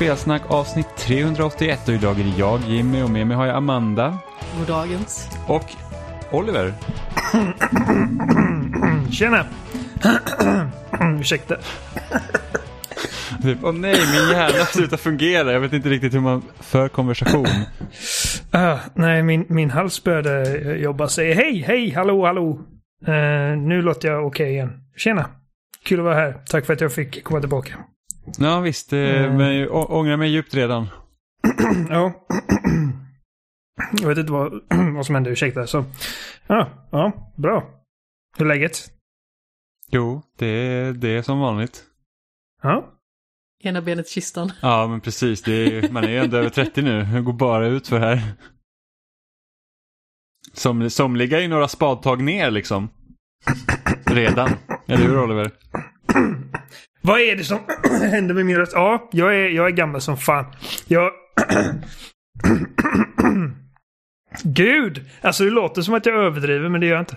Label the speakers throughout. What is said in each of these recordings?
Speaker 1: Spelsnack avsnitt 381 och idag är det jag, Jimmy och med mig har jag Amanda.
Speaker 2: Goddagens.
Speaker 1: Och Oliver.
Speaker 3: Tjena! Ursäkta.
Speaker 1: Typ, åh nej, min hjärna slutar fungera. Jag vet inte riktigt hur man för konversation.
Speaker 3: Uh, nej, min, min hals började jobba. Säger hej, hej, hallå, hallå. Uh, nu låter jag okej okay igen. Tjena! Kul att vara här. Tack för att jag fick komma tillbaka.
Speaker 1: Ja visst, mm. men jag ångrar mig djupt redan.
Speaker 3: ja. jag vet inte vad, vad som hände, ursäkta. Så. Ja, ja, bra. Hur är läget?
Speaker 1: Jo, det är, det är som vanligt.
Speaker 3: Ja.
Speaker 2: Ena benet i kistan.
Speaker 1: Ja, men precis. Det är, man är ändå över 30 nu. Det går bara ut för här. Som, somliga är några spadtag ner liksom. Redan. Eller hur Oliver?
Speaker 3: Vad är det som händer med min röst? Ja, jag är, jag är gammal som fan. Jag... Gud! Alltså det låter som att jag överdriver men det gör jag inte.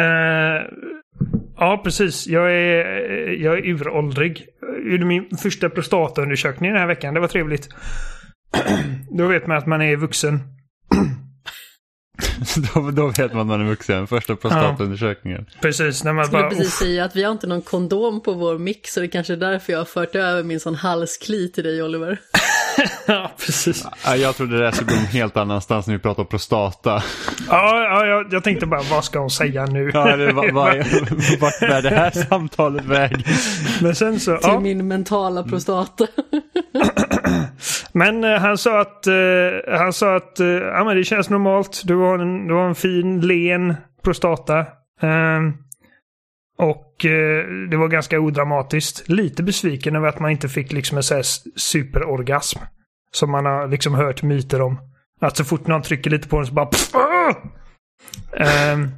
Speaker 3: Uh, ja, precis. Jag är, jag är uråldrig. Jag gjorde min första prostataundersökning den här veckan. Det var trevligt. Då vet man att man är vuxen.
Speaker 1: då, då vet man att man är vuxen. Första prostataundersökningen.
Speaker 3: Ja, precis. När man
Speaker 2: jag skulle
Speaker 3: bara,
Speaker 2: precis säga att vi har inte någon kondom på vår mix. Så det är kanske är därför jag har fört över min sån halskli till dig Oliver.
Speaker 3: ja, precis.
Speaker 1: Ja, jag trodde det där skulle gå en helt annanstans när vi pratar om prostata.
Speaker 3: Ja, ja jag, jag tänkte bara, vad ska hon säga nu?
Speaker 1: Ja, det, vad, vad, vart bär det här samtalet väg?
Speaker 3: Men sen så...
Speaker 2: Till ja. min mentala prostata.
Speaker 3: men uh, han sa att, uh, han sa att uh, ja, men det känns normalt. Du har en, du har en fin, len prostata. Uh, och det var ganska odramatiskt. Lite besviken över att man inte fick liksom en sån här superorgasm. Som man har liksom hört myter om. Att så fort någon trycker lite på den så bara... Pff,
Speaker 2: um,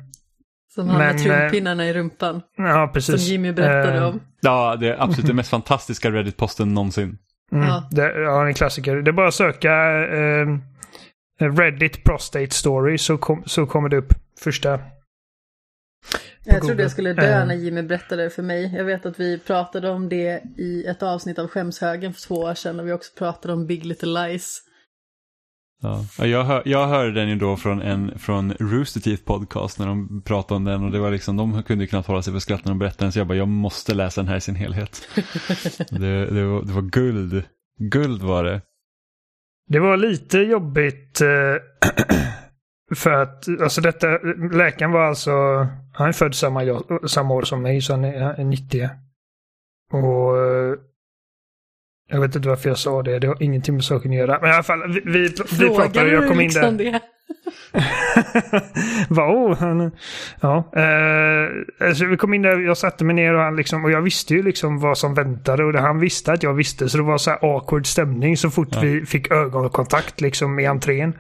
Speaker 2: som han med trumpinnarna i rumpan.
Speaker 3: Ja, precis.
Speaker 2: Som Jimmy berättade uh, om.
Speaker 1: Ja, det är absolut den mest fantastiska Reddit-posten någonsin.
Speaker 3: Mm, ja. Det, ja, en klassiker. Det är bara att söka uh, Reddit Prostate Story så, kom, så kommer det upp första.
Speaker 2: Jag trodde jag skulle dö när Jimmy berättade det för mig. Jag vet att vi pratade om det i ett avsnitt av Skämshögen för två år sedan och vi också pratade om Big Little Lies.
Speaker 1: Ja. Jag, hör, jag hörde den ju då från, en, från Rooster Teeth podcast när de pratade om den och det var liksom, de kunde ju knappt hålla sig för skratt när de berättade den så jag bara, jag måste läsa den här i sin helhet. det, det, var, det var guld. Guld var det.
Speaker 3: Det var lite jobbigt eh, för att, alltså detta, läkaren var alltså, han är född samma, samma år som mig så han är, han är 90. Och eh, jag vet inte varför jag sa det. Det har ingenting med saken att göra. Men i alla fall, vi, vi, vi pratade. Jag kom in där. Det? wow, han, ja. Eh, alltså vi kom in där, jag satte mig ner och han liksom, och jag visste ju liksom vad som väntade och det han visste att jag visste. Så det var så här awkward stämning så fort ja. vi fick ögonkontakt liksom i entrén.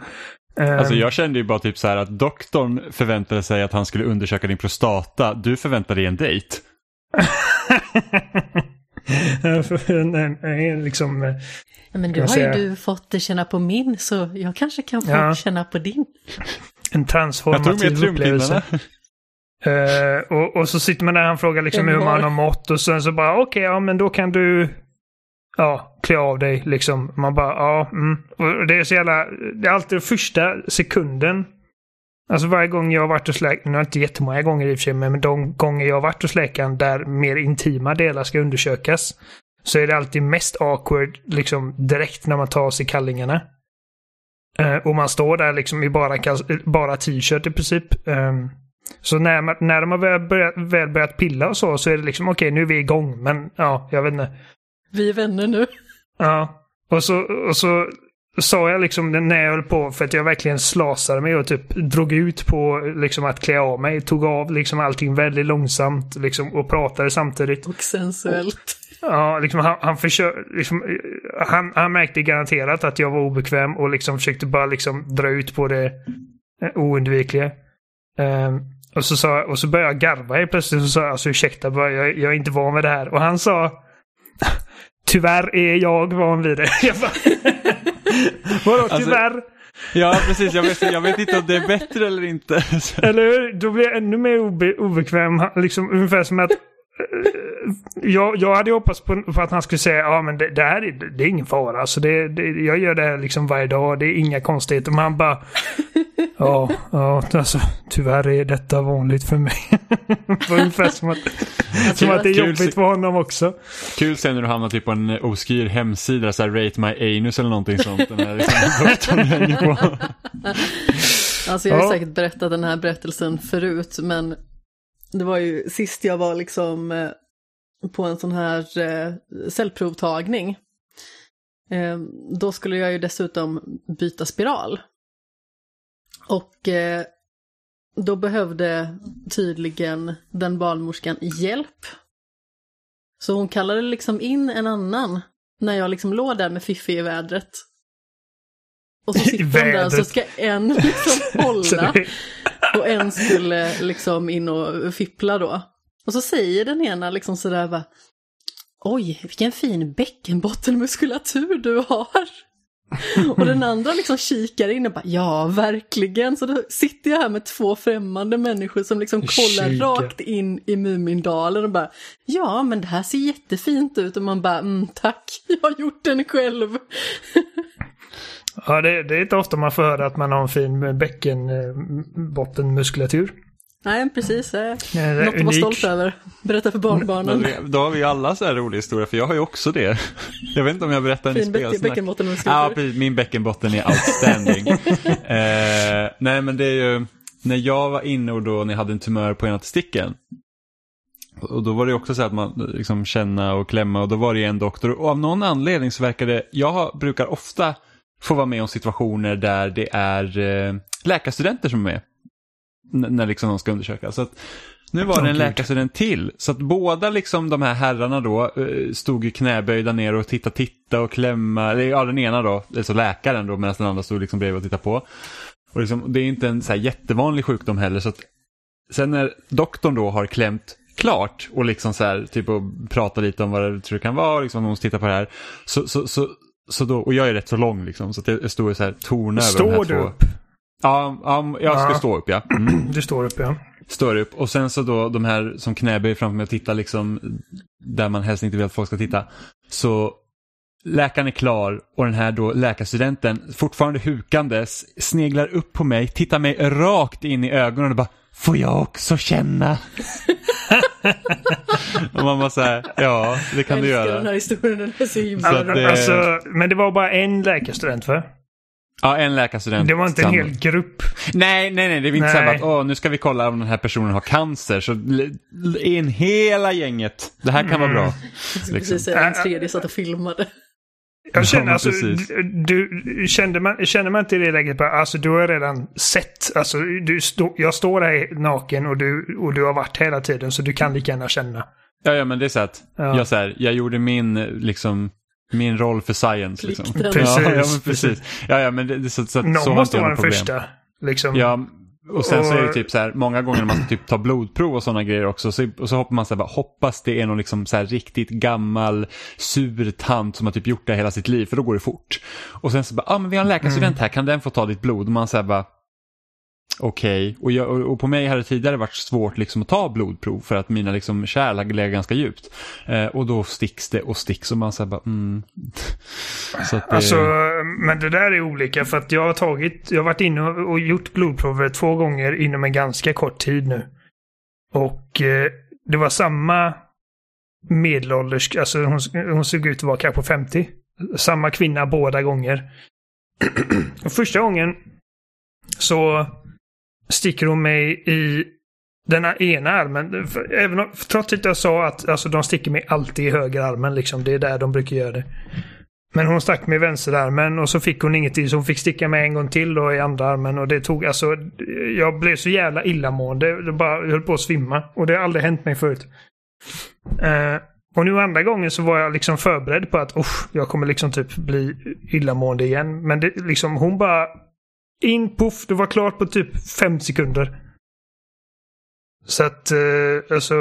Speaker 1: Eh, alltså jag kände ju bara typ så här att doktorn förväntade sig att han skulle undersöka din prostata. Du förväntade dig en dejt.
Speaker 3: liksom, eh,
Speaker 2: men nu har säga... ju du fått känna på min så jag kanske kan få ja. känna på din.
Speaker 3: En transformativ upplevelse. Uh, och, och, så sitter man där och han frågar liksom hur man har mått och sen så bara okej, okay, ja men då kan du ja, klä av dig liksom. Man bara ja, mm. Och det är så jävla, det är alltid första sekunden Alltså varje gång jag har varit hos läkaren, nu inte jättemånga gånger i och för sig, men de gånger jag har varit hos läkaren där mer intima delar ska undersökas. Så är det alltid mest awkward liksom direkt när man tar sig kallingarna. Uh, och man står där liksom i bara, bara t-shirt i princip. Um, så när, man, när de har väl börjat, väl börjat pilla och så, så är det liksom okej, okay, nu är vi igång. Men ja, jag vet inte.
Speaker 2: Vi är vänner nu.
Speaker 3: Ja. Och så, och så sa jag liksom när jag höll på för att jag verkligen slasade mig och typ drog ut på liksom att klä av mig. Tog av liksom allting väldigt långsamt liksom och pratade samtidigt.
Speaker 2: Och sensuellt.
Speaker 3: Ja, liksom han, han försökte, liksom, han, han märkte garanterat att jag var obekväm och liksom försökte bara liksom dra ut på det eh, oundvikliga. Um, och så, sa, och så började jag garva helt plötsligt och sa alltså ursäkta, bara, jag, jag är inte van vid det här. Och han sa Tyvärr är jag van vid det. Vadå alltså, tyvärr?
Speaker 1: Ja, precis. Jag vet, jag vet inte om det är bättre eller inte.
Speaker 3: eller hur? Då blir jag ännu mer obe, obekväm. Liksom, ungefär som att jag, jag hade hoppats på, på, att han skulle säga ja men det, det här är, det är ingen fara. Alltså det, det, jag gör det här liksom varje dag. Det är inga konstigheter. Men han bara ja, ja alltså tyvärr är detta vanligt för mig. Ungefär som att, som att det är jobbigt för honom också.
Speaker 1: Kul sen när du hamnar typ på en oskriven hemsida, så här rate my anus eller någonting sånt. Den här liksom, på.
Speaker 2: Alltså jag har ja. säkert berättat den här berättelsen förut, men det var ju sist jag var liksom eh, på en sån här eh, cellprovtagning. Eh, då skulle jag ju dessutom byta spiral. Och då behövde tydligen den barnmorskan hjälp. Så hon kallade liksom in en annan när jag liksom låg där med Fiffi i vädret. Och så sitter de där och så ska en liksom hålla och en skulle liksom in och fippla då. Och så säger den ena liksom sådär va Oj, vilken fin bäckenbottenmuskulatur du har. Och den andra liksom kikar in och bara ja, verkligen. Så då sitter jag här med två främmande människor som liksom kollar Kika. rakt in i Mumindalen och bara ja, men det här ser jättefint ut och man bara mm, tack, jag har gjort den själv.
Speaker 3: Ja, det, det, är inte ofta man får höra att man har en fin bäckenbottenmuskulatur.
Speaker 2: Nej, precis. Det är ja, något att vara stolt över. Berätta för barnbarnen.
Speaker 1: Då har vi alla så här roliga historier, för jag har ju också det. Jag vet inte om jag berättar
Speaker 2: en i bäckenbottenmuskulatur.
Speaker 1: Ja, precis. Min bäckenbotten är outstanding. eh, nej, men det är ju när jag var inne och då ni hade en tumör på ena testikeln. Och då var det också så att man liksom känna och klämma och då var det en doktor och av någon anledning så verkar det, jag brukar ofta få vara med om situationer där det är eh, läkarstudenter som är med. N när liksom de ska undersöka. Så att, nu var det en läkarstudent till. Så att båda liksom de här herrarna då eh, stod i knäböjda ner och titta, titta och klämma. Eller ja, den ena då, alltså läkaren då, medan den andra stod liksom bredvid och tittade på. Och liksom, det är inte en så här jättevanlig sjukdom heller. Så att, sen när doktorn då har klämt klart och liksom så här, typ och pratar lite om vad det tror det kan vara, liksom någon tittar på det här. Så, så, så, så då, och jag är rätt så lång liksom, så att jag står så här torna över de här
Speaker 3: du
Speaker 1: två.
Speaker 3: upp?
Speaker 1: Ja, ja jag ska ja. stå upp ja.
Speaker 3: Mm. Du står upp ja.
Speaker 1: Står upp och sen så då de här som knäböjer framför mig och tittar liksom där man helst inte vill att folk ska titta. Så läkaren är klar och den här då läkarstudenten fortfarande hukandes sneglar upp på mig, tittar mig rakt in i ögonen och bara Får jag också känna? och man bara såhär, ja det kan du göra. Jag älskar
Speaker 2: den här historien, den är så
Speaker 3: himla det... alltså, Men det var bara en läkarstudent för?
Speaker 1: Ja, en läkarstudent.
Speaker 3: Det var inte en hel grupp.
Speaker 1: Nej, nej, nej. Det var inte nej. så att åh, nu ska vi kolla om den här personen har cancer. Så in hela gänget. Det här kan mm. vara bra.
Speaker 2: Liksom. Precis, en tredje satt och filmade.
Speaker 3: Jag känner ja, alltså, du, kände man, känner man inte i det läget bara, alltså du har redan sett, alltså du stå, jag står här naken och du, och du har varit hela tiden så du kan lika gärna känna.
Speaker 1: Ja, ja men det är så att ja. jag, så här, jag gjorde min, liksom, min roll för science. Liksom.
Speaker 3: Precis.
Speaker 1: Ja, ja, men precis. Ja, ja, men det, så, så,
Speaker 3: Någon
Speaker 1: så
Speaker 3: måste vara den första. Liksom.
Speaker 1: Ja, och sen så är det typ så här, många gånger när man ska typ ta blodprov och sådana grejer också, så, och så hoppas man så här, hoppas det är någon liksom så här riktigt gammal sur tant som har typ gjort det hela sitt liv, för då går det fort. Och sen så bara, ja ah, men vi har en läkarstudent här, kan den få ta ditt blod? Och man säger bara, okej. Okay. Och, och, på mig hade det tidigare varit svårt liksom att ta blodprov för att mina liksom kärl har legat ganska djupt. Eh, och då sticks det och sticks och man säger bara mm.
Speaker 3: Så det... Alltså, men det där är olika för att jag har tagit, jag har varit inne och gjort blodprover två gånger inom en ganska kort tid nu. Och eh, det var samma medelålders, alltså hon, hon såg ut att vara kanske 50. Samma kvinna båda gånger. och första gången så sticker hon mig i den ena armen. Även om, trots att jag sa att alltså, de sticker mig alltid i höger armen. Liksom. Det är där de brukar göra det. Men hon stack mig i vänsterarmen och så fick hon ingenting så hon fick sticka mig en gång till då i andra armen och det tog alltså... Jag blev så jävla illamående. Jag, bara jag höll på att svimma. Och det har aldrig hänt mig förut. Uh, och nu andra gången så var jag liksom förberedd på att jag kommer liksom typ bli illamående igen. Men det liksom hon bara in, puff, det var klart på typ fem sekunder. Så att, eh, alltså,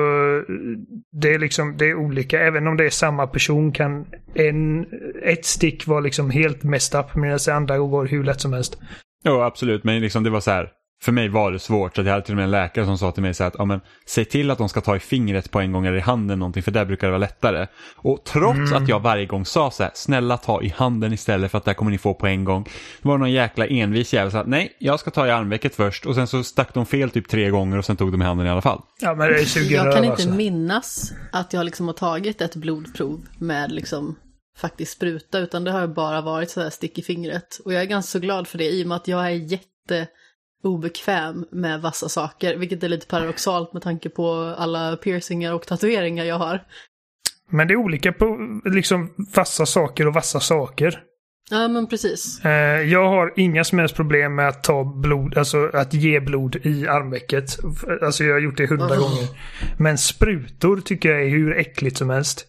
Speaker 3: det är liksom, det är olika. Även om det är samma person kan en, ett stick vara liksom helt messed up medan det andra går hur lätt som helst.
Speaker 1: Ja, absolut. Men liksom det var så här, för mig var det svårt. Så jag hade till och med en läkare som sa till mig så att ja, men, säg till att de ska ta i fingret på en gång eller i handen någonting för där brukar det vara lättare. Och trots mm. att jag varje gång sa så här, snälla ta i handen istället för att där kommer ni få på en gång. Det var någon jäkla envis jävel som sa nej, jag ska ta i armvecket först och sen så stack de fel typ tre gånger och sen tog de i handen i alla fall.
Speaker 3: Ja, men det är
Speaker 2: jag kan inte alltså. minnas att jag liksom har tagit ett blodprov med liksom faktiskt spruta, utan det har bara varit så här stick i fingret. Och jag är ganska glad för det i och med att jag är jätte obekväm med vassa saker, vilket är lite paradoxalt med tanke på alla piercingar och tatueringar jag har.
Speaker 3: Men det är olika på liksom vassa saker och vassa saker.
Speaker 2: Ja, men precis.
Speaker 3: Eh, jag har inga som helst problem med att ta blod, alltså att ge blod i armvecket. Alltså jag har gjort det hundra oh. gånger. Men sprutor tycker jag är hur äckligt som helst.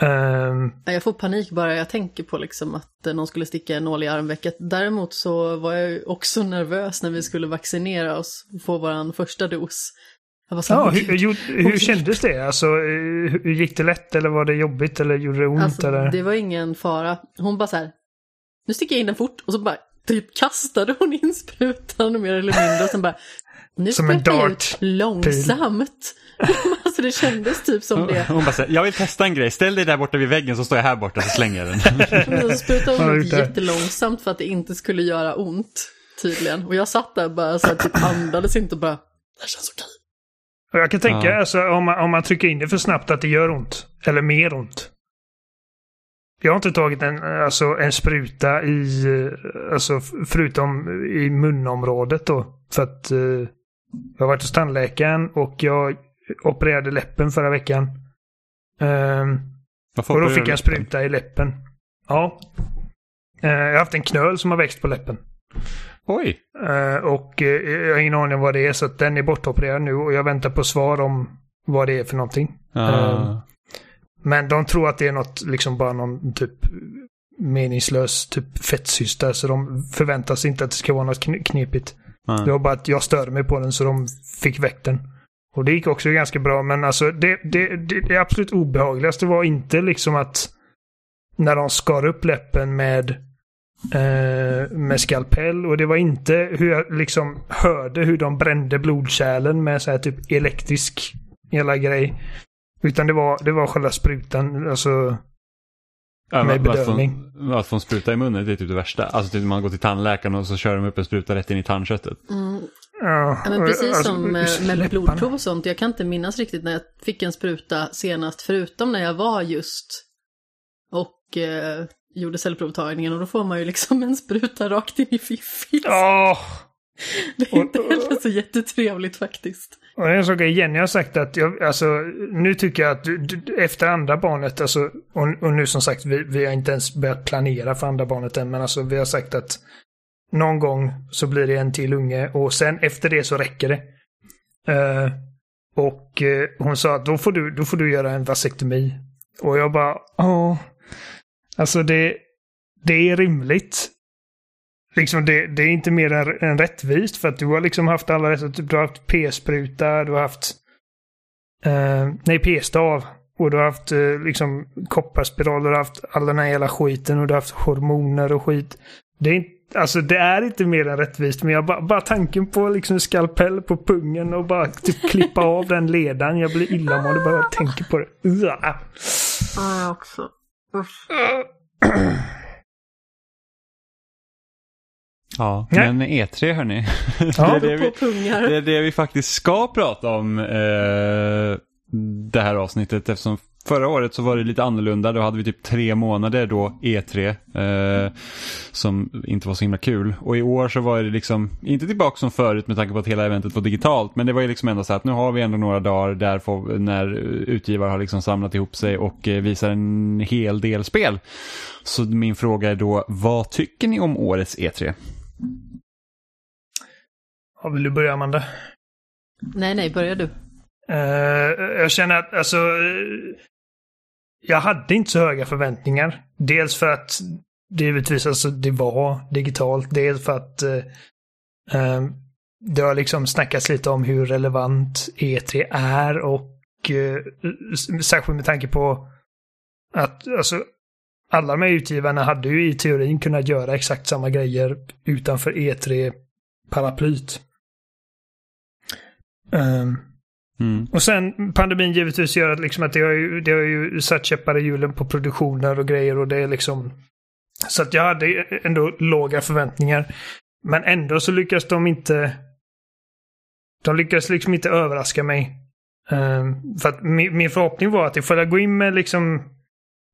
Speaker 2: Um, jag får panik bara jag tänker på liksom att någon skulle sticka en nål i armvecket. Däremot så var jag också nervös när vi skulle vaccinera oss och få vår första dos.
Speaker 3: Så, ja, hur, hur, hur kändes det? Alltså, hur, gick det lätt eller var det jobbigt eller gjorde det ont? Alltså, eller?
Speaker 2: Det var ingen fara. Hon bara så här, nu sticker jag in den fort och så bara typ kastade hon in sprutan mer eller mindre och sen bara, nu Som en dart ut långsamt. alltså det kändes typ som det.
Speaker 1: Hon bara säger, jag vill testa en grej, ställ dig där borta vid väggen så står jag här borta så slänger jag den.
Speaker 2: så sprutade hon ut jättelångsamt för att det inte skulle göra ont tydligen. Och jag satt där bara så här, typ andades inte och bara, det känns okej.
Speaker 3: Och jag kan tänka, ja. alltså, om, man, om man trycker in det för snabbt, att det gör ont. Eller mer ont. Jag har inte tagit en, alltså, en spruta i, alltså, förutom i munområdet då. För att uh, jag har varit hos tandläkaren och jag opererade läppen förra veckan. Um, och då fick jag en spruta i läppen. Ja. Uh, jag har haft en knöl som har växt på läppen.
Speaker 1: Oj.
Speaker 3: Uh, och uh, jag har ingen aning om vad det är så den är bortopererad nu och jag väntar på svar om vad det är för någonting. Uh. men de tror att det är något, liksom bara någon typ meningslös typ fettsyster så de förväntar sig inte att det ska vara något knepigt. Det var bara att jag störde mig på den så de fick väck den. Och det gick också ganska bra men alltså det, det, det, det absolut obehagligaste var inte liksom att när de skar upp läppen med eh, med skalpell och det var inte hur jag liksom hörde hur de brände blodkärlen med så här typ elektrisk hela grej. Utan det var, det var själva sprutan, alltså
Speaker 1: Ja, med bedövning. Att få, en spruta i munnen det är typ det värsta. Alltså typ man går till tandläkaren och så kör de upp en spruta rätt in i tandköttet.
Speaker 2: Mm. Ja, men precis alltså, som med, med blodprov och sånt. Jag kan inte minnas riktigt när jag fick en spruta senast. Förutom när jag var just och eh, gjorde cellprovtagningen. Och då får man ju liksom en spruta rakt in i fiffis.
Speaker 3: Oh.
Speaker 2: Det är inte heller så jättetrevligt faktiskt.
Speaker 3: Och en sak Jenny har sagt att jag, alltså, nu tycker jag att du, du, efter andra barnet, alltså, och, och, nu som sagt, vi, vi har inte ens börjat planera för andra barnet än, men alltså vi har sagt att någon gång så blir det en till unge och sen efter det så räcker det. Uh, och uh, hon sa att då får, du, då får du göra en vasektomi. Och jag bara, ja. Alltså det, det är rimligt liksom det, det, är inte mer än, än rättvist för att du har liksom haft alla dessa, typ du har haft p-spruta, du har haft uh, nej p-stav och du har haft liksom kopparspiraler, du har haft all den här hela skiten och du har haft hormoner och skit. Det är, inte, alltså, det är inte mer än rättvist men jag bara, bara tanken på liksom skalpell på pungen och bara typ klippa av den ledan. Jag blir illamående bara jag tänker på det.
Speaker 2: Ja, jag också. Usch.
Speaker 1: Ja, Nej. men E3 hörni. Ja. det, är det, vi, det är det vi faktiskt ska prata om eh, det här avsnittet eftersom Förra året så var det lite annorlunda, då hade vi typ tre månader då E3 eh, som inte var så himla kul. Och i år så var det liksom, inte tillbaka som förut med tanke på att hela eventet var digitalt, men det var ju liksom ändå så att nu har vi ändå några dagar där får, när utgivare har liksom samlat ihop sig och eh, visar en hel del spel. Så min fråga är då, vad tycker ni om årets E3?
Speaker 3: Ja, vill du börja Amanda?
Speaker 2: Nej, nej, börja du.
Speaker 3: Uh, jag känner att alltså, jag hade inte så höga förväntningar. Dels för att det givetvis alltså, det var digitalt. Dels för att eh, eh det har liksom snackats lite om hur relevant E3 är och eh, särskilt med tanke på att alltså, alla de här utgivarna hade ju i teorin kunnat göra exakt samma grejer utanför E3-paraplyt. Um, ehm, mm. Och sen pandemin givetvis gör att, liksom att det, har ju, det har ju satt käppar i hjulen på produktioner och grejer och det är liksom... Så att jag hade ändå låga förväntningar. Men ändå så lyckas de inte... De lyckas liksom inte överraska mig. Um, för att min, min förhoppning var att ifall jag går in med liksom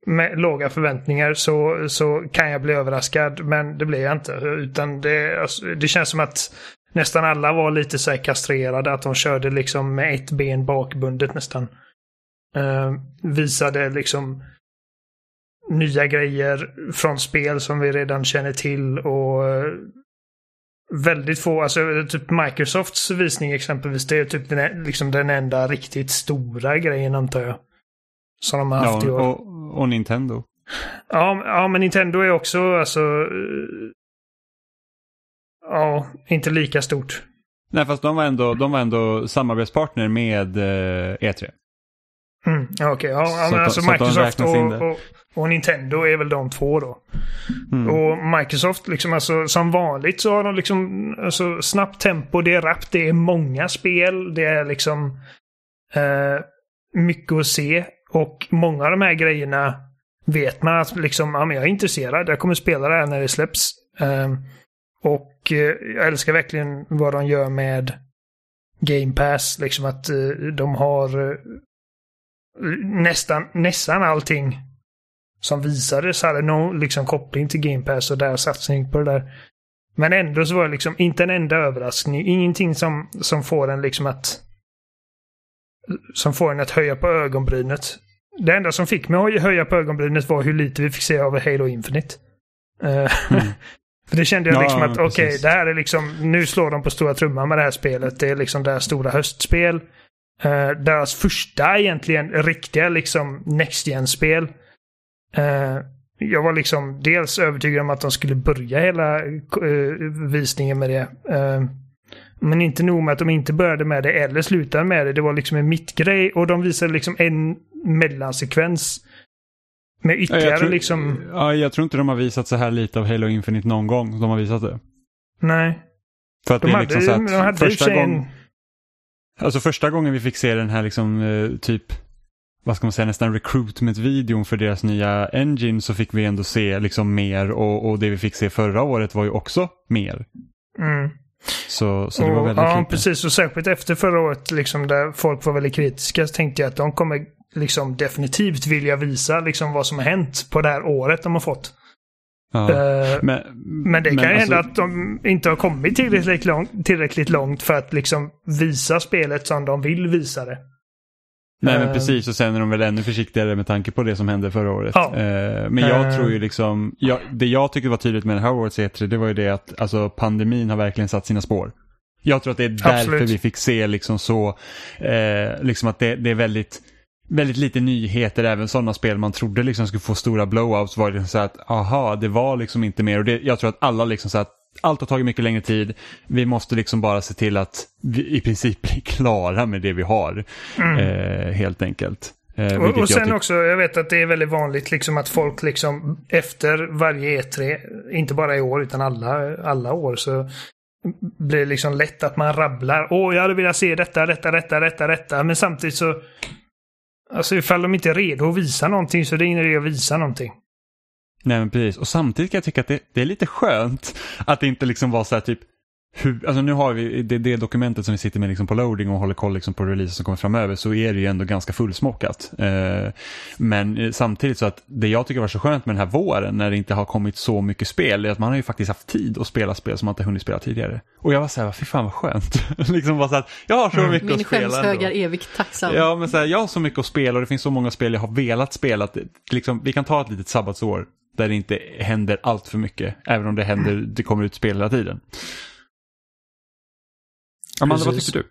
Speaker 3: med låga förväntningar så, så kan jag bli överraskad. Men det blir jag inte. Utan det, alltså, det känns som att nästan alla var lite så kastrerade. Att de körde liksom med ett ben bakbundet nästan. Uh, visade liksom nya grejer från spel som vi redan känner till och uh, väldigt få, alltså typ Microsofts visning exempelvis, det är typ den, liksom den enda riktigt stora grejen antar jag. Som de har haft ja, i år.
Speaker 1: Och, och Nintendo.
Speaker 3: Ja, ja, men Nintendo är också alltså... Ja, inte lika stort.
Speaker 1: Nej, fast de var ändå, de var ändå samarbetspartner med eh, E3.
Speaker 3: Mm, Okej, okay, ja, så men alltså så Microsoft och, och, och, Nintendo är väl de två då. Mm. Och Microsoft, liksom alltså som vanligt så har de liksom alltså, snabbt tempo, det är rappt, det är många spel, det är liksom eh, mycket att se. Och många av de här grejerna vet man att liksom, ja, men jag är intresserad, jag kommer spela det här när det släpps. Um, och uh, jag älskar verkligen vad de gör med Game Pass, liksom att uh, de har uh, nästan, nästan allting som visades hade någon liksom koppling till Game Pass och deras satsning på det där. Men ändå så var det liksom inte en enda överraskning, ingenting som, som får en liksom att som får en att höja på ögonbrynet. Det enda som fick mig att höja på ögonbrynet var hur lite vi fick se av Halo Infinite. Eh, mm. För det kände jag ja, liksom att okej, okay, det här är liksom, nu slår de på stora trumman med det här spelet. Det är liksom deras stora höstspel. Uh, deras första egentligen riktiga liksom Next Gen-spel. Uh, jag var liksom dels övertygad om att de skulle börja hela uh, visningen med det. Men inte nog med att de inte började med det eller slutade med det. Det var liksom en mittgrej och de visade liksom en mellansekvens. Med ytterligare ja, tror, liksom...
Speaker 1: Ja, jag tror inte de har visat så här lite av Halo Infinite någon gång. De har visat det.
Speaker 3: Nej.
Speaker 1: För att de det är liksom hade, så att de hade första gången... En... Alltså första gången vi fick se den här liksom eh, typ vad ska man säga, nästan recruitment-videon för deras nya engine så fick vi ändå se liksom mer och, och det vi fick se förra året var ju också mer.
Speaker 3: Mm.
Speaker 1: Så, så det var väldigt
Speaker 3: Ja, lite. precis. Och särskilt efter förra året, liksom, där folk var väldigt kritiska, så tänkte jag att de kommer liksom definitivt vilja visa liksom, vad som har hänt på det här året de har fått. Ja, uh, men, men, det men kan alltså, hända att de inte har kommit tillräckligt långt, tillräckligt långt för att liksom visa spelet som de vill visa det.
Speaker 1: Nej men eh. precis och sen är de väl ännu försiktigare med tanke på det som hände förra året. Ja. Uh, men jag tror ju liksom, jag, det jag tycker var tydligt med den här årets E3 det var ju det att alltså, pandemin har verkligen satt sina spår. Jag tror att det är därför Absolut. vi fick se liksom så, eh, liksom att det, det, är väldigt, väldigt lite nyheter, även sådana spel man trodde liksom skulle få stora blowouts var det så att aha, det var liksom inte mer och det, jag tror att alla liksom så att allt har tagit mycket längre tid. Vi måste liksom bara se till att vi i princip blir klara med det vi har. Mm. Eh, helt enkelt.
Speaker 3: Eh, och, och sen jag också, jag vet att det är väldigt vanligt liksom att folk liksom efter varje E3, inte bara i år utan alla, alla år, så blir det liksom lätt att man rabblar. Åh, jag hade velat se detta, detta, detta, detta, detta. Men samtidigt så... Alltså ifall de inte är redo att visa någonting så är det ingen idé att visa någonting.
Speaker 1: Nej men precis, och samtidigt kan jag tycka att det, det är lite skönt att det inte liksom var så här typ hur, alltså nu har vi det, det dokumentet som vi sitter med liksom på loading och håller koll liksom på releaser som kommer framöver så är det ju ändå ganska fullsmockat. Eh, men samtidigt så att det jag tycker var så skönt med den här våren när det inte har kommit så mycket spel är att man har ju faktiskt haft tid att spela spel som man inte hunnit spela tidigare. Och jag var så här, fy fan vad skönt. liksom bara så att jag har så mm. mycket att spela. Min
Speaker 2: skämshög är evigt tacksam.
Speaker 1: Ja men så här, jag har så mycket att spela och det finns så många spel jag har velat spela. Att, liksom, vi kan ta ett litet sabbatsår där det inte händer allt för mycket. Även om det händer, det kommer ut spel hela tiden. Amanda, vad tycker du?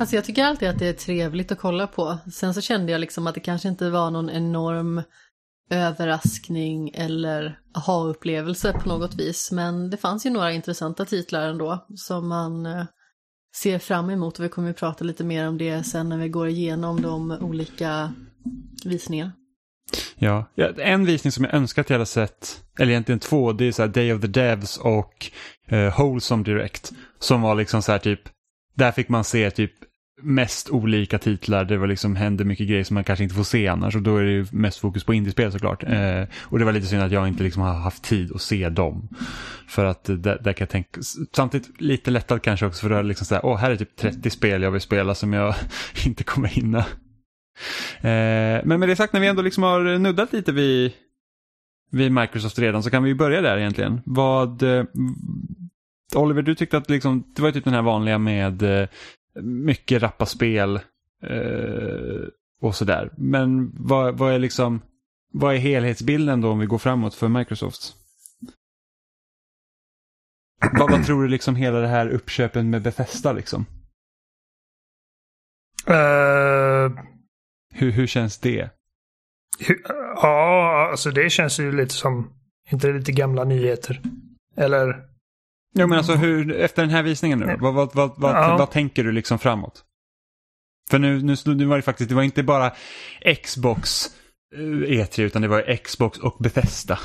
Speaker 2: Alltså jag tycker alltid att det är trevligt att kolla på. Sen så kände jag liksom att det kanske inte var någon enorm överraskning eller aha-upplevelse på något vis. Men det fanns ju några intressanta titlar ändå som man eh, ser fram emot och vi kommer att prata lite mer om det sen när vi går igenom de olika visningarna.
Speaker 1: Ja. ja, en visning som jag önskar att jag hade sett, eller egentligen två, det är så Day of the Devs och eh, Wholesome Direct. Som var liksom så här typ där fick man se typ mest olika titlar. Det var liksom hände mycket grejer som man kanske inte får se annars och då är det ju mest fokus på indiespel såklart. Eh, och det var lite synd att jag inte liksom har haft tid att se dem. För att eh, där, där kan jag tänka, samtidigt lite lättad kanske också för att liksom säga, åh här är typ 30 spel jag vill spela som jag inte kommer hinna. Eh, men med det sagt när vi ändå liksom har nuddat lite vid, vid Microsoft redan så kan vi börja där egentligen. Vad, eh, Oliver, du tyckte att liksom, det var typ den här vanliga med eh, mycket rappa spel eh, och sådär. Men vad, vad är liksom, vad är helhetsbilden då om vi går framåt för Microsoft? vad, vad tror du liksom hela det här uppköpen med Bethesda liksom?
Speaker 3: Uh,
Speaker 1: hur, hur känns det?
Speaker 3: Ja, alltså det känns ju lite som, inte lite gamla nyheter. Eller?
Speaker 1: Ja, men alltså hur, efter den här visningen nu vad, vad, vad, ja. vad tänker du liksom framåt? För nu, nu, nu var det faktiskt, det var inte bara Xbox E3 eh, utan det var Xbox och Bethesda.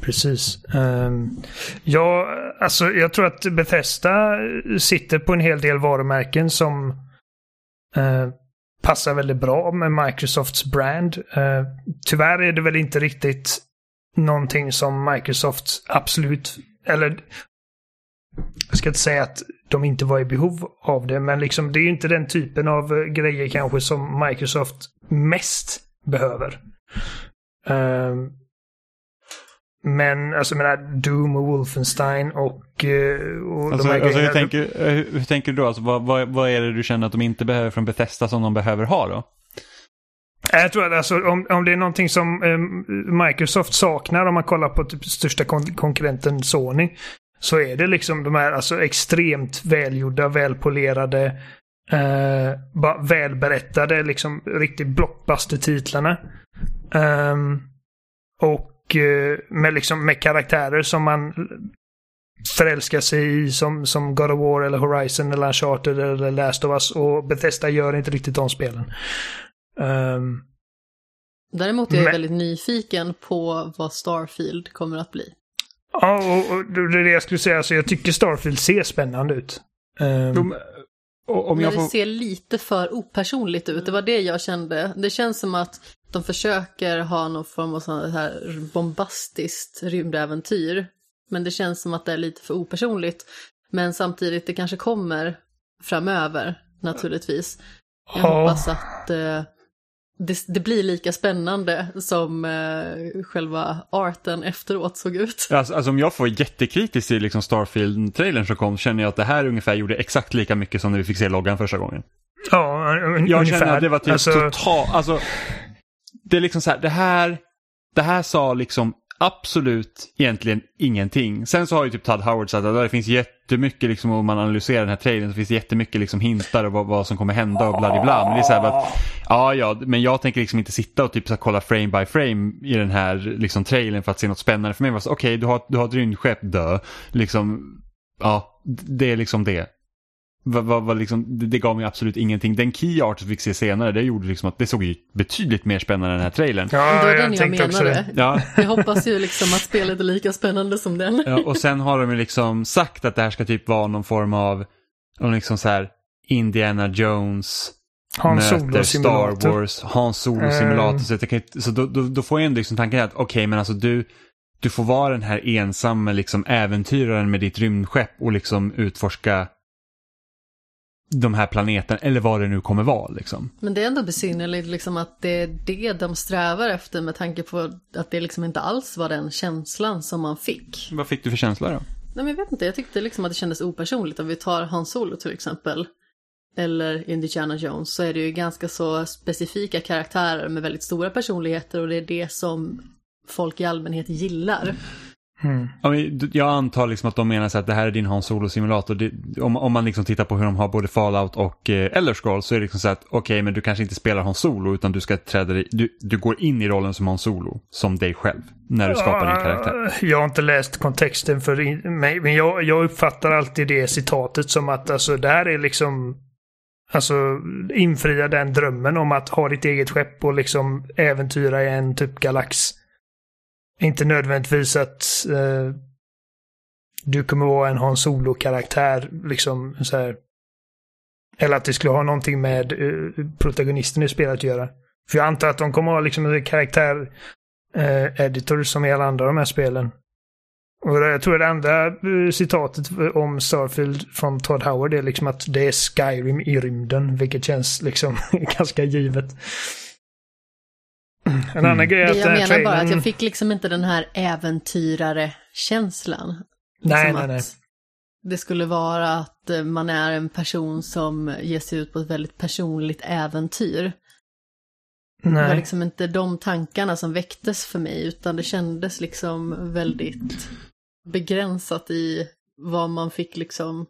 Speaker 3: Precis. Um, ja, alltså jag tror att Bethesda sitter på en hel del varumärken som uh, passar väldigt bra med Microsofts brand. Uh, tyvärr är det väl inte riktigt någonting som Microsoft absolut, eller jag ska inte säga att de inte var i behov av det, men liksom det är ju inte den typen av eh, grejer kanske som Microsoft mest behöver. Uh, men alltså jag menar Doom och Wolfenstein och... Eh, och
Speaker 1: alltså, de här alltså, hur, tänker, hur, hur, tänker du då? Alltså, vad, vad, vad är det du känner att de inte behöver från Bethesda som de behöver ha då?
Speaker 3: Jag tror att alltså, om, om det är någonting som eh, Microsoft saknar om man kollar på typ största kon konkurrenten Sony så är det liksom de här alltså extremt välgjorda, välpolerade, eh, välberättade, liksom riktigt blockbuster-titlarna. Um, och eh, med, liksom, med karaktärer som man förälskar sig i som, som God of War eller Horizon eller Uncharted eller Last of Us och Bethesda gör inte riktigt de spelen. Um,
Speaker 2: Däremot är jag men... väldigt nyfiken på vad Starfield kommer att bli.
Speaker 3: Ja, och, och det är det jag skulle säga. Alltså, jag tycker Starfield ser spännande ut. Um...
Speaker 2: De, om jag får... Det ser lite för opersonligt ut. Det var det jag kände. Det känns som att de försöker ha någon form av sån här bombastiskt rymdäventyr. Men det känns som att det är lite för opersonligt. Men samtidigt, det kanske kommer framöver naturligtvis. Jag ja. hoppas att eh, det, det, blir lika spännande som eh, själva arten efteråt såg ut.
Speaker 1: Alltså, alltså om jag får jättekritiskt till liksom Starfield-trailern som kom känner jag att det här ungefär gjorde exakt lika mycket som när vi fick se loggan första gången.
Speaker 3: Ja, un
Speaker 1: jag ungefär. känner att det var typ alltså... totalt, alltså det är liksom så här, det här, det här sa liksom absolut egentligen ingenting. Sen så har ju typ Todd Howard sagt att det finns jättemycket, liksom, om man analyserar den här trailern så finns det jättemycket liksom, hintar och vad, vad som kommer hända och bla bla Men det är så här att, ja ja, men jag tänker liksom inte sitta och typ så här, kolla frame by frame i den här liksom, trailern för att se något spännande. För mig var det okej, okay, du, har, du har ett rymdskepp, dö. Liksom, ja, det är liksom det. Var, var, var liksom, det, det, gav mig absolut ingenting. Den key art vi fick se senare, det gjorde liksom att det såg ju betydligt mer spännande än den här trailern.
Speaker 2: Ja, det var den jag, jag menade. Ja. Jag hoppas ju liksom att spelet är lika spännande som den.
Speaker 1: Ja, och sen har de ju liksom sagt att det här ska typ vara någon form av, liksom så här, Indiana Jones
Speaker 3: Hans möter
Speaker 1: Star Wars, Hans Solo-simulator. Uh. Så, så då, då, då, får jag ändå liksom tanken att okej, okay, men alltså du, du får vara den här ensamma liksom äventyraren med ditt rymdskepp och liksom utforska de här planeterna eller vad det nu kommer vara. Liksom.
Speaker 2: Men det är ändå besynnerligt liksom, att det är det de strävar efter med tanke på att det liksom inte alls var den känslan som man fick.
Speaker 1: Vad fick du för känsla då?
Speaker 2: Nej men jag vet inte, jag tyckte liksom att det kändes opersonligt. Om vi tar Hans Solo till exempel, eller Indiana Jones, så är det ju ganska så specifika karaktärer med väldigt stora personligheter och det är det som folk i allmänhet gillar.
Speaker 1: Mm. Jag antar liksom att de menar så att det här är din Hans Solo-simulator. Om, om man liksom tittar på hur de har både Fallout och eh, Elder Scrolls så är det liksom så att okej, okay, men du kanske inte spelar Hans Solo utan du ska träda du, du går in i rollen som Hans Solo, som dig själv, när du skapar din karaktär.
Speaker 3: Jag har inte läst kontexten för mig, men jag, jag uppfattar alltid det citatet som att alltså det här är liksom Alltså infria den drömmen om att ha ditt eget skepp och liksom äventyra i en typ galax. Inte nödvändigtvis att eh, du kommer vara en Han Solo-karaktär, liksom så här Eller att det skulle ha någonting med eh, protagonisten i spelet att göra. För jag antar att de kommer att ha liksom en karaktär-editor eh, som i alla andra de här spelen. Och jag tror det andra eh, citatet om Starfield från Todd Howard är liksom att det är Skyrim i rymden, vilket känns liksom ganska givet.
Speaker 2: En annan mm. grej är att Jag menar trailern... bara att jag fick liksom inte den här äventyrare-känslan.
Speaker 3: Nej, liksom nej, nej.
Speaker 2: Det skulle vara att eh, man är en person som ger sig ut på ett väldigt personligt äventyr. Nej. Det var liksom inte de tankarna som väcktes för mig, utan det kändes liksom väldigt begränsat i vad man fick liksom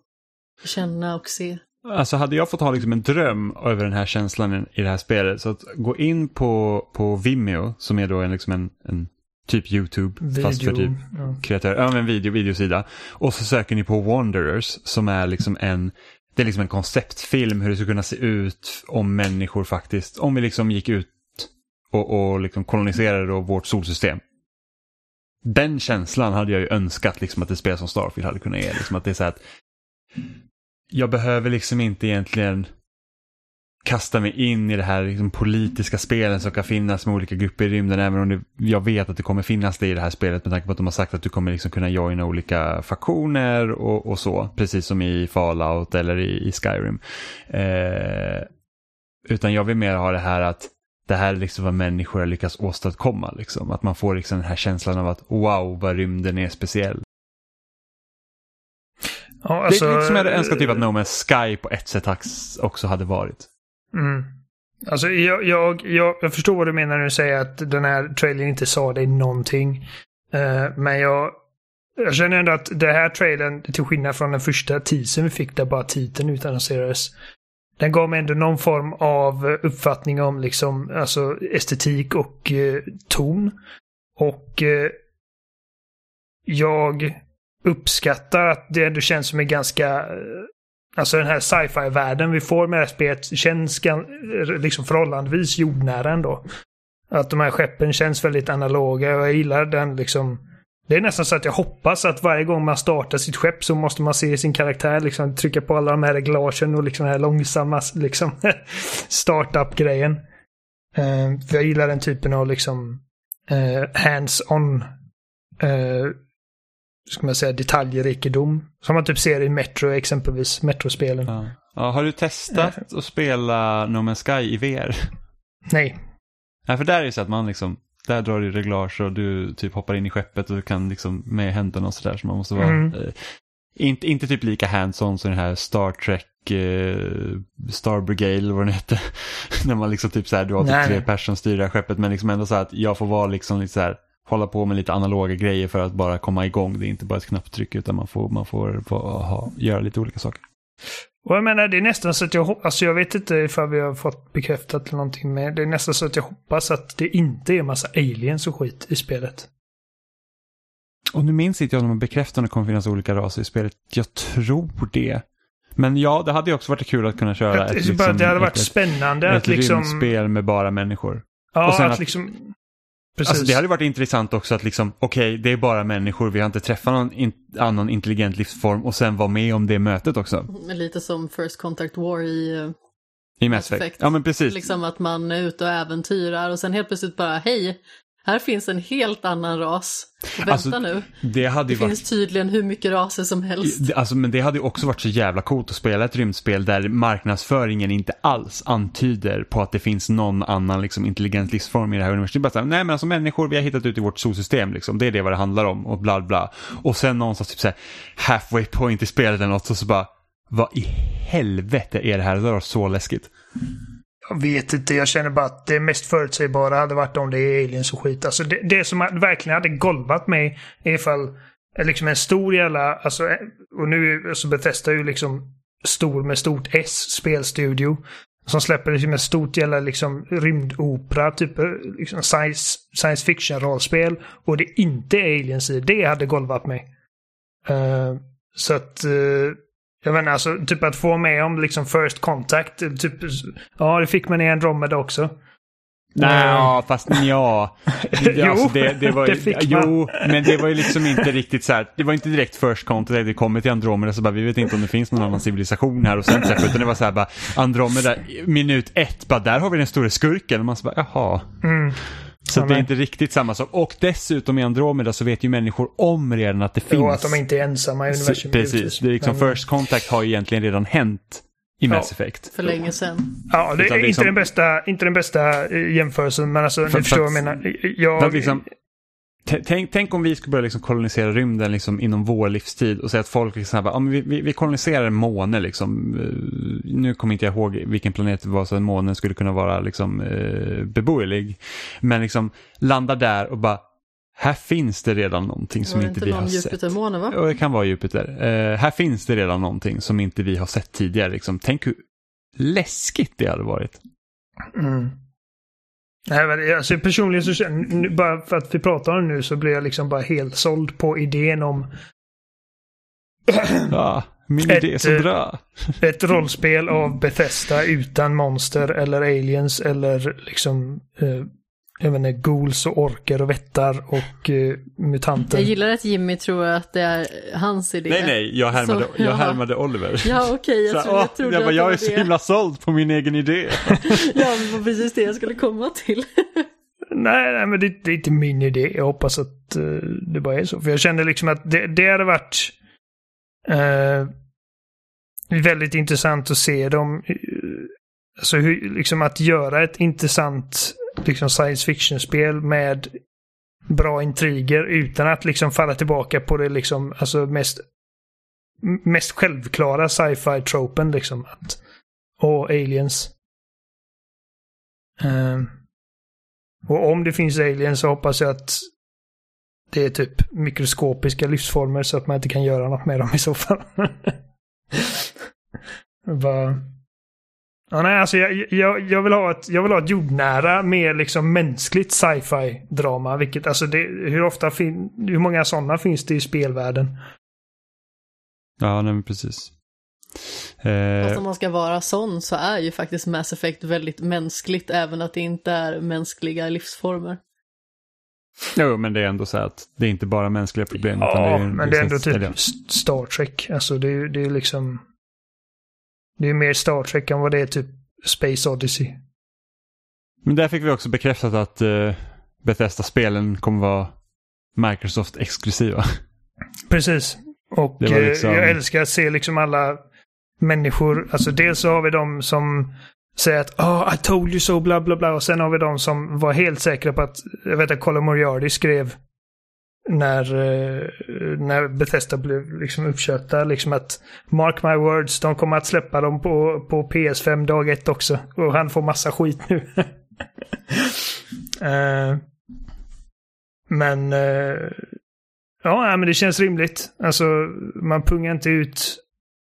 Speaker 2: känna och se.
Speaker 1: Alltså hade jag fått ha liksom en dröm över den här känslan i det här spelet, så att gå in på, på Vimeo, som är då en, liksom en, en typ YouTube, video, fast för typ ja. kreatör, ja men video, videosida. Och så söker ni på Wanderers, som är liksom en, det är liksom en konceptfilm hur det skulle kunna se ut om människor faktiskt, om vi liksom gick ut och, och liksom koloniserade vårt solsystem. Den känslan hade jag ju önskat liksom att ett spel som Starfield hade kunnat ge. Liksom att det är så att jag behöver liksom inte egentligen kasta mig in i det här liksom, politiska spelen som kan finnas med olika grupper i rymden. Även om det, jag vet att det kommer finnas det i det här spelet med tanke på att de har sagt att du kommer liksom kunna joina olika faktioner och, och så. Precis som i Fallout eller i, i Skyrim. Eh, utan jag vill mer ha det här att det här är liksom vad människor har lyckats åstadkomma. Liksom. Att man får liksom den här känslan av att wow vad rymden är speciell. Ja, alltså, det är lite som jag hade önskat typ att No Man's Sky på ett sätt också hade varit.
Speaker 3: Mm. Alltså jag, jag, jag, jag, förstår vad du menar när du säger att den här trailern inte sa dig någonting. Uh, men jag, jag känner ändå att det här trailern, till skillnad från den första teasern vi fick där bara titeln utannonserades. Den gav mig ändå någon form av uppfattning om liksom, alltså estetik och uh, ton. Och uh, jag uppskattar att det ändå känns som en ganska eh, Alltså den här sci-fi-världen vi får med det här spelet känns eh, liksom förhållandevis jordnära ändå. Att de här skeppen känns väldigt analoga och jag gillar den liksom. Det är nästan så att jag hoppas att varje gång man startar sitt skepp så måste man se sin karaktär liksom trycka på alla de här reglagen och liksom den här långsamma liksom startup-grejen. Uh, för jag gillar den typen av liksom uh, hands-on uh, ska man säga, detaljrikedom. Som man typ ser i Metro exempelvis, Metrospelen.
Speaker 1: Ja. ja. har du testat att spela No Man's Sky i VR?
Speaker 3: Nej.
Speaker 1: Ja, för där är det så att man liksom, där drar du reglage och du typ hoppar in i skeppet och du kan liksom med händerna och sådär så man måste vara mm. eh, inte, inte typ lika hands-on som den här Star Trek eh, Star Brigade eller vad den heter. När man liksom typ så här, du har typ tre personer som styr det här skeppet men liksom ändå så här att jag får vara liksom lite så här hålla på med lite analoga grejer för att bara komma igång. Det är inte bara ett knapptryck utan man får, man får, får ha, göra lite olika saker.
Speaker 3: Och jag menar, det är nästan så att jag alltså jag vet inte ifall vi har fått bekräftat eller någonting med. Det är nästan så att jag hoppas att det inte är massa aliens och skit i spelet.
Speaker 1: Och nu minns inte jag om de bekräftar att det kommer finnas olika raser i spelet. Jag tror det. Men ja, det hade ju också varit kul att kunna köra ett, ett,
Speaker 3: liksom, det hade varit ett, spännande
Speaker 1: ett,
Speaker 3: att liksom...
Speaker 1: Ett spel med bara människor.
Speaker 3: Ja, och sen att, att liksom...
Speaker 1: Precis. Alltså det hade varit intressant också att liksom, okej, okay, det är bara människor, vi har inte träffat någon in annan intelligent livsform och sen vara med om det mötet också.
Speaker 2: Lite som First Contact War i
Speaker 1: i Mass Effect. Ja men precis.
Speaker 2: Liksom att man är ute och äventyrar och sen helt plötsligt bara, hej, här finns en helt annan ras. vänta alltså, nu. Det, hade det varit... finns tydligen hur mycket raser som helst.
Speaker 1: Alltså, men det hade ju också varit så jävla coolt att spela ett rymdspel där marknadsföringen inte alls antyder på att det finns någon annan liksom, intelligent livsform i det här universumet. Bara så här, nej men alltså människor vi har hittat ut i vårt solsystem, liksom. det är det vad det handlar om och bla bla. Och sen någonstans typ så här, halfway point i spelet eller något så, så bara, vad i helvete är det här? Det var så läskigt.
Speaker 3: Jag vet inte, jag känner bara att det mest förutsägbara hade varit om det är aliens och skit. Alltså det, det som verkligen hade golvat mig är ifall eh, liksom en stor jävla, alltså, eh, och nu så Bethesda ju liksom stor med stort S spelstudio. Som släpper liksom ett stort jävla liksom rymdopera, typ eh, liksom science, science fiction-rollspel. Och det inte är aliens i. Det hade golvat mig. Uh, så att uh, jag menar alltså, typ att få med om liksom first contact. Typ, ja, det fick man i Andromeda också.
Speaker 1: Nej, ja, fast ja.
Speaker 3: jo, alltså det, det, var, det fick man.
Speaker 1: Jo, men det var ju liksom inte riktigt så här. Det var inte direkt first contact. Det kommer till Andromeda så bara, vi vet inte om det finns någon annan civilisation här och sen träffar utan det var så här bara, Andromeda, minut ett, bara där har vi den stora skurken. Och man så bara, jaha.
Speaker 3: Mm.
Speaker 1: Så ja, det är inte riktigt samma sak. Och dessutom i Andromeda så vet ju människor om redan att det finns. Jo,
Speaker 3: att de inte är ensamma i universum.
Speaker 1: Precis, det är liksom men... first contact har ju egentligen redan hänt i Mass ja. Effect.
Speaker 2: För länge sedan.
Speaker 3: Ja, det är liksom... inte, den bästa, inte den bästa eh, jämförelsen, men alltså, för, ni förstår vad jag menar. Jag...
Speaker 1: Liksom, tänk, tänk, om vi skulle börja liksom kolonisera rymden liksom inom vår livstid och säga att folk liksom här, ja, vi, vi, vi koloniserar en måne. Liksom. Eh, nu kommer inte jag ihåg vilken planet det var så att månen skulle kunna vara liksom, eh, beboelig. Men liksom landar där och bara här finns det redan någonting som inte, vi har sett.
Speaker 2: Jupitermåne va?
Speaker 1: Ja, det kan vara Jupiter. Uh, här finns det redan någonting som inte vi har sett tidigare. Liksom. Tänk hur läskigt det hade varit.
Speaker 3: Mm. Nej, men alltså, personligen så känner bara för att vi pratar om det nu så blir jag liksom bara helt såld på idén om
Speaker 1: ja, min ett, idé är så bra.
Speaker 3: ett rollspel av Bethesda utan monster eller aliens eller liksom eh, jag vet inte, ghouls och orker och vättar och uh, mutanter.
Speaker 2: Jag gillar att Jimmy tror att det är hans idé.
Speaker 1: Nej, nej, jag härmade, så, jag härmade Oliver.
Speaker 2: Ja, okej, okay, jag,
Speaker 1: så, jag trodde jag, bara, jag är så himla såld på min egen idé.
Speaker 2: ja, det var precis det jag skulle komma till.
Speaker 3: nej, nej, men det, det, är inte min idé. Jag hoppas att uh, det bara är så. För jag kände liksom att det, det hade varit uh, väldigt intressant att se dem. Alltså hur, liksom att göra ett intressant liksom science fiction-spel med bra intriger utan att liksom falla tillbaka på det liksom, alltså mest, mest självklara sci-fi-tropen liksom. Att, och aliens. Um, och om det finns aliens så hoppas jag att det är typ mikroskopiska livsformer så att man inte kan göra något med dem i så fall. Bara, Ja, nej, alltså jag, jag, jag, vill ha ett, jag vill ha ett jordnära, mer liksom mänskligt sci-fi drama. Vilket, alltså det, hur ofta fin, hur många sådana finns det i spelvärlden?
Speaker 1: Ja, nej men precis.
Speaker 2: Eh... Fast om man ska vara sån så är ju faktiskt Mass Effect väldigt mänskligt, även att det inte är mänskliga livsformer.
Speaker 1: Jo, men det är ändå så att det är inte bara mänskliga problem.
Speaker 3: Ja, utan det är, men det är ändå typ Star Trek. Alltså det är, det är liksom... Det är mer Star Trek än vad det är typ Space Odyssey.
Speaker 1: Men där fick vi också bekräftat att uh, Bethesda-spelen kommer vara Microsoft-exklusiva.
Speaker 3: Precis. Och liksom... jag älskar att se liksom alla människor. Alltså dels så har vi de som säger att oh, I told you so, bla bla bla. Och sen har vi de som var helt säkra på att, jag vet att Colin Moriarty skrev när, eh, när Bethesda blev liksom uppköpta. Liksom att Mark my words, de kommer att släppa dem på, på PS5 dag ett också. Och han får massa skit nu. uh, men uh, ja, men det känns rimligt. Alltså, man pungar inte ut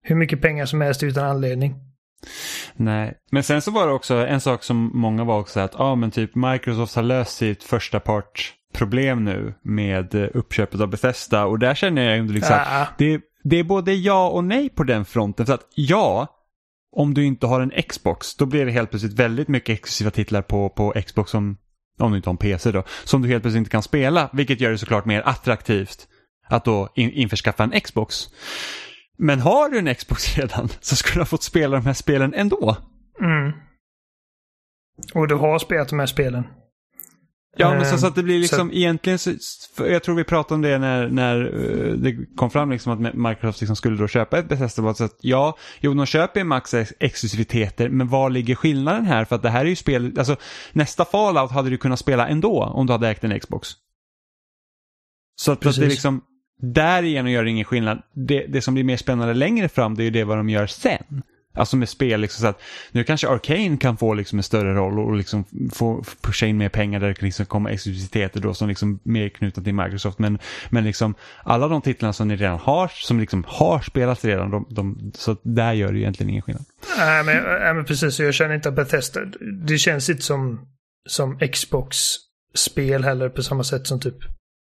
Speaker 3: hur mycket pengar som helst utan anledning.
Speaker 1: Nej, men sen så var det också en sak som många var också att ja ah, men typ Microsoft har löst sitt första part problem nu med eh, uppköpet av Bethesda och där känner jag ändå liksom äh. det, det är både ja och nej på den fronten. För att ja, om du inte har en Xbox då blir det helt plötsligt väldigt mycket exklusiva titlar på, på Xbox som, om du inte har en PC då, som du helt plötsligt inte kan spela. Vilket gör det såklart mer attraktivt att då in, införskaffa en Xbox. Men har du en Xbox redan så skulle du ha fått spela de här spelen ändå.
Speaker 3: Mm. Och du har spelat de här spelen.
Speaker 1: Ja, men så, så, att det blir liksom så... egentligen, så, jag tror vi pratade om det när, när uh, det kom fram liksom att Microsoft liksom skulle då köpa ett Bethesda. Så att ja, jo, de köper Max exklusiviteter, men var ligger skillnaden här? För att det här är ju spel, alltså nästa Fallout hade du kunnat spela ändå om du hade ägt en Xbox. Så att, att det liksom, därigenom gör det ingen skillnad. Det, det som blir mer spännande längre fram, det är ju det vad de gör sen. Alltså med spel, liksom, så att nu kanske Arcane kan få liksom en större roll och liksom få pusha in mer pengar där det kan liksom komma exklusiviteter då som liksom mer knutna till Microsoft. Men, men liksom alla de titlarna som ni redan har, som liksom har spelats redan, de, de, så där gör det egentligen ingen skillnad.
Speaker 3: Nej men, nej, men precis, jag känner inte att Bethesda, det känns inte som, som Xbox-spel heller på samma sätt som typ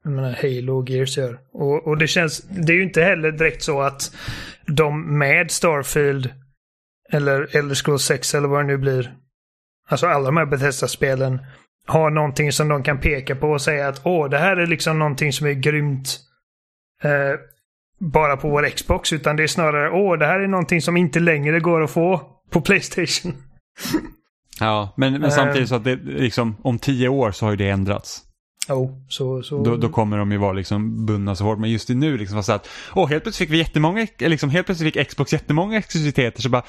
Speaker 3: jag menar, Halo och Gears gör. Och, och det känns, det är ju inte heller direkt så att de med Starfield eller Elder Scrolls 6 eller vad det nu blir. Alltså alla de här Bethesda-spelen har någonting som de kan peka på och säga att åh, det här är liksom någonting som är grymt. Eh, bara på vår Xbox, utan det är snarare åh, det här är någonting som inte längre går att få på Playstation.
Speaker 1: ja, men, men samtidigt så att det liksom om tio år så har ju det ändrats.
Speaker 3: Oh, så, så...
Speaker 1: Då, då, kommer de ju vara liksom bundna så hårt. Men just nu liksom så att, åh, helt plötsligt fick vi jättemånga, liksom, helt plötsligt fick Xbox jättemånga exklusiviteter. Så bara,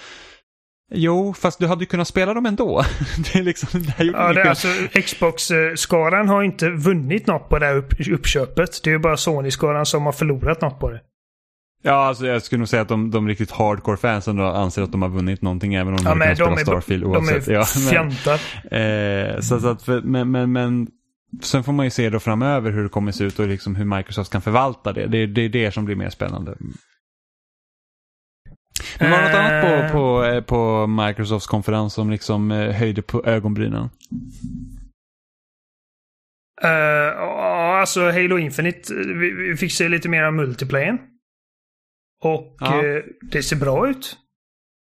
Speaker 1: Jo, fast du hade ju kunnat spela dem ändå. det är liksom, det
Speaker 3: ja, det alltså, Xbox-skaran har inte vunnit något på det här upp, uppköpet. Det är ju bara Sony-skaran som har förlorat något på det.
Speaker 1: Ja, alltså jag skulle nog säga att de, de riktigt hardcore fansen anser att de har vunnit någonting även om de ja,
Speaker 3: inte kan spela Starfield oavsett. De är.
Speaker 1: Ja, eh, så, så att, men, men, men sen får man ju se då framöver hur det kommer se ut och liksom hur Microsoft kan förvalta det. Det, det är det som blir mer spännande. Men var det något annat på, eh. på, eh, på Microsofts konferens som liksom eh, höjde på ögonbrynen?
Speaker 3: Uh, alltså Halo Infinite, vi, vi fick se lite mer av multiplayen. Och ja. uh, det ser bra ut.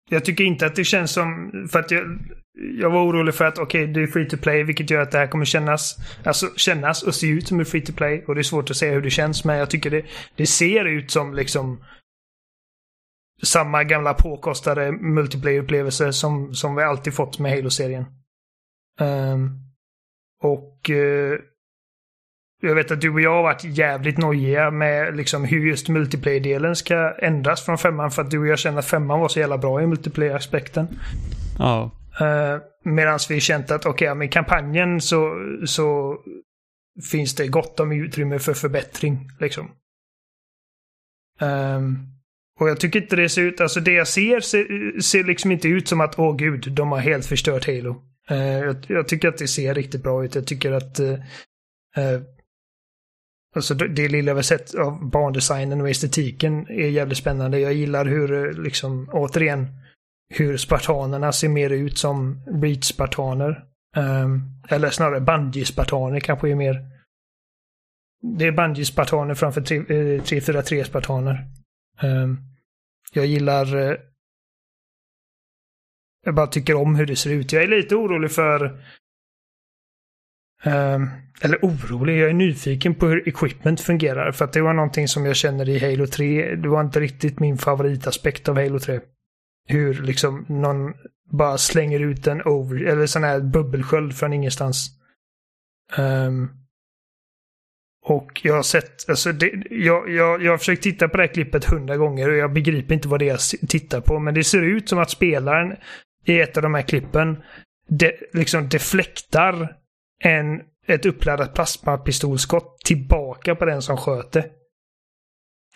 Speaker 3: Jag tycker inte att det känns som, för att jag, jag var orolig för att okej, okay, det är free to play, vilket gör att det här kommer kännas, alltså kännas och se ut som en free to play. Och det är svårt att säga hur det känns, men jag tycker det, det ser ut som liksom samma gamla påkostade multiplayer-upplevelser som, som vi alltid fått med Halo-serien. Um, och uh, jag vet att du och jag har varit jävligt nojiga med liksom hur just multiplayer-delen ska ändras från femman för att du och jag känner att femman var så jävla bra i multiplayer-aspekten.
Speaker 1: Ja.
Speaker 3: Eh, uh, Medan vi känt att okej, okay, med kampanjen så, så finns det gott om utrymme för förbättring. Liksom. Um, och jag tycker inte det ser ut, alltså det jag ser ser, ser liksom inte ut som att åh gud, de har helt förstört Halo. Uh, jag, jag, tycker att det ser riktigt bra ut. Jag tycker att uh, uh, Alltså det, det lilla vi sett av barndesignen och estetiken är jävligt spännande. Jag gillar hur, liksom, återigen, hur spartanerna ser mer ut som Reach-spartaner. Um, eller snarare bungy-spartaner kanske är mer. Det är bungy-spartaner framför 343-spartaner. Eh, um, ehm, jag gillar... Uh, jag bara tycker om hur det ser ut. Jag är lite orolig för... Um, eller orolig, jag är nyfiken på hur equipment fungerar. För att det var någonting som jag känner i Halo 3. Det var inte riktigt min favoritaspekt av Halo 3. Hur liksom någon bara slänger ut en over, eller sån här bubbelsköld från ingenstans. Um, och jag har sett, alltså det, jag, jag, jag har försökt titta på det här klippet hundra gånger och jag begriper inte vad det är jag tittar på. Men det ser ut som att spelaren i ett av de här klippen de, liksom deflektar en, ett uppladdat plasmapistolskott tillbaka på den som sköt det.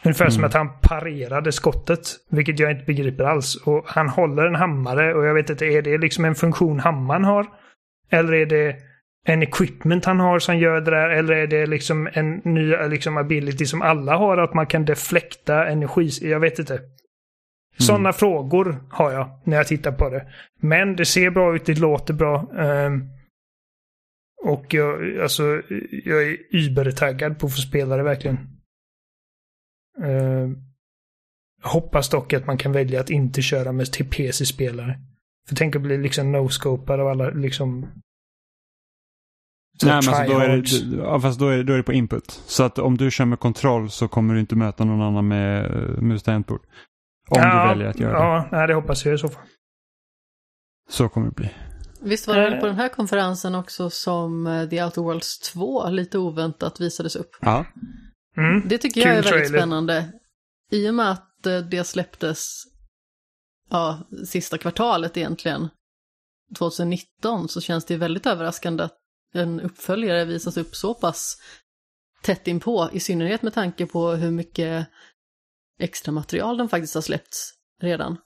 Speaker 3: Ungefär mm. som att han parerade skottet, vilket jag inte begriper alls. Och han håller en hammare och jag vet inte, är det liksom en funktion hammaren har? Eller är det en equipment han har som gör det där? Eller är det liksom en ny liksom ability som alla har, att man kan deflekta energi? Jag vet inte. Sådana mm. frågor har jag när jag tittar på det. Men det ser bra ut, det låter bra. Um, och jag, alltså, jag är übertaggad på att få spela det verkligen. Uh, hoppas dock att man kan välja att inte köra med till PC-spelare. För tänk att bli liksom no-scopad av alla liksom
Speaker 1: Nej, men alltså då är det, ja, fast då är, då är det på input. Så att om du kör med kontroll så kommer du inte möta någon annan med uh, mus tangentbord. Om ja, du väljer att göra
Speaker 3: ja, det. Ja, det hoppas jag i så fall.
Speaker 1: Så kommer det bli.
Speaker 2: Visst var det väl på den här konferensen också som eh, The Outer Worlds 2 lite oväntat visades upp?
Speaker 1: Ja.
Speaker 2: Mm. Det tycker jag är väldigt trailer. spännande. I och med att eh, det släpptes ja, sista kvartalet egentligen, 2019, så känns det väldigt överraskande att en uppföljare visas upp så pass tätt inpå, i synnerhet med tanke på hur mycket extra material de faktiskt har släppts redan.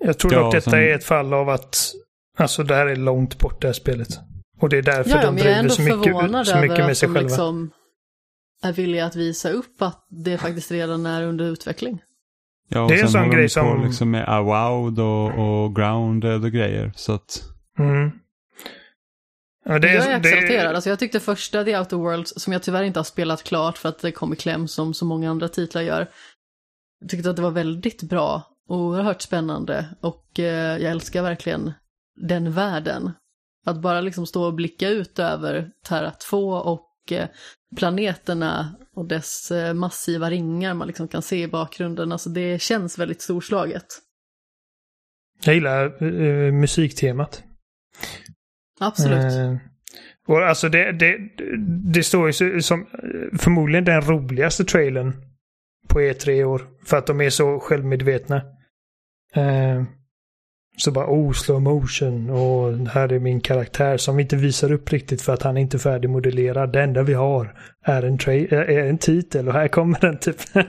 Speaker 3: Jag tror ja, dock detta sen... är ett fall av att alltså det här är långt bort det här spelet. Och det är därför ja, de driver så mycket, så mycket med sig själva. Liksom
Speaker 2: är villiga att visa upp att det faktiskt redan är under utveckling.
Speaker 1: Ja, och det är en sån grej som... Liksom med Awowed och, och Grounded och grejer. Så att...
Speaker 3: Mm.
Speaker 2: Ja, det är, jag är exalterad. Det... Alltså jag tyckte första The Outer Worlds, som jag tyvärr inte har spelat klart för att det kom i kläm som så många andra titlar gör. Jag tyckte att det var väldigt bra, oerhört spännande och eh, jag älskar verkligen den världen. Att bara liksom stå och blicka ut över Terra 2 och eh, planeterna och dess eh, massiva ringar man liksom kan se i bakgrunden. Alltså det känns väldigt storslaget.
Speaker 3: Jag gillar uh, musiktemat.
Speaker 2: Absolut. Uh,
Speaker 3: och alltså det, det, det står ju som förmodligen den roligaste trailern på E3 i år. För att de är så självmedvetna. Uh, så bara oh, slow motion och här är min karaktär som vi inte visar upp riktigt för att han är inte färdigmodellerad. Det enda vi har är en, är en titel och här kommer den typ. uh,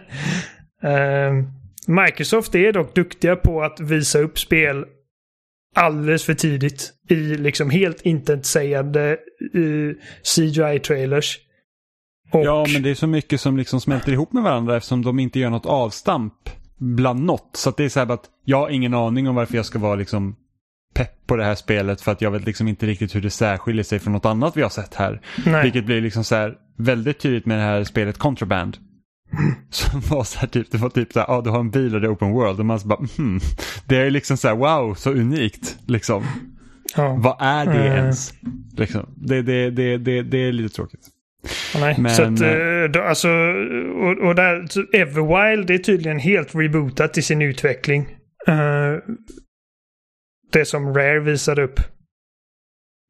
Speaker 3: Microsoft är dock duktiga på att visa upp spel alldeles för tidigt i liksom helt intetsägande uh, CGI-trailers.
Speaker 1: Och... Ja, men det är så mycket som liksom smälter ihop med varandra eftersom de inte gör något avstamp bland något. Så det är så här att jag har ingen aning om varför jag ska vara liksom pepp på det här spelet för att jag vet liksom inte riktigt hur det särskiljer sig från något annat vi har sett här. Nej. Vilket blir liksom så här väldigt tydligt med det här spelet Contraband. Som var så här typ, det var typ så här, ja ah, du har en bil och det är open world och man så bara, hmm. Det är liksom så här, wow, så unikt liksom. Ja. Vad är det mm. ens? Liksom. Det, det, det, det, det är lite tråkigt.
Speaker 3: Nej, Men, så att, eh, då, alltså, och, och där, Everwild är tydligen helt rebootat i sin utveckling. Uh, det som Rare visade upp.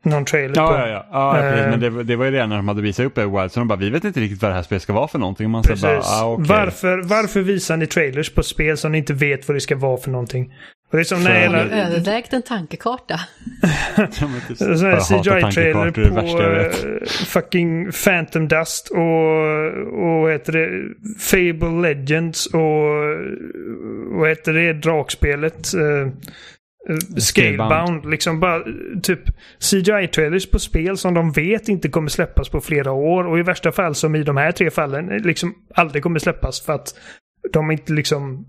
Speaker 3: Någon trailer
Speaker 1: ja,
Speaker 3: på.
Speaker 1: Ja, ja, ja. ja uh, men det, det, var ju redan när de hade visat upp Everwild. Så de bara, vi vet inte riktigt vad det här spelet ska vara för någonting. man precis. Bara, ah, okay.
Speaker 3: varför, varför visar ni trailers på spel som ni inte vet vad det ska vara för någonting?
Speaker 2: Och det är som när du övervägt en tankekarta?
Speaker 3: CGI-trailer på uh, fucking Phantom Dust och, och heter det? Fable Legends och vad heter det? Drakspelet. Uh, Scalebound. Liksom bara typ CGI-trailers på spel som de vet inte kommer släppas på flera år. Och i värsta fall som i de här tre fallen liksom aldrig kommer släppas för att de inte liksom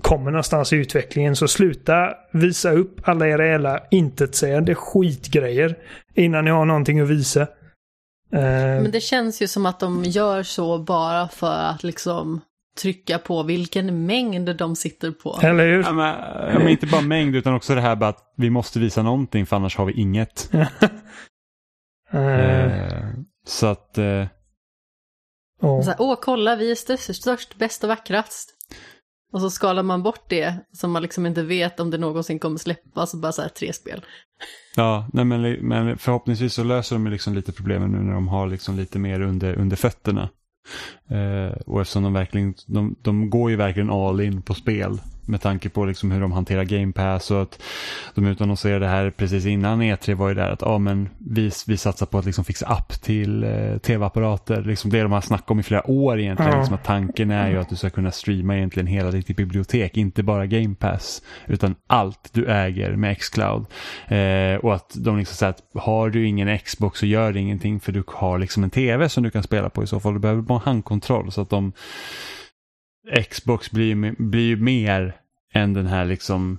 Speaker 3: kommer någonstans i utvecklingen. Så sluta visa upp alla era jävla intetsägande skitgrejer innan ni har någonting att visa.
Speaker 2: Uh... Men det känns ju som att de gör så bara för att liksom trycka på vilken mängd de sitter på.
Speaker 3: Eller hur?
Speaker 1: Ja, men, ja, men inte bara mängd utan också det här bara att vi måste visa någonting för annars har vi inget. uh... Uh, så att... Uh...
Speaker 2: Oh. Så här, Åh, kolla, vi är störst, störst, bäst och vackrast. Och så skalar man bort det som man liksom inte vet om det någonsin kommer släppas, bara så här tre spel.
Speaker 1: Ja, nej men, men förhoppningsvis så löser de liksom lite problemen nu när de har liksom lite mer under, under fötterna. Eh, och eftersom de verkligen, de, de går ju verkligen all in på spel med tanke på liksom hur de hanterar Game Pass och att de utannonserade här precis innan E3 var ju där att ah, men vi, vi satsar på att liksom fixa app till eh, tv-apparater. Liksom det de har snackat om i flera år egentligen. Mm. Liksom att tanken är ju att du ska kunna streama egentligen hela ditt bibliotek, inte bara Game Pass utan allt du äger med Xcloud. Eh, och att de liksom säger att har du ingen Xbox så gör det ingenting för du har liksom en tv som du kan spela på i så fall. Du behöver bara handkontroll så att de Xbox blir, blir ju mer än den här liksom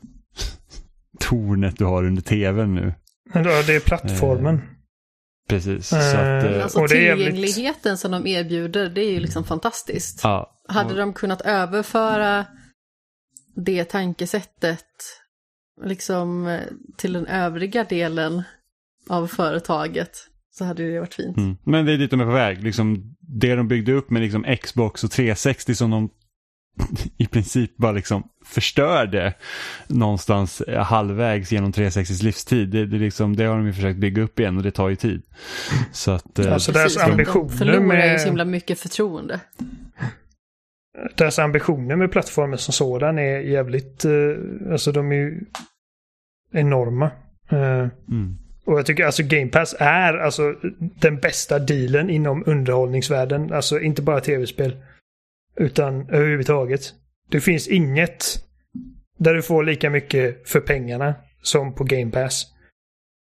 Speaker 1: tornet du har under tvn nu.
Speaker 3: Ja, det är plattformen. Eh,
Speaker 1: precis.
Speaker 3: Eh,
Speaker 2: att, eh, alltså tillgängligheten som de erbjuder, det är ju liksom fantastiskt.
Speaker 1: Ja,
Speaker 2: Hade de kunnat överföra det tankesättet liksom till den övriga delen av företaget så hade det varit fint. Mm.
Speaker 1: Men det är dit de är på väg. Liksom, det de byggde upp med liksom Xbox och 360 som de i princip bara liksom förstörde någonstans halvvägs genom 360s livstid. Det, det, liksom, det har de ju försökt bygga upp igen och det tar ju tid. Så att,
Speaker 3: eh, alltså deras ambitioner de
Speaker 2: förlorar med... ju så himla mycket förtroende.
Speaker 3: Deras ambitioner med plattformen som sådan är jävligt, eh, alltså de är ju enorma. Eh, mm. Och jag tycker alltså Game Pass är alltså den bästa dealen inom underhållningsvärlden. Alltså inte bara tv-spel. Utan överhuvudtaget. Det finns inget där du får lika mycket för pengarna som på Game Pass.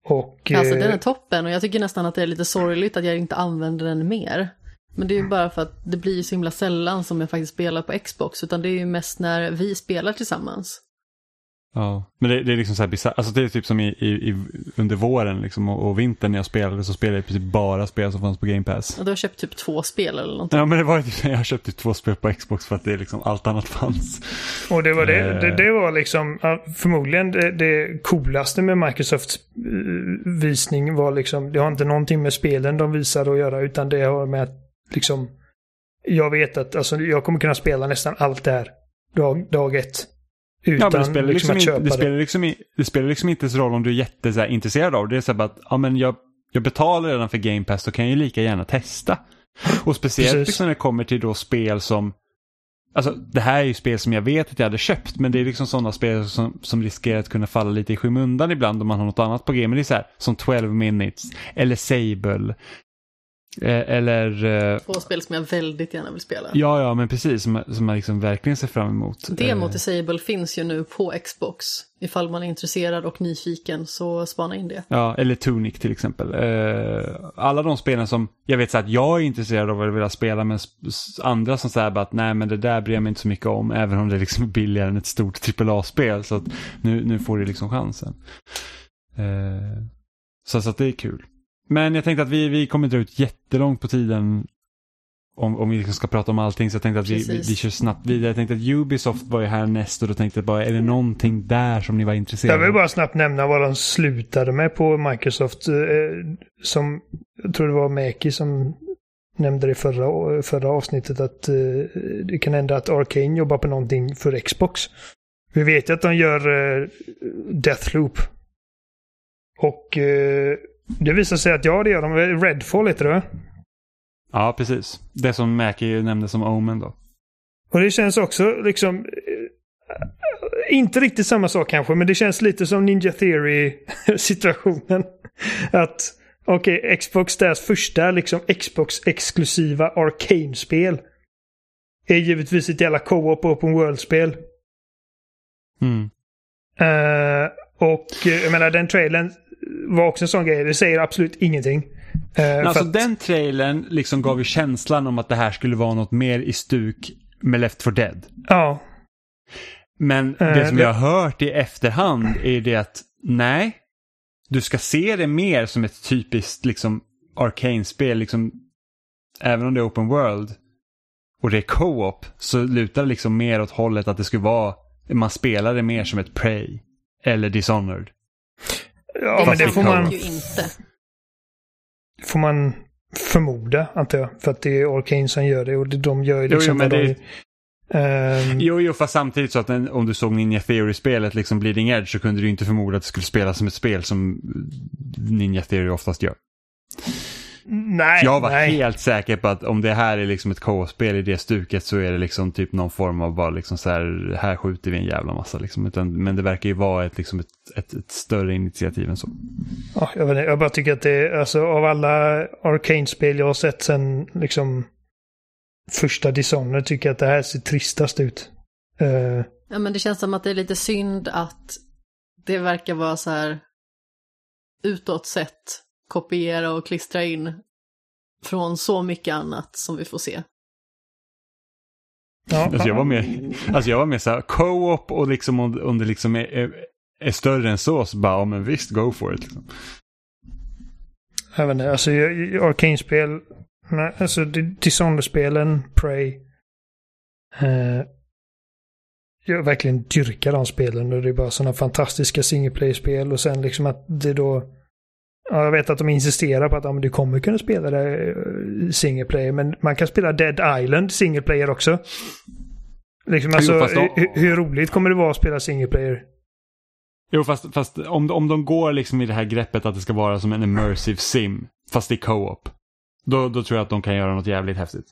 Speaker 3: Och,
Speaker 2: alltså den är eh, toppen och jag tycker nästan att det är lite sorgligt att jag inte använder den mer. Men det är ju bara för att det blir så himla sällan som jag faktiskt spelar på Xbox, utan det är ju mest när vi spelar tillsammans.
Speaker 1: Ja, men det, det är liksom så här bizarrt. Alltså det är typ som i, i, under våren liksom, och, och, vintern när jag spelade så spelade jag precis bara spel som fanns på Game Pass.
Speaker 2: Och du har köpt typ två spel eller någonting?
Speaker 1: Ja, men det var typ, jag har köpt typ två spel på Xbox för att det liksom allt annat fanns.
Speaker 3: Och det var det, det, det var liksom förmodligen det, det coolaste med Microsofts eh, visning var liksom, det har inte någonting med spelen de visar att göra utan det har med att liksom, jag vet att alltså, jag kommer kunna spela nästan allt det här dag, dag ett. Utan ja,
Speaker 1: det spelar liksom, liksom det. Spelar liksom, det spelar liksom inte så roll om du är jätteintresserad av det. Det är så här att ja, men jag, jag betalar redan för Game Pass, då kan jag ju lika gärna testa. Och speciellt liksom när det kommer till då spel som Alltså det här är ju spel som jag vet att jag hade köpt men det är liksom sådana spel som, som riskerar att kunna falla lite i skymundan ibland om man har något annat på G. Men det är så här som 12 minutes eller Sable eller... Eh,
Speaker 2: Två spel som jag väldigt gärna vill spela.
Speaker 1: Ja, ja, men precis. Som, som man liksom verkligen ser fram emot.
Speaker 2: Demo till eh, Sable finns ju nu på Xbox. Ifall man är intresserad och nyfiken så spana in det.
Speaker 1: Ja, eller Tunic till exempel. Alla de spelen som jag vet så att jag är intresserad av att vilja spela men andra som säger att nej men det där bryr jag mig inte så mycket om även om det är liksom billigare än ett stort AAA-spel. Så att nu, nu får du liksom chansen. Så, så att det är kul. Men jag tänkte att vi, vi kommer dra ut jättelångt på tiden om, om vi liksom ska prata om allting så jag tänkte att vi, vi, vi, kör snabbt vidare. Jag tänkte att Ubisoft var ju här näst och då tänkte jag bara, är det någonting där som ni var intresserade
Speaker 3: av? Jag vill bara snabbt nämna vad de slutade med på Microsoft. Eh, som, jag tror det var Mäki som nämnde det förra, förra avsnittet att eh, det kan hända att Arcane jobbar på någonting för Xbox. Vi vet ju att de gör eh, Deathloop. Och eh, det visar sig att ja, det gör de. Redfall heter det
Speaker 1: Ja, precis. Det som Mackie nämnde som Omen då.
Speaker 3: Och det känns också liksom... Eh, inte riktigt samma sak kanske, men det känns lite som Ninja Theory-situationen. Att, okej, okay, Xbox, deras första liksom Xbox-exklusiva Arcane-spel är givetvis ett jävla co-op open world-spel.
Speaker 1: Mm.
Speaker 3: Uh, och jag menar den trailern var också en sån grej. Det säger absolut ingenting.
Speaker 1: Uh, alltså att... den trailern liksom gav ju känslan om att det här skulle vara något mer i stuk med Left 4 Dead.
Speaker 3: Ja.
Speaker 1: Men det uh, som det... jag har hört i efterhand är det att nej, du ska se det mer som ett typiskt liksom Arcane-spel. Liksom, även om det är open world och det är co-op så lutar det liksom mer åt hållet att det skulle vara, man spelar det mer som ett Prey eller Dishonored.
Speaker 3: Ja, men det får man... Ju inte. får man förmoda, antar jag. För att det är Arcane som gör det och de gör ju liksom... Jo, jo, men det...
Speaker 1: Um... Jo, jo, fast samtidigt så att den, om du såg Ninja Theory-spelet, liksom Bleeding Edge, så kunde du inte förmoda att det skulle spelas som ett spel som Ninja Theory oftast gör.
Speaker 3: Nej,
Speaker 1: Jag var
Speaker 3: nej.
Speaker 1: helt säker på att om det här är liksom ett K-spel i det stuket så är det liksom typ någon form av bara liksom så här, här skjuter vi en jävla massa liksom. Utan, men det verkar ju vara ett, liksom ett, ett, ett större initiativ än så.
Speaker 3: Ja, jag, vet inte, jag bara tycker att det alltså av alla Arcane-spel jag har sett sen liksom första Dishonored tycker jag att det här ser tristast ut. Uh...
Speaker 2: Ja, men det känns som att det är lite synd att det verkar vara så här utåt sett kopiera och klistra in från så mycket annat som vi får se.
Speaker 1: Ja. Alltså jag var mer, alltså jag var mer så här co-op och liksom om, om det liksom är, är, är, större än så så bara, ja men visst, go for it. Liksom.
Speaker 3: Jag vet inte, alltså Arcane-spel, alltså Dishonored-spelen, Prey. Eh, jag verkligen dyrkar de spelen och det är bara sådana fantastiska single play-spel och sen liksom att det då Ja, jag vet att de insisterar på att ja, du kommer kunna spela det eh, single player, men man kan spela Dead Island single player också. Liksom, alltså, jo, då... hur, hur, roligt kommer det vara att spela single player?
Speaker 1: Jo, fast, fast om, om de går liksom i det här greppet att det ska vara som en immersive sim, fast i co-op, då, då tror jag att de kan göra något jävligt häftigt.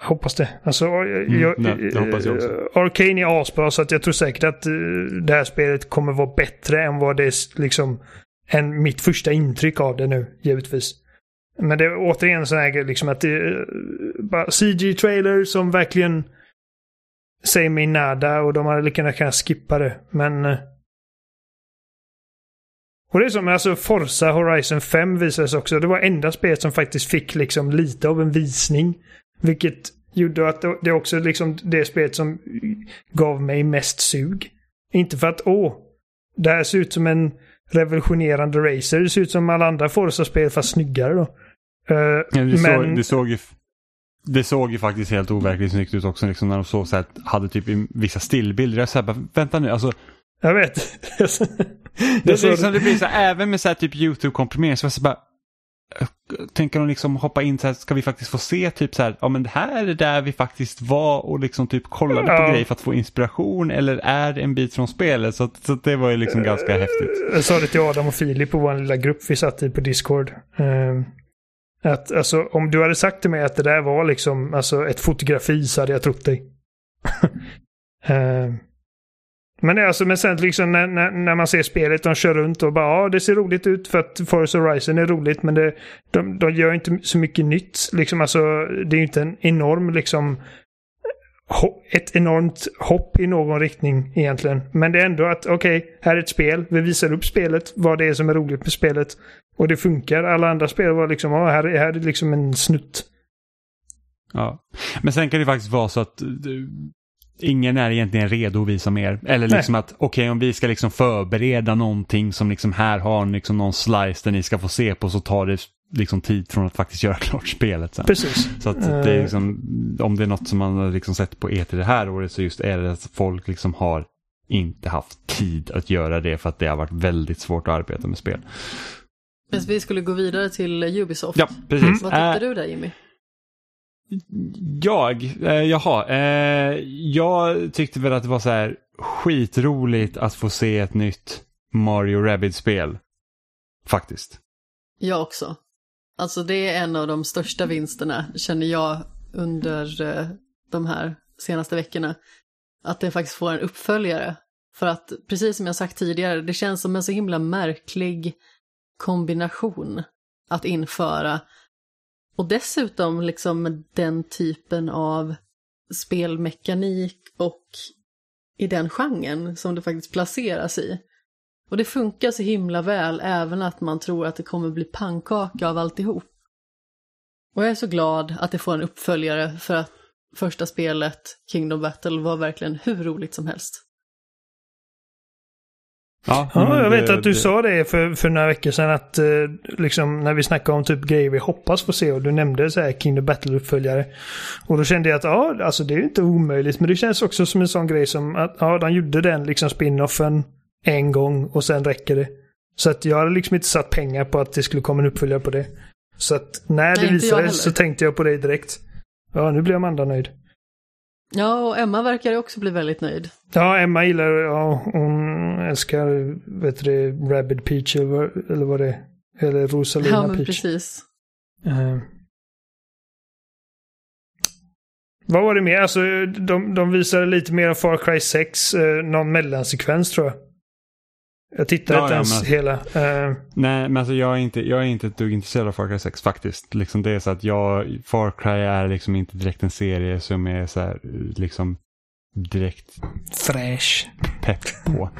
Speaker 3: Jag hoppas det. Alltså, mm, jag, nej, det hoppas jag också. Arcane är asbra så att jag tror säkert att uh, det här spelet kommer vara bättre än vad det liksom än mitt första intryck av det nu, givetvis. Men det är återigen så här liksom att det är bara CG-trailer som verkligen säger mig nada och de hade lika gärna kunnat skippa det. Men... Eh. Och det är som alltså Forza Horizon 5 visades också. Det var enda spelet som faktiskt fick liksom lite av en visning. Vilket gjorde att det också liksom det spelet som gav mig mest sug. Inte för att åh, det här ser ut som en revolutionerande racer. Det ser ut som alla andra Forza-spel fast snyggare då.
Speaker 1: Uh, ja, det, men... såg, det, såg ju, det såg ju faktiskt helt overkligt snyggt ut också liksom när de såg så här, hade typ vissa stillbilder. Jag sa vänta nu, alltså.
Speaker 3: Jag vet.
Speaker 1: det, så... liksom, det blir så här, även med så här typ YouTube-komprimering så var det bara, Tänker de liksom hoppa in så här, ska vi faktiskt få se typ så här, ja men det här är där vi faktiskt var och liksom typ kollade ja. på grejer för att få inspiration eller är det en bit från spelet? Så, så det var ju liksom ganska uh, häftigt.
Speaker 3: Jag sa det till Adam och Filip på vår lilla grupp vi satt i på Discord. Uh, att alltså om du hade sagt till mig att det där var liksom alltså ett fotografi så hade jag trott dig. uh, Men, alltså, men sen liksom när, när, när, man ser spelet, de kör runt och bara ja, det ser roligt ut för att Forza Horizon är roligt men det, de, de gör inte så mycket nytt. Liksom, alltså, det är ju inte en enorm liksom ett enormt hopp i någon riktning egentligen. Men det är ändå att okej, okay, här är ett spel. Vi visar upp spelet, vad det är som är roligt med spelet. Och det funkar. Alla andra spel var liksom, ja, här, här är liksom en snutt.
Speaker 1: Ja, men sen kan det faktiskt vara så att eh, ingen är egentligen redo att visa mer. Eller liksom Nej. att okej okay, om vi ska liksom förbereda någonting som liksom här har liksom någon slice där ni ska få se på så tar det liksom tid från att faktiskt göra klart spelet sen.
Speaker 3: Precis.
Speaker 1: Så att det är eh. liksom, om det är något som man har liksom sett på E3 det här året så just är det att folk liksom har inte haft tid att göra det för att det har varit väldigt svårt att arbeta med spel.
Speaker 2: Men vi skulle gå vidare till Ubisoft.
Speaker 1: Ja, precis. Mm.
Speaker 2: Vad tyckte äh, du där Jimmy?
Speaker 1: Jag, eh, jaha, eh, jag tyckte väl att det var så här skitroligt att få se ett nytt Mario Rabbids-spel. Faktiskt.
Speaker 2: Jag också. Alltså det är en av de största vinsterna, känner jag, under eh, de här senaste veckorna. Att det faktiskt får en uppföljare. För att, precis som jag sagt tidigare, det känns som en så himla märklig kombination att införa och dessutom liksom den typen av spelmekanik och i den genren som det faktiskt placeras i. Och det funkar så himla väl även att man tror att det kommer bli pannkaka av alltihop. Och jag är så glad att det får en uppföljare för att första spelet, Kingdom Battle, var verkligen hur roligt som helst.
Speaker 3: Ja, ja jag vet det, att du det... sa det för, för några veckor sedan att eh, liksom när vi snackade om typ grejer vi hoppas få se och du nämnde så här Kingdom Battle-uppföljare. Och då kände jag att ja, alltså det är inte omöjligt men det känns också som en sån grej som att ja, de gjorde den liksom spin-offen en gång och sen räcker det. Så att jag hade liksom inte satt pengar på att det skulle komma en uppföljare på det. Så att när det visades så tänkte jag på det direkt. Ja, nu blir Amanda nöjd.
Speaker 2: Ja, och Emma verkar också bli väldigt nöjd.
Speaker 3: Ja, Emma gillar, ja, hon älskar, vet du Rabid Peach eller, eller vad det är. Eller Rosalina
Speaker 2: ja,
Speaker 3: men
Speaker 2: Peach. precis.
Speaker 3: Uh. Vad var det mer? Alltså, de, de visade lite mer av Far Cry 6, eh, någon mellansekvens tror jag. Jag tittade ja, inte ens men, hela. Uh...
Speaker 1: Nej, men alltså jag är, inte, jag är inte ett dugg intresserad av Far Cry 6 faktiskt. Liksom det är så att jag, Far Cry är liksom inte direkt en serie som är så här, liksom direkt
Speaker 3: fräsch.
Speaker 1: Pepp på.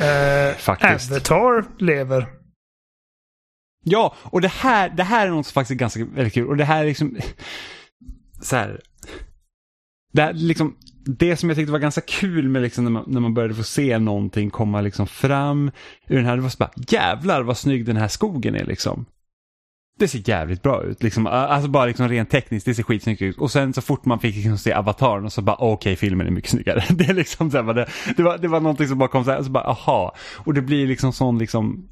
Speaker 3: uh, faktiskt. Avatar lever.
Speaker 1: Ja, och det här, det här är något som faktiskt är ganska väldigt kul. Och det här är liksom så här. Det, här, liksom, det som jag tyckte var ganska kul med liksom när, man, när man började få se någonting komma liksom fram ur den här, det var så bara jävlar vad snygg den här skogen är liksom. Det ser jävligt bra ut, liksom, alltså bara liksom rent tekniskt, det ser skitsnyggt ut. Och sen så fort man fick liksom se avataren och så bara okej, okay, filmen är mycket snyggare. Det är liksom så här, det, det, var, det var någonting som bara kom så här, så bara aha. Och det blir liksom sån liksom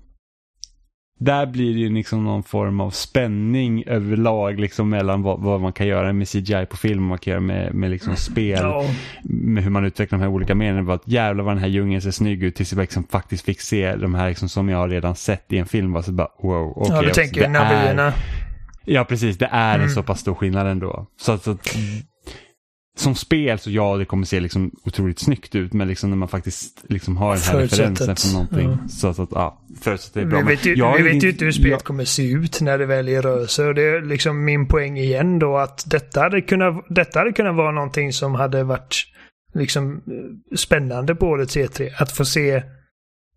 Speaker 1: där blir det ju liksom någon form av spänning överlag liksom mellan vad, vad, man kan göra med CGI på film och vad man kan göra med, med liksom spel. Ja. Med hur man utvecklar de här olika medierna. Att jävlar vad den här djungeln ser snygg ut tills jag liksom faktiskt fick se de här liksom som jag redan sett i en film. Var så bara wow. Okay,
Speaker 3: ja, du tänker ju.
Speaker 1: Ja, precis. Det är mm. en så pass stor skillnad ändå. Så så som spel så ja, det kommer se liksom otroligt snyggt ut, men liksom när man faktiskt liksom har den här referensen för någonting. Ja. Så, så att, ja, förutsätter det är bra.
Speaker 3: Vi vet ju, vi vet ju inte hur spelet jag... kommer se ut när det väl är rörelse. Och det är liksom min poäng igen då att detta hade kunnat, detta hade kunnat vara någonting som hade varit liksom spännande på årets E3. Att få se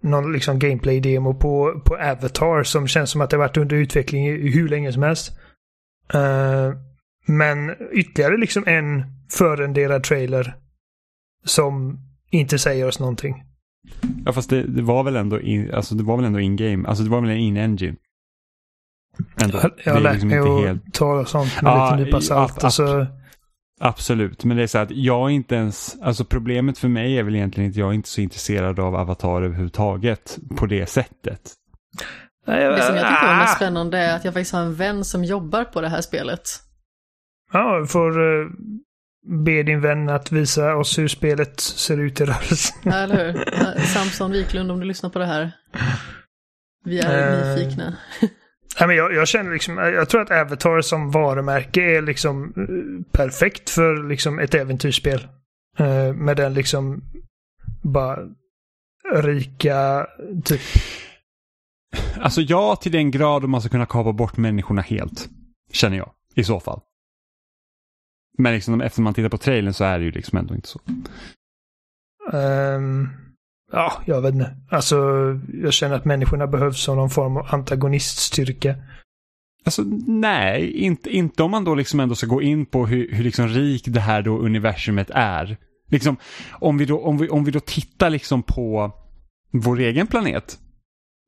Speaker 3: någon liksom gameplay-demo på, på Avatar som känns som att det varit under utveckling hur länge som helst. Uh, men ytterligare liksom en förrenderad trailer som inte säger oss någonting.
Speaker 1: Ja fast det, det, var väl ändå in, alltså det var väl ändå in-game, alltså det var väl en in-engine.
Speaker 3: Ändå. Jag har lärt liksom mig att helt... ta sånt med ja, lite nypa salt. Alltså...
Speaker 1: Absolut, men det är så att jag inte ens, alltså problemet för mig är väl egentligen att jag är inte så intresserad av Avatar överhuvudtaget på det sättet.
Speaker 2: Det som jag tycker är mest spännande är att jag faktiskt har en vän som jobbar på det här spelet.
Speaker 3: Ja, får uh, be din vän att visa oss hur spelet ser ut i rörelse.
Speaker 2: Ja, eller hur? Samson Wiklund, om du lyssnar på det här. Vi är uh, nyfikna.
Speaker 3: Nej, men jag, jag, känner liksom, jag tror att Avatar som varumärke är liksom perfekt för liksom ett äventyrsspel. Uh, med den liksom bara rika typ
Speaker 1: Alltså ja, till den grad man ska kunna kapa bort människorna helt. Känner jag, i så fall. Men liksom efter man tittar på trailern så är det ju liksom ändå inte så.
Speaker 3: Um, ja, jag vet inte. Alltså, jag känner att människorna behövs som någon form av antagoniststyrka.
Speaker 1: Alltså nej, inte, inte om man då liksom ändå ska gå in på hur, hur liksom rikt det här då universumet är. Liksom, om vi då, om vi, om vi då tittar liksom på vår egen planet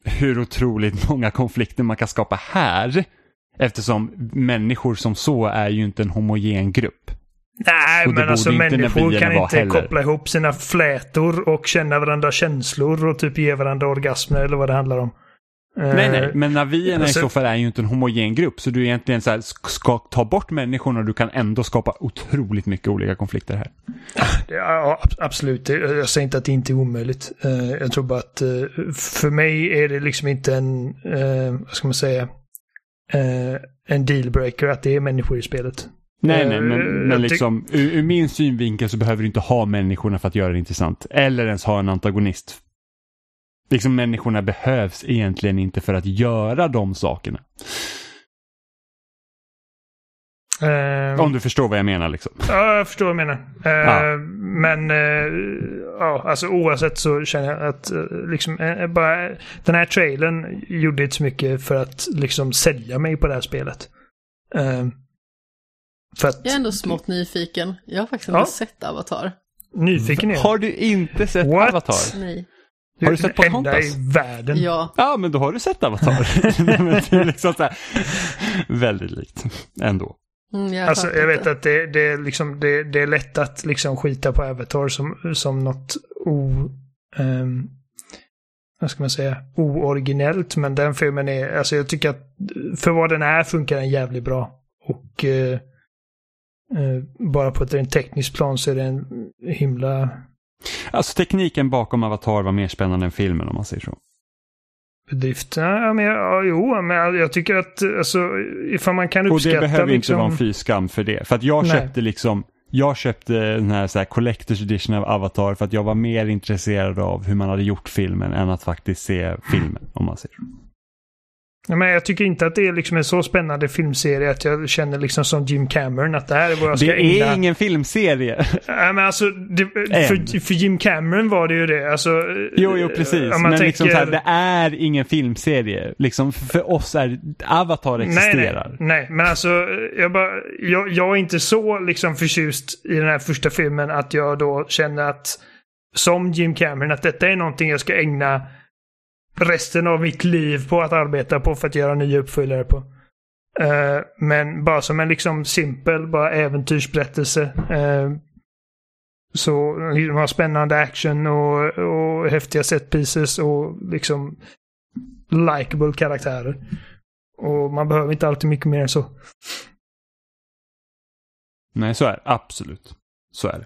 Speaker 1: hur otroligt många konflikter man kan skapa här. Eftersom människor som så är ju inte en homogen grupp.
Speaker 3: Nej, men alltså människor kan inte heller. koppla ihop sina flätor och känna varandra känslor och typ ge varandra orgasmer eller vad det handlar om.
Speaker 1: Nej, nej, men navierna alltså, i så fall är ju inte en homogen grupp. Så du egentligen så här, ska ta bort människorna och du kan ändå skapa otroligt mycket olika konflikter här.
Speaker 3: Ja, absolut. Jag säger inte att det inte är omöjligt. Eh, jag tror bara att eh, för mig är det liksom inte en, eh, vad ska man säga, en dealbreaker att det är människor i spelet.
Speaker 1: Nej, nej, men, men liksom ur, ur min synvinkel så behöver du inte ha människorna för att göra det intressant. Eller ens ha en antagonist Liksom människorna behövs egentligen inte för att göra de sakerna. Uh, Om du förstår vad jag menar liksom.
Speaker 3: Ja, jag förstår vad du menar. Uh, ja. Men uh, ja, alltså oavsett så känner jag att liksom, bara, den här trailern gjorde inte så mycket för att liksom sälja mig på det här spelet.
Speaker 2: För att, jag är ändå smått nyfiken. Jag har faktiskt inte ja. sett Avatar.
Speaker 3: Nyfiken
Speaker 1: är Har du inte sett What? Avatar?
Speaker 2: Nej.
Speaker 1: Har du sett
Speaker 3: Pocahontas? i världen.
Speaker 2: Ja.
Speaker 1: Ja, men då har du sett Avatar. det är liksom så här, väldigt likt ändå.
Speaker 3: Mm, jag alltså, jag vet att det, det, är liksom, det, det, är lätt att liksom skita på Avatar som, som något o... Um, vad ska man säga? Ooriginellt, men den filmen är... Alltså jag tycker att för vad den är funkar den jävligt bra. Och uh, uh, bara på ett rent tekniskt plan så är den himla
Speaker 1: Alltså tekniken bakom Avatar var mer spännande än filmen om man säger så.
Speaker 3: Bedrift? Ja, men, ja, jo, men jag tycker att alltså, ifall man kan uppskatta...
Speaker 1: Och det behöver liksom... inte vara en fy skam för det. För att jag Nej. köpte liksom jag köpte den här, så här Collector's Edition av Avatar för att jag var mer intresserad av hur man hade gjort filmen än att faktiskt se filmen om man så.
Speaker 3: Men jag tycker inte att det är liksom en så spännande filmserie att jag känner liksom som Jim Cameron att det här är vad jag ska
Speaker 1: Det är ägna... ingen filmserie.
Speaker 3: Nej men alltså, det, för, för, Jim Cameron var det ju det. Alltså,
Speaker 1: jo, jo precis. Men tänker... liksom så här, det är ingen filmserie. Liksom för oss är Avatar existerar.
Speaker 3: Nej, nej, nej. men alltså jag, bara, jag, jag är inte så liksom förtjust i den här första filmen att jag då känner att som Jim Cameron att detta är någonting jag ska ägna resten av mitt liv på att arbeta på för att göra nya uppföljare på. Uh, men bara som en liksom simpel bara äventyrsberättelse. Uh, så de har spännande action och, och häftiga set pieces och liksom likable karaktärer. Och man behöver inte alltid mycket mer än så.
Speaker 1: Nej, så är det. Absolut. Så är det.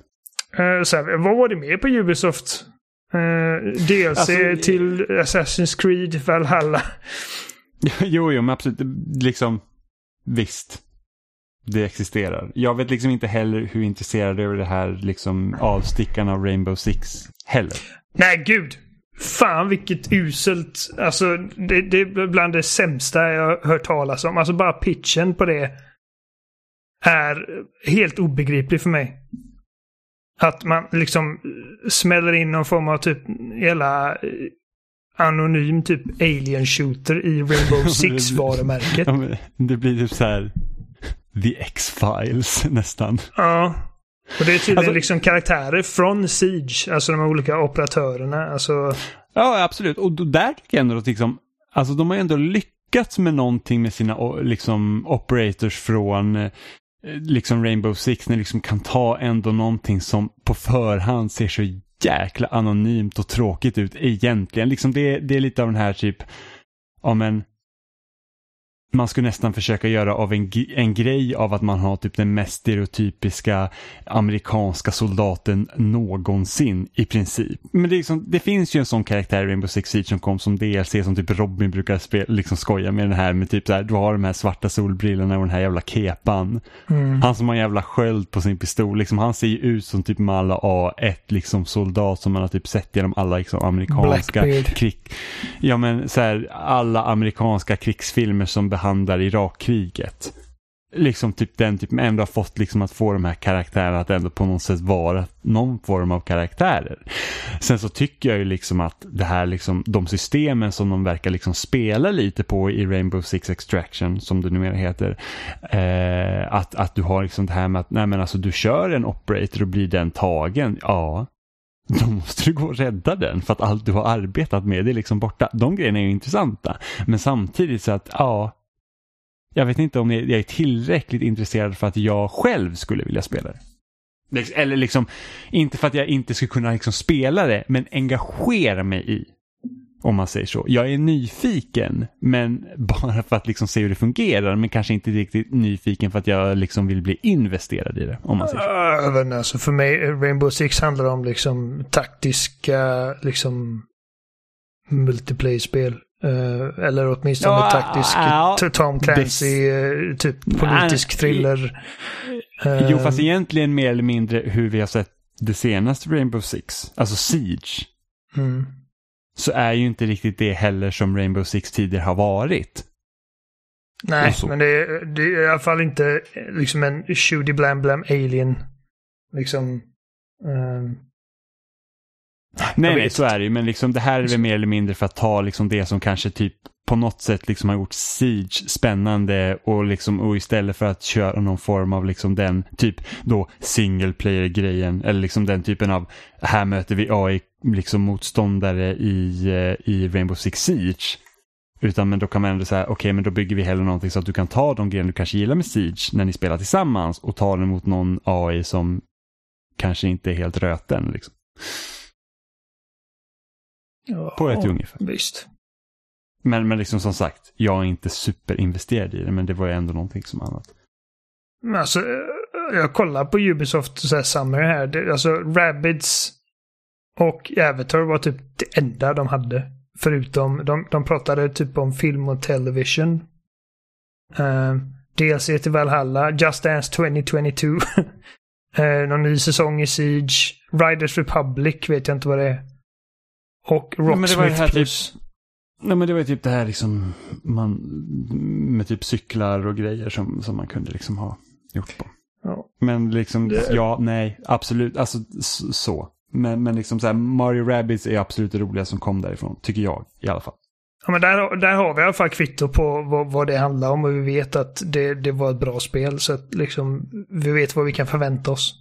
Speaker 3: Uh, så här, vad var det mer på Ubisoft? Uh, eh, DLC alltså, till Assassin's Creed Valhalla.
Speaker 1: jo, jo, men absolut. Liksom, visst. Det existerar. Jag vet liksom inte heller hur intresserad över det här liksom avstickarna av Rainbow Six heller.
Speaker 3: Nej, gud. Fan vilket uselt. Alltså det, det är bland det sämsta jag har hört talas om. Alltså bara pitchen på det är helt obegriplig för mig. Att man liksom smäller in någon form av typ hela eh, anonym typ alien shooter i Rainbow Six-varumärket.
Speaker 1: Ja, det blir typ så här The X-Files nästan.
Speaker 3: Ja. Och det är tydligen alltså, liksom karaktärer från Siege, alltså de olika operatörerna. Alltså...
Speaker 1: Ja, absolut. Och där tycker jag ändå att liksom, alltså de har ändå lyckats med någonting med sina liksom, operators från eh, Eh, liksom Rainbow Six, när liksom kan ta ändå någonting som på förhand ser så jäkla anonymt och tråkigt ut egentligen. Liksom det, det är lite av den här typ, ja men man skulle nästan försöka göra av en, en grej av att man har typ den mest stereotypiska amerikanska soldaten någonsin i princip. Men det, liksom, det finns ju en sån karaktär i Rainbow Six Siege som kom som DLC som typ Robin brukar spela, liksom skoja med den här med typ så här, du har de här svarta solbrillorna och den här jävla kepan. Mm. Han som har en jävla sköld på sin pistol, liksom, han ser ju ut som typ med alla A1 liksom soldat som man har typ sett genom alla liksom, amerikanska krig. Ja men så här, alla amerikanska krigsfilmer som behandlar Irakkriget. Liksom typ den typen, ändå har fått liksom att få de här karaktärerna att ändå på något sätt vara någon form av karaktärer. Sen så tycker jag ju liksom att det här liksom, de systemen som de verkar liksom spela lite på i Rainbow Six Extraction, som det numera heter, eh, att, att du har liksom det här med att, nej men alltså du kör en operator och blir den tagen, ja, då måste du gå och rädda den för att allt du har arbetat med är liksom borta. De grejerna är ju intressanta. Men samtidigt så att, ja, jag vet inte om jag är tillräckligt intresserad för att jag själv skulle vilja spela det. Eller liksom, inte för att jag inte skulle kunna liksom spela det, men engagera mig i. Om man säger så. Jag är nyfiken, men bara för att liksom se hur det fungerar, men kanske inte riktigt nyfiken för att jag liksom vill bli investerad i det. Om man säger så.
Speaker 3: Jag vet inte, alltså för mig, Rainbow Six handlar om liksom taktiska, liksom multiplayer-spel. Uh, eller åtminstone ja, taktisk ja, Tom Clancy, uh, typ politisk thriller.
Speaker 1: Uh, jo, fast egentligen mer eller mindre hur vi har sett det senaste Rainbow Six, alltså Siege. Mm. Så är ju inte riktigt det heller som Rainbow Six tidigare har varit.
Speaker 3: Nej, men det är, det är i alla fall inte liksom en shooty blam blam alien. Liksom.
Speaker 1: Nej, nej, så är det ju. Men liksom, det här är väl mer eller mindre för att ta liksom det som kanske typ på något sätt liksom har gjort Siege spännande och, liksom, och istället för att köra någon form av liksom den typ då single player-grejen eller liksom den typen av här möter vi AI liksom motståndare i, eh, i Rainbow Six Siege. Utan men då kan man ändå säga, okej okay, men då bygger vi hellre någonting så att du kan ta de grejerna du kanske gillar med Siege när ni spelar tillsammans och ta den mot någon AI som kanske inte är helt röten. Liksom.
Speaker 3: Ja,
Speaker 1: på ett ungefär.
Speaker 3: Visst.
Speaker 1: Men, men liksom som sagt, jag är inte superinvesterad i det, men det var ju ändå någonting som annat.
Speaker 3: Men alltså, eh, jag kollar på Ubisoft så här Summer här. Det, alltså, Rabbids och Avatar var typ det enda de hade. Förutom, de, de pratade typ om film och television. Uh, eh, DLC till Valhalla, Just Dance 2022. uh, eh, någon ny säsong i Siege. Riders Republic vet jag inte vad det är. Och Rocksmith typ- plus. Typ,
Speaker 1: nej men det var ju typ det här liksom man, med typ cyklar och grejer som, som man kunde liksom ha gjort på. Ja. Men liksom, det... ja, nej, absolut, alltså så. Men, men liksom så här, Mario Rabbids är absolut det roliga som kom därifrån, tycker jag i alla fall.
Speaker 3: Ja, men där, där har vi i alla fall kvitto på vad, vad det handlar om och vi vet att det, det var ett bra spel. Så att liksom, vi vet vad vi kan förvänta oss.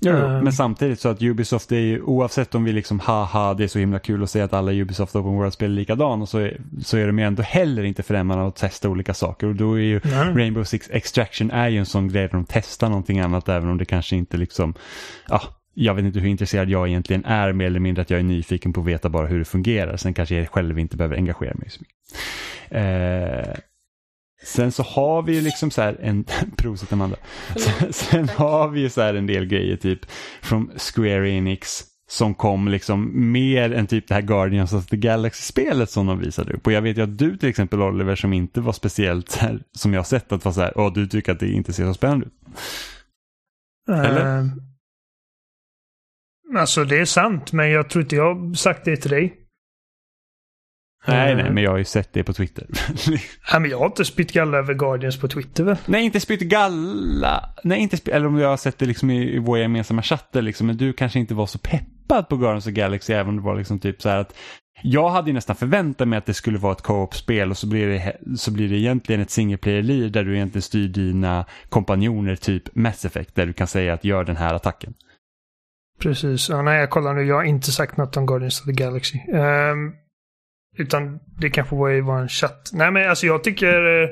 Speaker 1: Jo, um, men samtidigt så att Ubisoft är ju oavsett om vi liksom haha det är så himla kul att säga att alla Ubisoft Open World-spel är likadana så är, så är de ju ändå heller inte främmande att testa olika saker och då är ju nej. Rainbow Six Extraction är ju en sån grej där de testar någonting annat även om det kanske inte liksom, ja, jag vet inte hur intresserad jag egentligen är mer eller mindre att jag är nyfiken på att veta bara hur det fungerar. Sen kanske jag själv inte behöver engagera mig så mycket. Eh, Sen så har vi ju liksom så här en, prosit Amanda. Sen, sen har vi ju så här en del grejer typ från Square Enix som kom liksom mer än typ det här Guardians of the Galaxy-spelet som de visade upp. Och jag vet ju att du till exempel Oliver som inte var speciellt här, som jag sett att var så här, åh du tycker att det inte ser så spännande ut.
Speaker 3: Eller? Uh, alltså det är sant, men jag tror inte jag har sagt det till dig.
Speaker 1: Nej, nej, eh. men jag har ju sett det på Twitter.
Speaker 3: nej, men jag har inte spytt galla över Guardians på Twitter väl?
Speaker 1: Nej, inte spytt galla. Nej, inte spytt, eller om jag har sett det liksom i, i våra gemensamma chatter liksom. Men du kanske inte var så peppad på Guardians of Galaxy även om det var liksom typ så här att jag hade ju nästan förväntat mig att det skulle vara ett co-op-spel och så blir, det, så blir det egentligen ett single player-liv där du egentligen styr dina kompanjoner typ Mass Effect där du kan säga att gör den här attacken.
Speaker 3: Precis. Ja, nej, jag kollar nu. Jag har inte sagt något om Guardians of the Galaxy. Um, utan det kanske var i en chatt. Nej, men alltså jag tycker... Eh,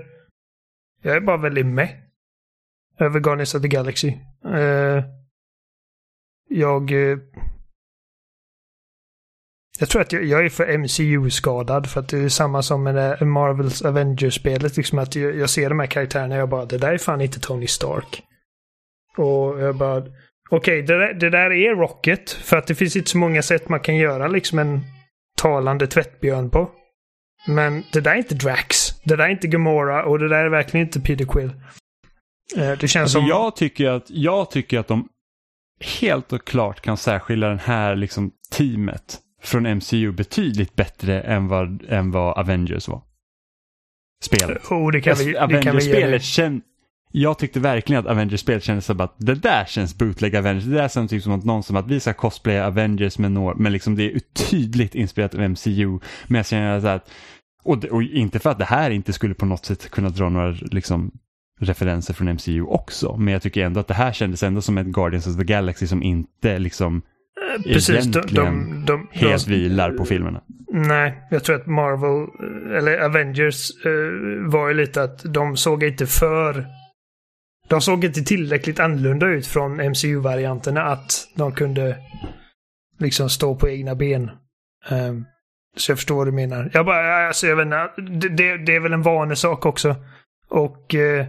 Speaker 3: jag är bara väldigt med. Över Guardians of the Galaxy. Eh, jag... Eh, jag tror att jag, jag är för MCU-skadad för att det är samma som med det Marvels Avengers-spelet. Liksom att jag, jag, ser de här karaktärerna och jag bara, det där är fan inte Tony Stark. Och jag bara, okej, okay, det, det, där är Rocket. För att det finns inte så många sätt man kan göra liksom en talande tvättbjörn på. Men det där är inte Drax. Det där är inte Gamora och det där är verkligen inte Peter Quill. Eh, det känns alltså, som...
Speaker 1: Jag tycker, att, jag tycker att de helt och klart kan särskilja den här liksom teamet från MCU betydligt bättre än vad, än vad Avengers var. Spelet.
Speaker 3: Oh, det kan vi,
Speaker 1: Avengers-spelet känns... Jag tyckte verkligen att Avengers-spelet kändes som att det där känns bootleg Avengers. Det där känns typ som att någon som att vi ska cosplaya Avengers med några, men liksom det är tydligt inspirerat av MCU. Men jag känner så att, och, och, inte för att det här inte skulle på något sätt kunna dra några liksom referenser från MCU också, men jag tycker ändå att det här kändes ändå som ett Guardians of the Galaxy som inte liksom Precis, de, de, de, helt vilar på filmerna.
Speaker 3: Nej, jag tror att Marvel, eller Avengers, uh, var ju lite att de såg inte för... De såg inte tillräckligt annorlunda ut från MCU-varianterna att de kunde liksom stå på egna ben. Um, så jag förstår vad du menar. Jag bara, alltså jag vet inte, det, det är väl en vanesak också. Och uh,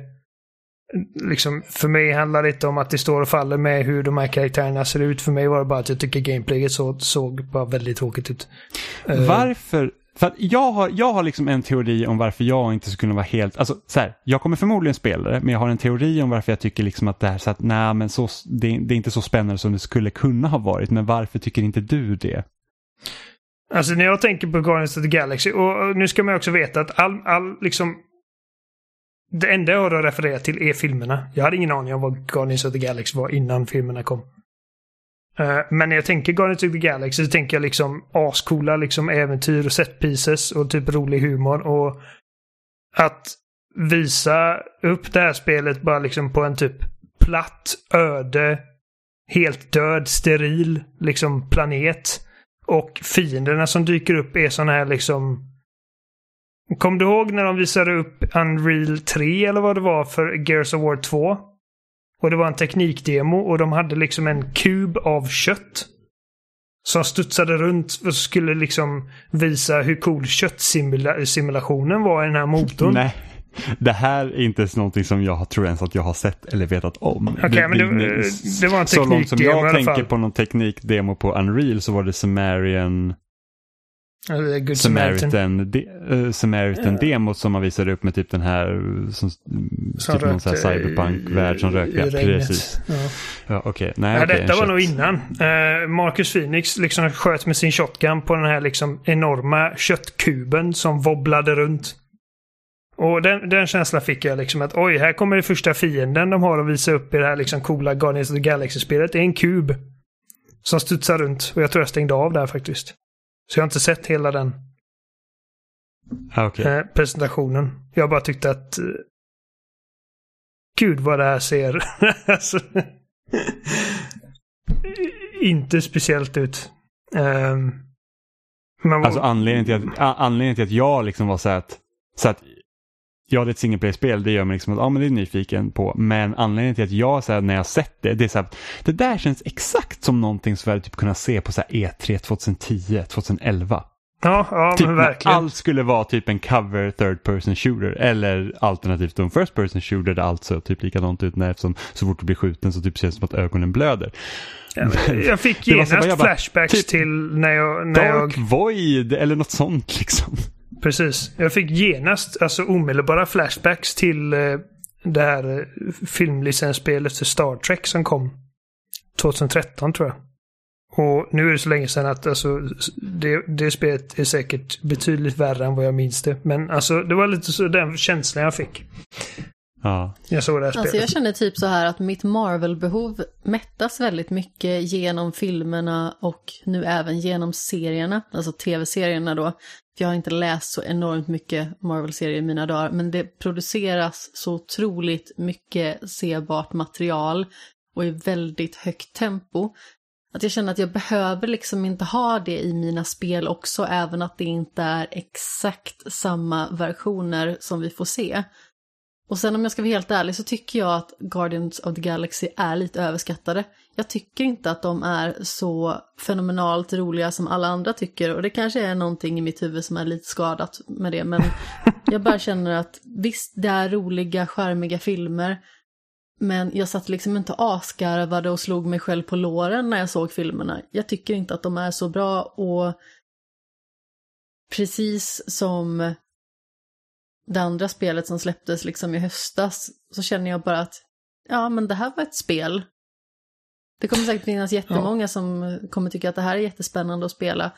Speaker 3: liksom, för mig handlar det inte om att det står och faller med hur de här karaktärerna ser ut. För mig var det bara att jag tycker gameplayet så, såg bara väldigt tråkigt ut.
Speaker 1: Ehm. Varför? För att jag har, jag har liksom en teori om varför jag inte skulle kunna vara helt, alltså så här, jag kommer förmodligen spela det, men jag har en teori om varför jag tycker liksom att det här så att nej men så, det, det är inte så spännande som det skulle kunna ha varit, men varför tycker inte du det?
Speaker 3: Alltså när jag tänker på Guardians of the Galaxy, och nu ska man också veta att all, all liksom det enda jag har att referera till är filmerna. Jag hade ingen aning om vad Guardians of the Galaxy var innan filmerna kom. Eh, men när jag tänker Guardians of the Galaxy så tänker jag liksom ascoola liksom äventyr och set pieces och typ rolig humor och att visa upp det här spelet bara liksom på en typ platt, öde, helt död, steril liksom planet. Och fienderna som dyker upp är sådana här liksom Kom du ihåg när de visade upp Unreal 3 eller vad det var för Gears of War 2? Och det var en teknikdemo och de hade liksom en kub av kött. Som studsade runt och skulle liksom visa hur cool köttsimulationen var i den här motorn.
Speaker 1: Nej. Det här är inte någonting som jag tror ens att jag har sett eller vetat om.
Speaker 3: Okay, men det, det, var en teknikdemo Så långt som
Speaker 1: jag tänker på någon teknikdemo på Unreal så var det Sumerian
Speaker 3: Good
Speaker 1: Samaritan, Samaritan, de, uh, Samaritan yeah. demot som man visade upp med typ den här som, som typ någon cyberpunk-värld som rökte. Precis. Ja. Ja, okay. Nej,
Speaker 3: ja,
Speaker 1: okay,
Speaker 3: detta var nog innan. Uh, Marcus Phoenix liksom sköt med sin shotgun på den här liksom enorma köttkuben som wobblade runt. Och den, den känslan fick jag liksom att oj, här kommer det första fienden de har att visa upp i det här liksom coola Guardians of the Galaxy-spelet. Det är en kub. Som studsar runt. Och jag tror jag stängde av där faktiskt. Så jag har inte sett hela den
Speaker 1: ah, okay.
Speaker 3: eh, presentationen. Jag bara tyckte att eh, Gud vad det här ser alltså, inte speciellt ut. Um,
Speaker 1: men, alltså anledningen till, att, anledningen till att jag liksom var så att, så att Ja, det är ett single play-spel, det gör mig liksom att ja, men det är nyfiken på. Men anledningen till att jag så här, när jag sett det, det är så här, det där känns exakt som någonting som vi hade typ kunnat se på så här, E3 2010, 2011.
Speaker 3: Ja, ja
Speaker 1: typ
Speaker 3: men verkligen.
Speaker 1: allt skulle vara typ en cover third person shooter eller alternativt en first person shooter där allt ser typ likadant ut när eftersom så fort du blir skjuten så typ ser det som att ögonen blöder.
Speaker 3: Ja, jag fick genast flashbacks typ, till när jag... När
Speaker 1: Dark
Speaker 3: jag...
Speaker 1: Void eller något sånt liksom.
Speaker 3: Precis. Jag fick genast alltså omedelbara flashbacks till eh, det här eh, filmlicensspelet för Star Trek som kom 2013 tror jag. Och nu är det så länge sedan att alltså, det, det spelet är säkert betydligt värre än vad jag minns det. Men alltså det var lite så den känslan jag fick.
Speaker 1: Ja.
Speaker 3: Jag såg det här
Speaker 2: Alltså
Speaker 3: spelet.
Speaker 2: jag känner typ så här att mitt Marvel-behov mättas väldigt mycket genom filmerna och nu även genom serierna, alltså tv-serierna då. Jag har inte läst så enormt mycket Marvel-serier i mina dagar, men det produceras så otroligt mycket sebart material och i väldigt högt tempo. Att jag känner att jag behöver liksom inte ha det i mina spel också, även att det inte är exakt samma versioner som vi får se. Och sen om jag ska vara helt ärlig så tycker jag att Guardians of the Galaxy är lite överskattade. Jag tycker inte att de är så fenomenalt roliga som alla andra tycker och det kanske är någonting i mitt huvud som är lite skadat med det men jag bara känner att visst det är roliga, charmiga filmer men jag satt liksom inte asgarvade och slog mig själv på låren när jag såg filmerna. Jag tycker inte att de är så bra och precis som det andra spelet som släpptes liksom i höstas så känner jag bara att ja, men det här var ett spel. Det kommer säkert finnas jättemånga ja. som kommer tycka att det här är jättespännande att spela.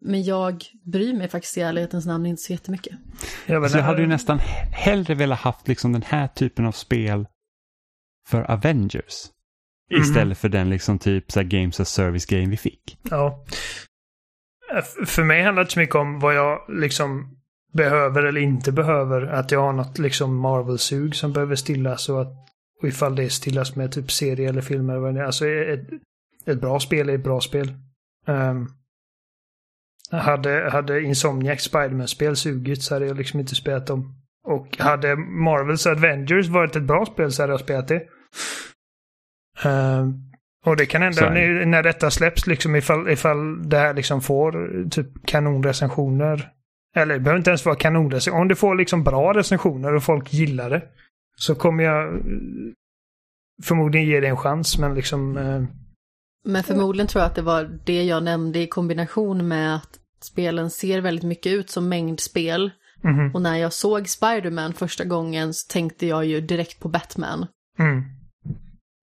Speaker 2: Men jag bryr mig faktiskt i ärlighetens namn inte så jättemycket.
Speaker 1: Ja, men så jag hade ju nästan hellre velat haft liksom den här typen av spel för Avengers. Mm. Istället för den liksom typ så Games as Service-grejen vi fick.
Speaker 3: Ja. För mig handlar det inte så mycket om vad jag liksom behöver eller inte behöver. Att jag har något liksom Marvel-sug som behöver stillas och att och ifall det stillas med typ serie eller filmer. Alltså ett, ett bra spel är ett bra spel. Um, hade, hade Insomniac Spiderman-spel sugit så hade jag liksom inte spelat dem. Och hade Marvels Avengers varit ett bra spel så hade jag spelat det. Um, och det kan hända när, när detta släpps, liksom ifall, ifall det här liksom får typ kanonrecensioner eller det behöver inte ens vara kanonrecensioner. Om det får liksom bra recensioner och folk gillar det. Så kommer jag eh, förmodligen ge det en chans, men liksom... Eh...
Speaker 2: Men förmodligen tror jag att det var det jag nämnde i kombination med att spelen ser väldigt mycket ut som mängdspel. Mm -hmm. Och när jag såg Spiderman första gången så tänkte jag ju direkt på Batman. Mm.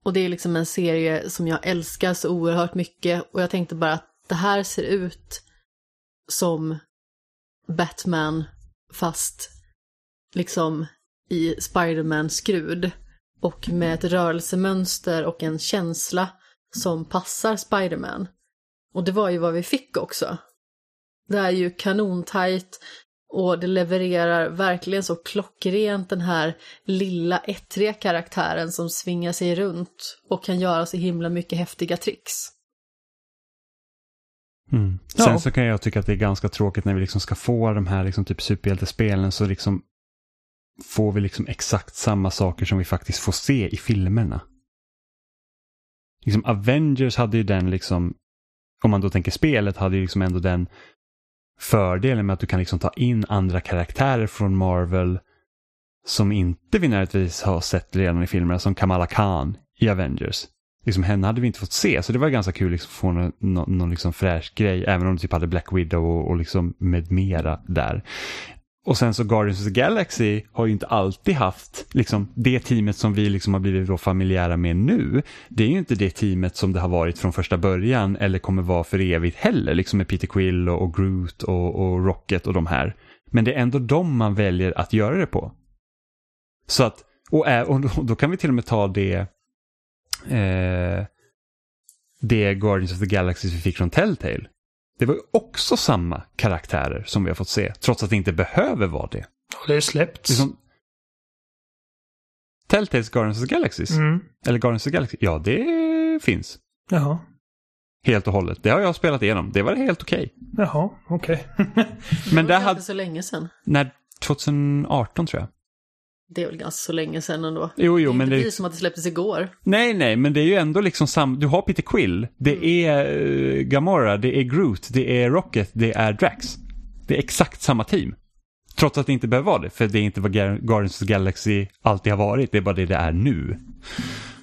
Speaker 2: Och det är liksom en serie som jag älskar så oerhört mycket och jag tänkte bara att det här ser ut som Batman fast liksom i Spiderman-skrud och med ett rörelsemönster och en känsla som passar Spiderman. Och det var ju vad vi fick också. Det är ju kanontajt och det levererar verkligen så klockrent den här lilla ettriga karaktären som svingar sig runt och kan göra så himla mycket häftiga tricks.
Speaker 1: Mm. Sen ja. så kan jag tycka att det är ganska tråkigt när vi liksom ska få de här liksom typ superhjältespelen så liksom får vi liksom exakt samma saker som vi faktiskt får se i filmerna. Liksom Avengers hade ju den liksom, om man då tänker spelet, hade ju liksom ändå den fördelen med att du kan liksom ta in andra karaktärer från Marvel som inte vi nödvändigtvis har sett redan i filmerna, som Kamala Khan i Avengers liksom, henne hade vi inte fått se. Så det var ganska kul liksom, att få någon, någon, någon liksom fräsch grej, även om du typ hade Black Widow och, och liksom med mera där. Och sen så Guardians of the Galaxy har ju inte alltid haft liksom, det teamet som vi liksom har blivit då familjära med nu. Det är ju inte det teamet som det har varit från första början eller kommer vara för evigt heller, liksom med Peter Quill och, och Groot och, och Rocket och de här. Men det är ändå de man väljer att göra det på. Så att, och, och då kan vi till och med ta det eh, det Guardians of the Galaxy vi fick från Telltale. Det var ju också samma karaktärer som vi har fått se, trots att det inte behöver vara det.
Speaker 3: Och det är släppts. Liksom,
Speaker 1: Telltales Guardians of the Galaxies? Mm. Eller Guardians of the Galaxy? Ja, det finns.
Speaker 3: Jaha.
Speaker 1: Helt och hållet. Det har jag spelat igenom. Det var helt okej. Okay.
Speaker 3: Jaha, okej.
Speaker 2: Okay. Men det var hade... inte så länge sedan.
Speaker 1: Nej, 2018 tror jag.
Speaker 2: Det är väl ganska så länge sedan ändå.
Speaker 1: Jo, jo,
Speaker 2: det är
Speaker 1: men
Speaker 2: inte
Speaker 1: det
Speaker 2: är som att det släpptes igår.
Speaker 1: Nej, nej, men det är ju ändå liksom sam... Du har Peter Quill, det mm. är uh, Gamora, det är Groot, det är Rocket, det är Drax. Det är exakt samma team. Trots att det inte behöver vara det, för det är inte vad Guardians of the Galaxy alltid har varit, det är bara det det är nu.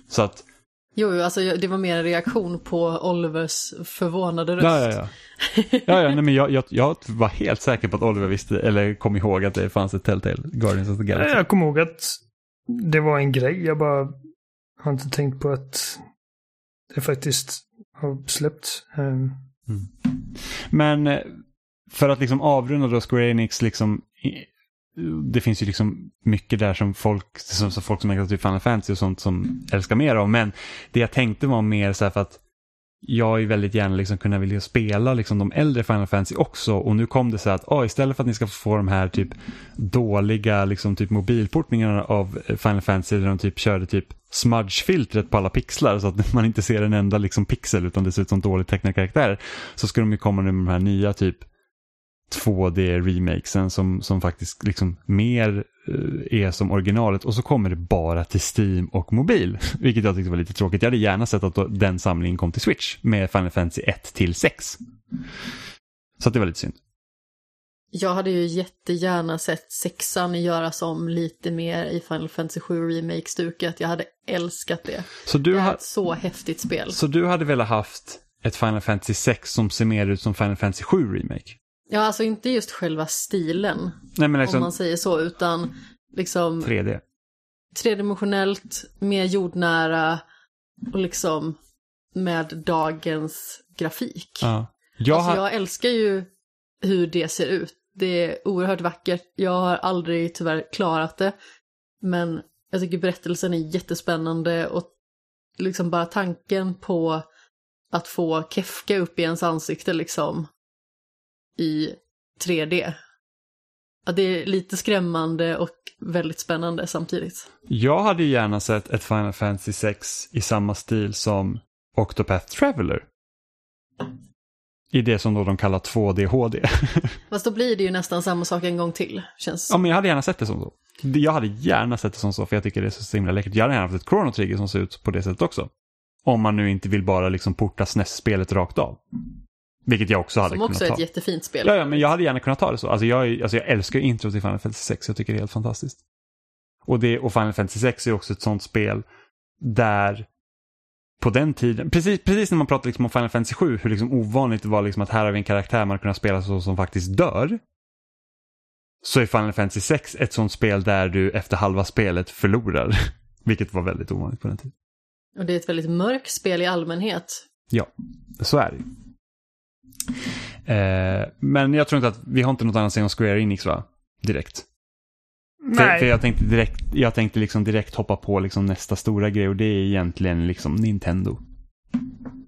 Speaker 1: Så att
Speaker 2: Jo, alltså det var mer en reaktion på Olivers förvånade röst.
Speaker 1: Ja, ja, ja. ja, ja nej, men jag, jag, jag, var helt säker på att Oliver visste, eller kom ihåg att det fanns ett Telltale Guardians of the Galaxy.
Speaker 3: Jag kom ihåg att det var en grej. Jag bara har inte tänkt på att det faktiskt har släppts. Um... Mm.
Speaker 1: Men eh, för att liksom avrunda då Square Enix liksom det finns ju liksom mycket där som folk som, som folk som älskar typ Final Fantasy och sånt som älskar mer av. Men det jag tänkte var mer så här för att jag är väldigt gärna liksom kunna vilja spela liksom de äldre Final Fantasy också och nu kom det så här att oh, istället för att ni ska få de här typ dåliga liksom typ mobilportningarna av eh, Final Fantasy där de typ körde typ smudge-filtret på alla pixlar så att man inte ser en enda liksom pixel utan det ser ut som dåligt tecknade karaktärer så ska de ju komma nu med de här nya typ 2D-remakesen som, som faktiskt liksom mer uh, är som originalet och så kommer det bara till Steam och mobil. Vilket jag tyckte var lite tråkigt. Jag hade gärna sett att den samlingen kom till Switch med Final Fantasy 1 till 6. Så det var lite synd.
Speaker 2: Jag hade ju jättegärna sett sexan göras om lite mer i Final Fantasy 7 Remake-stuket. Jag hade älskat det. Så du det är ett så häftigt spel.
Speaker 1: Så du hade velat haft ett Final Fantasy 6 som ser mer ut som Final Fantasy 7 Remake?
Speaker 2: Ja, alltså inte just själva stilen, Nej, men liksom, om man säger så, utan liksom
Speaker 1: 3D.
Speaker 2: Tredimensionellt, mer jordnära och liksom med dagens grafik.
Speaker 1: Ja.
Speaker 2: Jag, alltså, jag älskar ju hur det ser ut. Det är oerhört vackert. Jag har aldrig tyvärr klarat det. Men jag tycker berättelsen är jättespännande och liksom bara tanken på att få Kefka upp i ens ansikte liksom i 3D. Ja, det är lite skrämmande och väldigt spännande samtidigt.
Speaker 1: Jag hade gärna sett ett Final Fantasy 6 i samma stil som Octopath Traveler. I det som då de kallar 2D HD.
Speaker 2: Fast då blir det ju nästan samma sak en gång till. Känns
Speaker 1: Ja, men jag hade gärna sett det som så. Jag hade gärna sett det som så, för jag tycker det är så himla läckert. Jag hade gärna haft ett Chrono Trigger som ser ut på det sättet också. Om man nu inte vill bara liksom porta SNES-spelet rakt av. Vilket jag också hade kunnat ta.
Speaker 2: Som också är ett jättefint spel.
Speaker 1: Ja, ja, men jag hade gärna kunnat ta det så. Alltså jag, alltså jag älskar intro till Final Fantasy 6. Jag tycker det är helt fantastiskt. Och, det, och Final Fantasy 6 är också ett sånt spel där på den tiden, precis, precis när man pratar liksom om Final Fantasy 7, hur liksom ovanligt det var liksom att här har vi en karaktär man kunnat spela så som faktiskt dör. Så är Final Fantasy 6 ett sånt spel där du efter halva spelet förlorar. Vilket var väldigt ovanligt på den tiden.
Speaker 2: Och det är ett väldigt mörkt spel i allmänhet.
Speaker 1: Ja, så är det Eh, men jag tror inte att, vi har inte något annat än Square Enix va? Direkt. Nej. För, för, jag tänkte direkt, jag tänkte liksom direkt hoppa på liksom nästa stora grej och det är egentligen liksom Nintendo.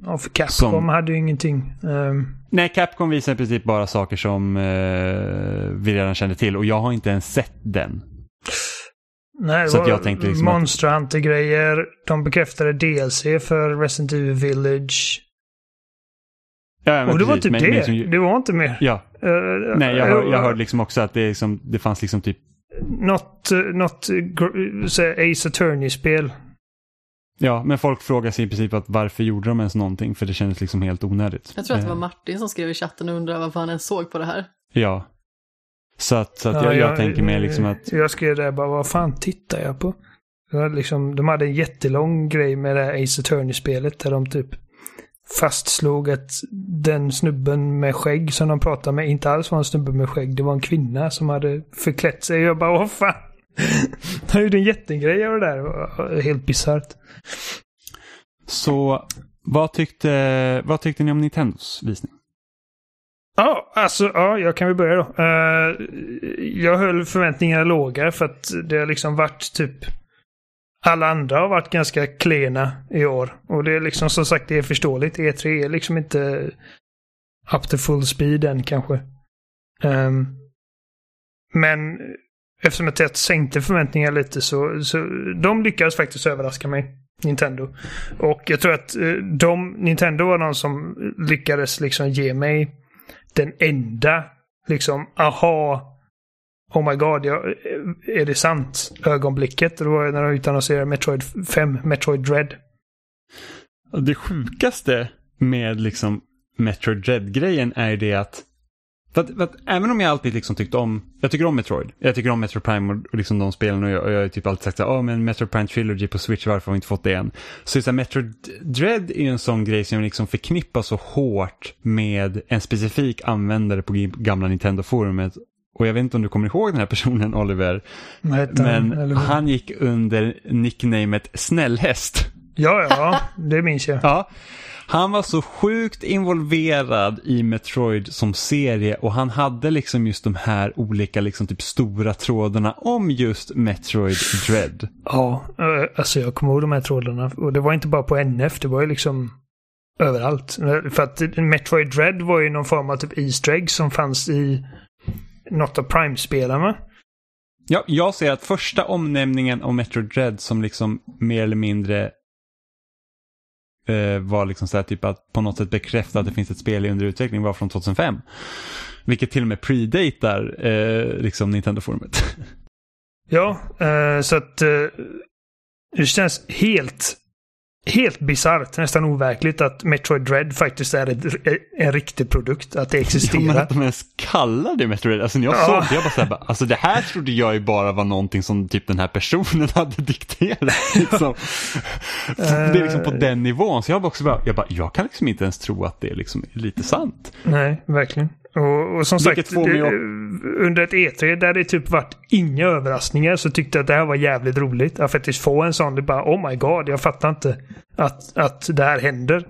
Speaker 3: Ja, för Capcom som, hade ju ingenting. Um...
Speaker 1: Nej, Capcom visar i princip bara saker som uh, vi redan kände till och jag har inte ens sett den.
Speaker 3: Nej, så att jag tänkte liksom Monster Hunter-grejer. De bekräftade DLC för Resident Evil Village. Ja, och det var typ men, det. Liksom, det var inte mer.
Speaker 1: Ja. Uh, Nej, jag, hör, jag hörde liksom också att det, liksom, det fanns liksom typ...
Speaker 3: Något, något Ace Attorney-spel.
Speaker 1: Ja, men folk frågar sig i princip att varför gjorde de ens någonting? För det kändes liksom helt onödigt.
Speaker 2: Jag tror att det var eh. Martin som skrev i chatten och undrade varför han ens såg på det här.
Speaker 1: Ja. Så att, så att ja, jag, jag, jag, tänker mig liksom att...
Speaker 3: Jag skrev det bara, vad fan tittar jag på? Liksom, de hade en jättelång grej med det här Ace Attorney-spelet där de typ fastslog att den snubben med skägg som de pratade med inte alls var en snubbe med skägg. Det var en kvinna som hade förklätt sig. Jag bara, vad fan. Han gjorde en jättegrej av det där. Helt bisarrt.
Speaker 1: Så vad tyckte, vad tyckte ni om Nintendos visning?
Speaker 3: Ja, alltså ja, jag kan väl börja då. Uh, jag höll förväntningarna låga för att det har liksom varit typ alla andra har varit ganska klena i år. Och det är liksom som sagt det är förståeligt. E3 är liksom inte up to full speed än kanske. Um, men eftersom jag sänkte förväntningarna lite så, så de lyckades faktiskt överraska mig. Nintendo. Och jag tror att eh, de, Nintendo var de som lyckades liksom ge mig den enda liksom aha Oh my god, ja, är det sant? Ögonblicket. Det var när de utannonserade Metroid 5, Metroid Dread.
Speaker 1: Det sjukaste med liksom Metroid Dread-grejen är det att för att, för att, även om jag alltid liksom tyckt om, jag tycker om Metroid, jag tycker om Metroid Prime och, och liksom de spelen och jag, och jag har typ alltid sagt så ja oh, men Metroid Prime Trilogy på Switch, varför har vi inte fått det än? Så, så här, Metroid Dread är ju en sån grej som liksom förknippar så hårt med en specifik användare på gamla Nintendo-forumet och jag vet inte om du kommer ihåg den här personen Oliver.
Speaker 3: Nej,
Speaker 1: men han gick under nicknamet Snällhäst.
Speaker 3: Ja, ja, det minns jag.
Speaker 1: ja. Han var så sjukt involverad i Metroid som serie och han hade liksom just de här olika liksom typ stora trådarna om just Metroid Dread.
Speaker 3: Ja, eh, alltså jag kommer ihåg de här trådarna och det var inte bara på NF, det var ju liksom överallt. För att Metroid Dread var ju någon form av typ Easter egg som fanns i något av Prime-spelarna.
Speaker 1: Ja, jag ser att första omnämningen av Metroid Dread som liksom mer eller mindre eh, var liksom så här typ att på något sätt bekräfta att det finns ett spel i under utveckling var från 2005. Vilket till och med predatar eh, liksom Nintendo-forumet.
Speaker 3: Ja, eh, så att eh, det känns helt helt bisarrt, nästan overkligt att Metroid Dread faktiskt är ett, en riktig produkt. Att det existerar. Ja, men
Speaker 1: att de ens kallar det Metroid Dread. Alltså när jag ja. såg det, jag bara såhär, alltså det här trodde jag ju bara var någonting som typ den här personen hade dikterat. Liksom. det är liksom på den nivån. Så jag bara också bara, jag bara, jag kan liksom inte ens tro att det är liksom lite sant.
Speaker 3: Nej, verkligen. Och, och som Vilket sagt, det, under ett E3 där det typ varit inga överraskningar så tyckte jag att det här var jävligt roligt. Att faktiskt få en sån, det bara oh my god, jag fattar inte att, att det här händer.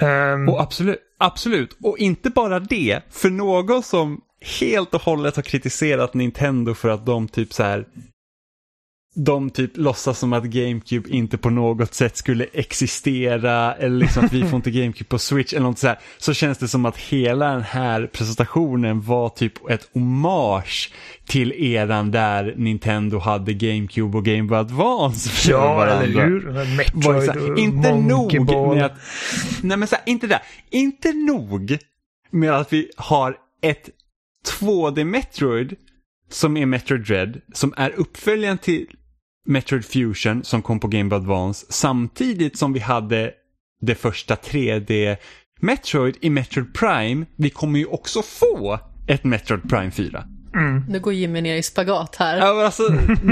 Speaker 1: Um... Och absolut, absolut, och inte bara det, för någon som helt och hållet har kritiserat Nintendo för att de typ så här de typ låtsas som att GameCube inte på något sätt skulle existera eller liksom att vi får inte GameCube på Switch eller något så här. Så känns det som att hela den här presentationen var typ ett hommage till eran där Nintendo hade GameCube och Game Boy Advance.
Speaker 3: Ja, eller hur? Metroid här, och Inte Monkey nog Ball. med att...
Speaker 1: Nej men så här, inte det. Inte nog med att vi har ett 2D Metroid som är Metroid Dread, som är uppföljaren till Metroid Fusion som kom på Game Boy Advance samtidigt som vi hade det första 3D Metroid i Metroid Prime. Vi kommer ju också få ett Metroid Prime 4.
Speaker 2: Mm. Nu går Jimmy ner i spagat här.
Speaker 1: Ja, alltså,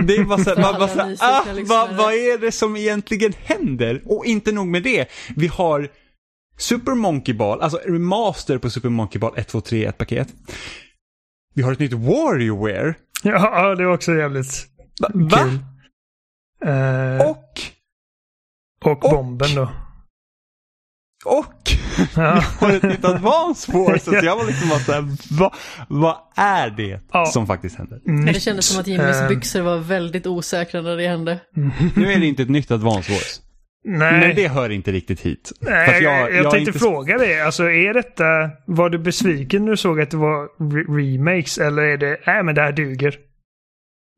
Speaker 1: det är bara så, man, bara så ah, vad, vad är det som egentligen händer? Och inte nog med det, vi har Super Monkey Ball, alltså remaster på Super Monkey Ball 1, 2, 3, ett paket. Vi har ett nytt WarioWare.
Speaker 3: Ja, det är också jävligt
Speaker 1: Va? Kul.
Speaker 3: Eh,
Speaker 1: och?
Speaker 3: Och bomben då.
Speaker 1: Och ja. vi har ett nytt Advance Force. Så jag var liksom bara såhär, vad, vad är det ja. som faktiskt händer?
Speaker 2: Nytt. Det kändes som att Jimmys uh, byxor var väldigt osäkra när det hände.
Speaker 1: Nu är det inte ett nytt Advance Force. Nej. Men det hör inte riktigt hit.
Speaker 3: Nej, jag, jag, jag tänkte inte... fråga dig. Alltså är detta, var du besviken när du såg att det var re remakes eller är det, nej men det här duger?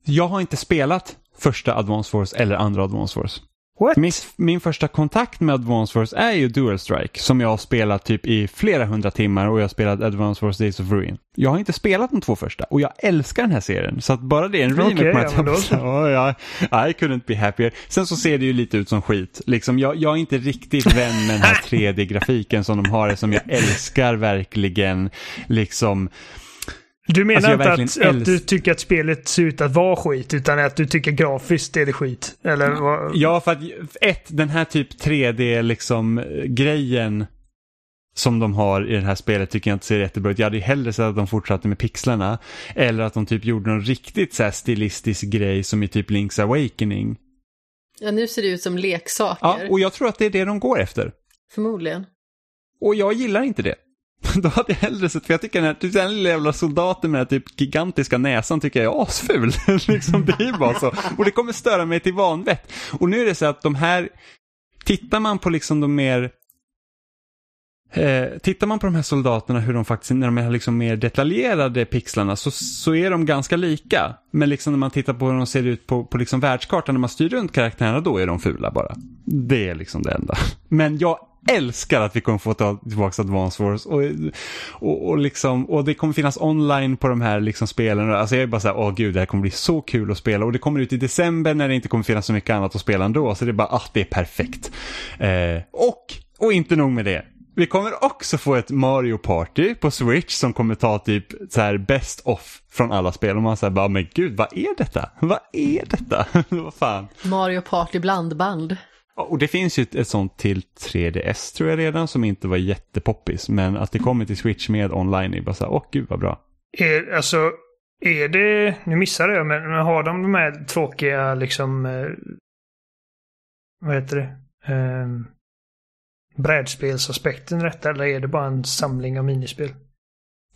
Speaker 1: Jag har inte spelat första Advance Force eller andra Advance Force. Min, min, första kontakt med Advance Force är ju Dual Strike som jag har spelat typ i flera hundra timmar och jag har spelat Advance Force Days of Ruin. Jag har inte spelat de två första och jag älskar den här serien så att bara det är en remake okay, på att jag, ja, I couldn't be happier. Sen så ser det ju lite ut som skit. Liksom, jag, jag är inte riktigt vän med den här 3D-grafiken som de har som jag älskar verkligen. Liksom
Speaker 3: du menar alltså inte att, att, du tycker att spelet ser ut att vara skit, utan att du tycker grafiskt är det skit? Eller vad?
Speaker 1: Ja, för att ett, den här typ 3D liksom grejen som de har i det här spelet tycker jag inte ser jättebra ut. Jag hade hellre sett att de fortsatte med pixlarna. Eller att de typ gjorde någon riktigt så här stilistisk grej som i typ Link's Awakening.
Speaker 2: Ja, nu ser det ut som leksaker.
Speaker 1: Ja, och jag tror att det är det de går efter.
Speaker 2: Förmodligen.
Speaker 1: Och jag gillar inte det. Då hade jag hellre sett, för jag tycker den här, typ den lilla jävla soldaten med den här typ gigantiska näsan tycker jag är asful. liksom, det är bara så. Och det kommer störa mig till vanvett. Och nu är det så att de här, tittar man på liksom de mer Eh, tittar man på de här soldaterna, hur de faktiskt, när de är liksom mer detaljerade pixlarna, så, så är de ganska lika. Men liksom när man tittar på hur de ser ut på, på liksom världskartan, när man styr runt karaktärerna, då är de fula bara. Det är liksom det enda. Men jag älskar att vi kommer få ta tillbaka Advance Wars. Och, och, och, liksom, och det kommer finnas online på de här liksom spelen. Alltså jag är bara så här, åh gud, det här kommer bli så kul att spela. Och det kommer ut i december när det inte kommer finnas så mycket annat att spela ändå. Så det är bara, ah, det är perfekt. Eh, och, och inte nog med det. Vi kommer också få ett Mario Party på Switch som kommer ta typ så här best off från alla spel. Och man säger bara, men gud, vad är detta? Vad är detta? vad fan?
Speaker 2: Mario Party blandband.
Speaker 1: Och det finns ju ett, ett sånt till 3DS tror jag redan som inte var jättepoppis. Men att det kommer till Switch med online är bara så här, åh gud vad bra.
Speaker 3: Är, alltså, är det, nu missade jag, men har de de här tråkiga liksom, eh, vad heter det? eh, brädspelsaspekten rätt eller är det bara en samling av minispel?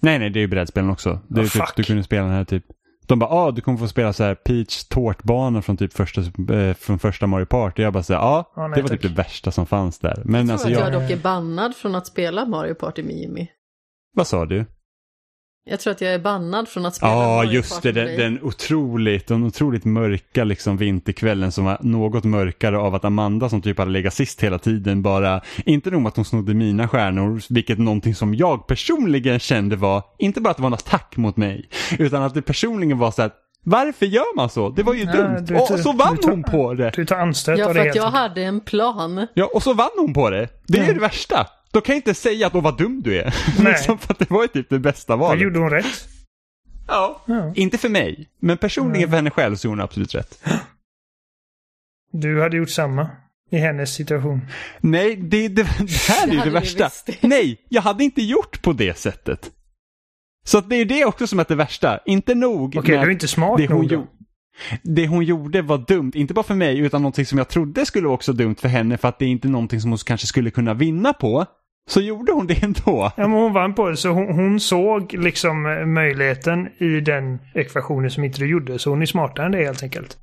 Speaker 1: Nej, nej, det är ju brädspelen också. Det är oh, typ, du kunde spela den här typ de bara, ah, du kommer få spela så här Peach tårtbana från typ första, eh, från första Mario Party. Jag bara säger, ja, ah, det var typ det värsta som fanns där. Men
Speaker 2: jag
Speaker 1: alltså
Speaker 2: tror att jag... jag dock är bannad från att spela Mario Party med Jimmy.
Speaker 1: Vad sa du?
Speaker 2: Jag tror att jag är bannad från att spela
Speaker 1: Ja, just det. Den, den, otroligt, den otroligt mörka liksom vinterkvällen som var något mörkare av att Amanda som typ hade legat sist hela tiden bara, inte nog att hon snodde mina stjärnor, vilket någonting som jag personligen kände var, inte bara att det var en attack mot mig, utan att det personligen var så att varför gör man så? Det var ju ja, dumt. Du, och så vann tar, hon på det.
Speaker 3: Du tar anstöt
Speaker 2: Ja,
Speaker 3: för
Speaker 2: att jag hade en plan.
Speaker 1: Ja, och så vann hon på det. Det är mm. det värsta. Då kan jag inte säga att vad dum du är. Nej. liksom för att det var ju typ det bästa valet.
Speaker 3: Då gjorde hon rätt.
Speaker 1: Ja. ja. Inte för mig, men personligen ja. för henne själv så gjorde hon absolut rätt.
Speaker 3: Du hade gjort samma i hennes situation.
Speaker 1: Nej, det, det, det här är ju det värsta. Nej, jag hade inte gjort på det sättet. Så att det är det också som är det värsta. Inte nog
Speaker 3: Okej, okay, du är inte smart det nog
Speaker 1: hon, det hon gjorde var dumt, inte bara för mig utan någonting som jag trodde skulle vara också dumt för henne för att det är inte någonting som hon kanske skulle kunna vinna på. Så gjorde hon det ändå.
Speaker 3: Ja, men hon vann på det. Så hon, hon, såg liksom möjligheten i den ekvationen som inte du gjorde. Så hon är smartare än det helt enkelt.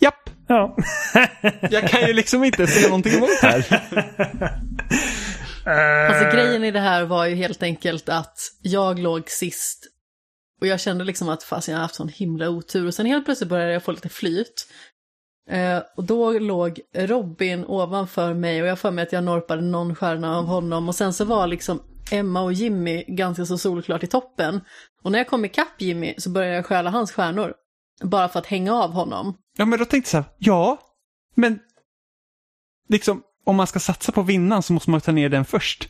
Speaker 1: Japp.
Speaker 3: Ja.
Speaker 1: jag kan ju liksom inte säga någonting emot här.
Speaker 2: alltså grejen i det här var ju helt enkelt att jag låg sist och jag kände liksom att fasen jag har haft sån himla otur. Och sen helt plötsligt började jag få lite flyt. Eh, och då låg Robin ovanför mig och jag för mig att jag norpade någon stjärna av honom. Och sen så var liksom Emma och Jimmy ganska så solklart i toppen. Och när jag kom ikapp Jimmy så började jag stjäla hans stjärnor. Bara för att hänga av honom.
Speaker 1: Ja men då tänkte jag så här, ja, men liksom om man ska satsa på vinnaren så måste man ta ner den först.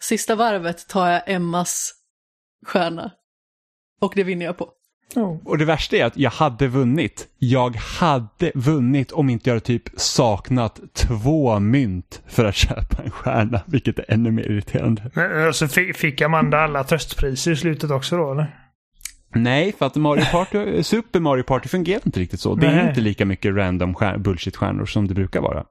Speaker 2: Sista varvet tar jag Emmas stjärna. Och det vinner jag på.
Speaker 1: Oh. Och det värsta är att jag hade vunnit. Jag hade vunnit om inte jag typ saknat två mynt för att köpa en stjärna, vilket är ännu mer irriterande.
Speaker 3: Men, alltså, fick Amanda alla tröstpriser i slutet också då eller?
Speaker 1: Nej, för att Mario Party, Super Mario Party fungerar inte riktigt så. Det är Nej. inte lika mycket random bullshit-stjärnor som det brukar vara.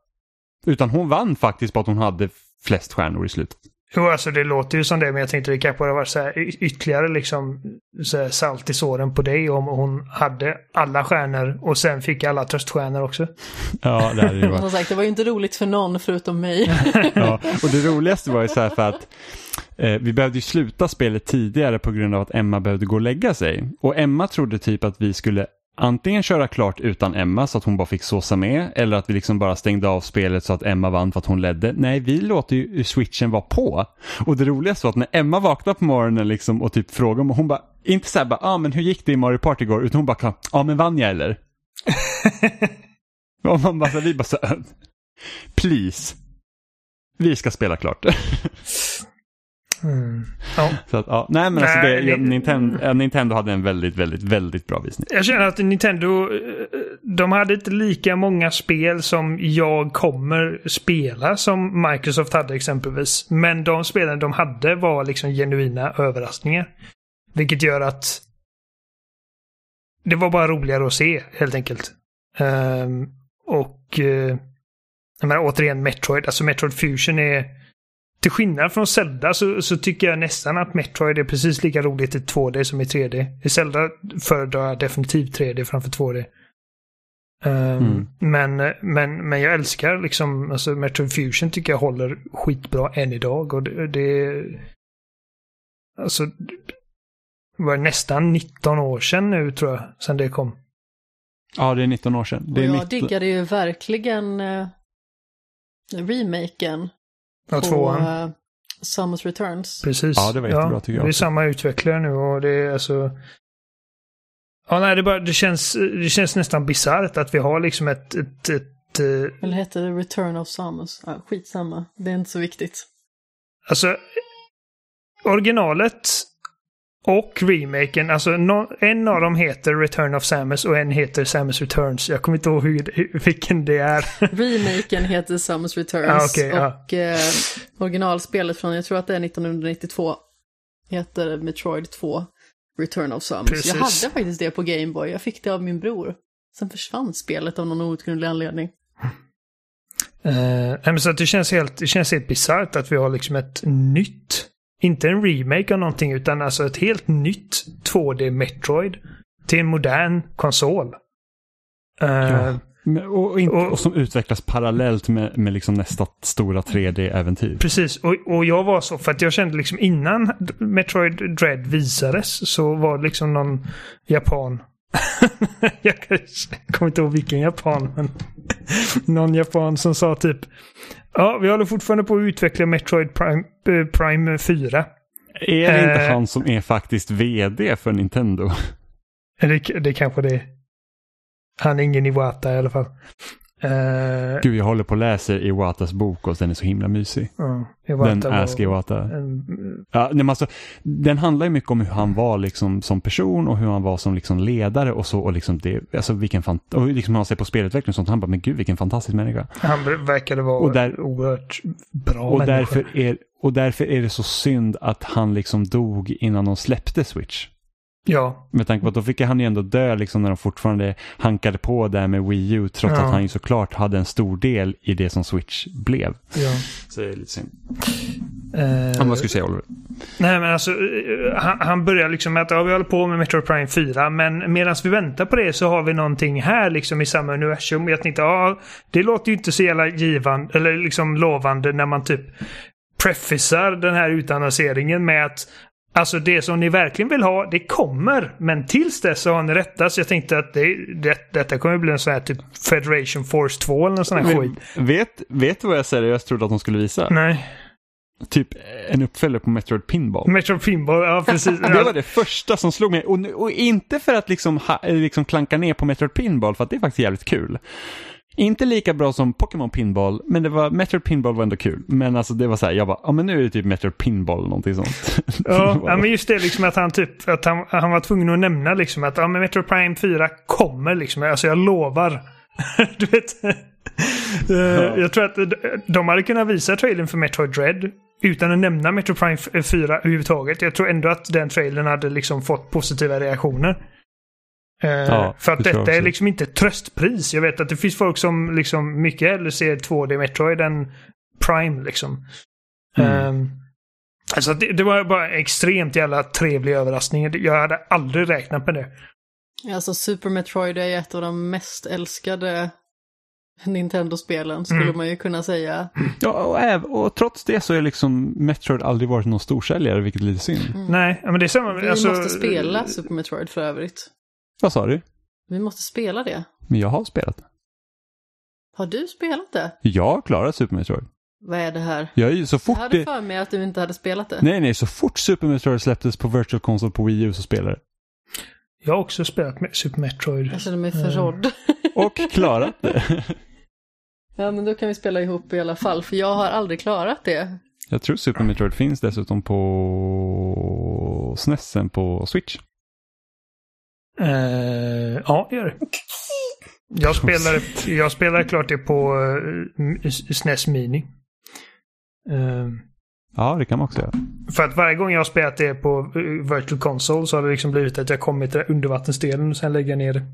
Speaker 1: Utan hon vann faktiskt på att hon hade flest stjärnor i slutet.
Speaker 3: Jo, alltså det låter ju som det, men jag tänkte det kanske hade varit så här, ytterligare liksom så här, salt i såren på dig om hon hade alla stjärnor och sen fick alla tröststjärnor också.
Speaker 1: Ja, det hade ju varit.
Speaker 2: Som sagt, det var ju inte roligt för någon förutom mig.
Speaker 1: ja, och det roligaste var ju så här för att eh, vi behövde ju sluta spelet tidigare på grund av att Emma behövde gå och lägga sig. Och Emma trodde typ att vi skulle antingen köra klart utan Emma så att hon bara fick såsa med eller att vi liksom bara stängde av spelet så att Emma vann för att hon ledde. Nej, vi låter ju switchen vara på. Och det roligaste var att när Emma vaknade på morgonen liksom och typ frågade, hon bara, inte såhär bara, ja ah, men hur gick det i Mario Party igår? Utan hon bara, ja ah, men vann jag eller? och man bara, vi bara så, please, vi ska spela klart.
Speaker 3: Mm. Ja.
Speaker 1: Så att, ja. Nej men alltså det, det, Nintendo, Nintendo hade en väldigt, väldigt, väldigt bra visning.
Speaker 3: Jag känner att Nintendo, eh, de hade inte lika många spel som jag kommer spela som Microsoft hade exempelvis. Men de spelen de hade var liksom genuina överraskningar. Vilket gör att det var bara roligare att se helt enkelt. Um, och uh, jag menar, återigen Metroid, alltså Metroid Fusion är till skillnad från Zelda så, så, tycker jag nästan att Metroid är precis lika roligt i 2D som i 3D. I Zelda föredrar jag definitivt 3D framför 2D. Um, ehm, mm. men, men, men jag älskar liksom, alltså Metroid Fusion tycker jag håller skitbra än idag. Och det, det alltså, det var nästan 19 år sedan nu tror jag, sedan det kom.
Speaker 1: Ja, det är 19 år sedan. Det
Speaker 2: och jag
Speaker 1: 19...
Speaker 2: diggade ju verkligen uh, remaken
Speaker 3: Ja, tvåan.
Speaker 2: Uh, Samus Returns.
Speaker 3: Precis.
Speaker 1: Ja, det var jättebra
Speaker 3: ja,
Speaker 1: tycker jag.
Speaker 3: Det är samma utvecklare nu och det är alltså... Ja, nej, det, bara, det, känns, det känns nästan bisarrt att vi har liksom ett... ett, ett
Speaker 2: uh... Eller hette det Return of Samus? Ja, skitsamma. Det är inte så viktigt.
Speaker 3: Alltså, originalet och remaken, alltså no, en av dem heter Return of Samus och en heter Samus Returns. Jag kommer inte ihåg hur, vilken det är.
Speaker 2: Remaken heter Samus Returns ah, okay, och ja. eh, originalspelet från, jag tror att det är 1992, heter Metroid 2 Return of Samus. Precis. Jag hade faktiskt det på Gameboy, jag fick det av min bror. Sen försvann spelet av någon outgrundlig anledning.
Speaker 3: Uh, så att det känns helt, det känns helt bisarrt att vi har liksom ett nytt, inte en remake av någonting utan alltså ett helt nytt 2D Metroid till en modern konsol.
Speaker 1: Uh, ja. Och, inte, och, och, som utvecklas parallellt med, med liksom nästa stora 3D-äventyr.
Speaker 3: Precis, och, och jag var så för att jag kände liksom innan Metroid Dread visades så var det liksom någon japan jag kommer inte ihåg vilken japan, men någon japan som sa typ Ja, vi håller fortfarande på att utveckla Metroid Prime, äh, Prime 4.
Speaker 1: Är det inte uh, han som är faktiskt vd för Nintendo?
Speaker 3: Det, det kanske det är. Han är ingen Iwata i alla fall.
Speaker 1: Uh, Gud, jag håller på och läser Iwatas bok och den är så himla mysig. Uh, den Ask Iwata. En, ja, men alltså, den handlar ju mycket om hur han var liksom som person och hur han var som liksom ledare och så. Och liksom det, alltså vilken fant och liksom han ser på spelutveckling och sånt. Han bara, men gud vilken fantastisk människa.
Speaker 3: Han verkade vara och där, oerhört bra
Speaker 1: och människa. Därför är, och därför är det så synd att han liksom dog innan de släppte Switch.
Speaker 3: Ja.
Speaker 1: Med tanke på att då fick han ju ändå dö liksom när de fortfarande hankade på där med Wii U trots ja. att han ju såklart hade en stor del i det som Switch blev.
Speaker 3: Ja.
Speaker 1: Så det är lite synd. Uh, vad skulle du säga Oliver?
Speaker 3: Nej men alltså han, han börjar liksom med att ja, vi håller på med Metro Prime 4 men medan vi väntar på det så har vi någonting här liksom i samma universum. Jag tänkte ja det låter ju inte så jävla givande eller liksom lovande när man typ prefisar den här utannonseringen med att Alltså det som ni verkligen vill ha, det kommer. Men tills dess så har ni rättat. Så jag tänkte att det, det, detta kommer bli en sån här typ Federation Force 2 eller någon sån här skit.
Speaker 1: Vet, vet du vad jag seriöst trodde att de skulle visa?
Speaker 3: Nej.
Speaker 1: Typ en uppföljare på Metroid Pinball.
Speaker 3: Metroid Pinball, ja precis.
Speaker 1: det var det första som slog mig. Och, och inte för att liksom, ha, liksom klanka ner på Metroid Pinball, för att det är faktiskt jävligt kul. Inte lika bra som Pokémon Pinball, men det var, Metroid Pinball var ändå kul. Men alltså det var så här, jag bara, ja men nu är det typ Metroid Pinball eller någonting sånt.
Speaker 3: Ja, ja men just det liksom att han typ, att han, han var tvungen att nämna liksom att, ja men Metroid Prime 4 kommer liksom, alltså jag lovar. du vet. Eh, ja. Jag tror att de hade kunnat visa trailern för Metroid Dread utan att nämna Metroid Prime 4 överhuvudtaget. Jag tror ändå att den trailern hade liksom fått positiva reaktioner. Uh, ja, för att detta är liksom inte tröstpris. Jag vet att det finns folk som liksom mycket hellre ser 2D Metroid än Prime liksom. Mm. Um, alltså det, det, var bara extremt jävla trevlig överraskning. Jag hade aldrig räknat med det.
Speaker 2: Alltså Super Metroid är ett av de mest älskade Nintendo-spelen skulle mm. man ju kunna säga.
Speaker 1: Ja, och, och, trots det så är liksom Metroid aldrig varit någon storsäljare, vilket är lite synd.
Speaker 3: Mm. Nej, men det är samma.
Speaker 2: Vi alltså, måste spela Super Metroid för övrigt.
Speaker 1: Vad sa du?
Speaker 2: Vi måste spela det.
Speaker 1: Men jag har spelat det.
Speaker 2: Har du spelat det?
Speaker 1: Jag har klarat Super Metroid.
Speaker 2: Vad är det här?
Speaker 1: Jag, så fort
Speaker 2: jag hade för mig att du inte hade spelat det.
Speaker 1: Nej, nej, så fort Super Metroid släpptes på Virtual Console på Wii U så spelade det.
Speaker 3: Jag har också spelat med Super Metroid.
Speaker 2: Jag känner mig förrådd. Mm.
Speaker 1: Och klarat det.
Speaker 2: ja, men då kan vi spela ihop i alla fall, för jag har aldrig klarat det.
Speaker 1: Jag tror Super Metroid finns dessutom på SNESen på Switch.
Speaker 3: Uh, ja, det gör det. Jag spelade, jag spelade klart det på uh, SNES Mini.
Speaker 1: Uh, ja, det kan man också göra.
Speaker 3: För att varje gång jag har spelat det på Virtual Console så har det liksom blivit att jag kommit till undervattensdelen och sen lägger jag ner det.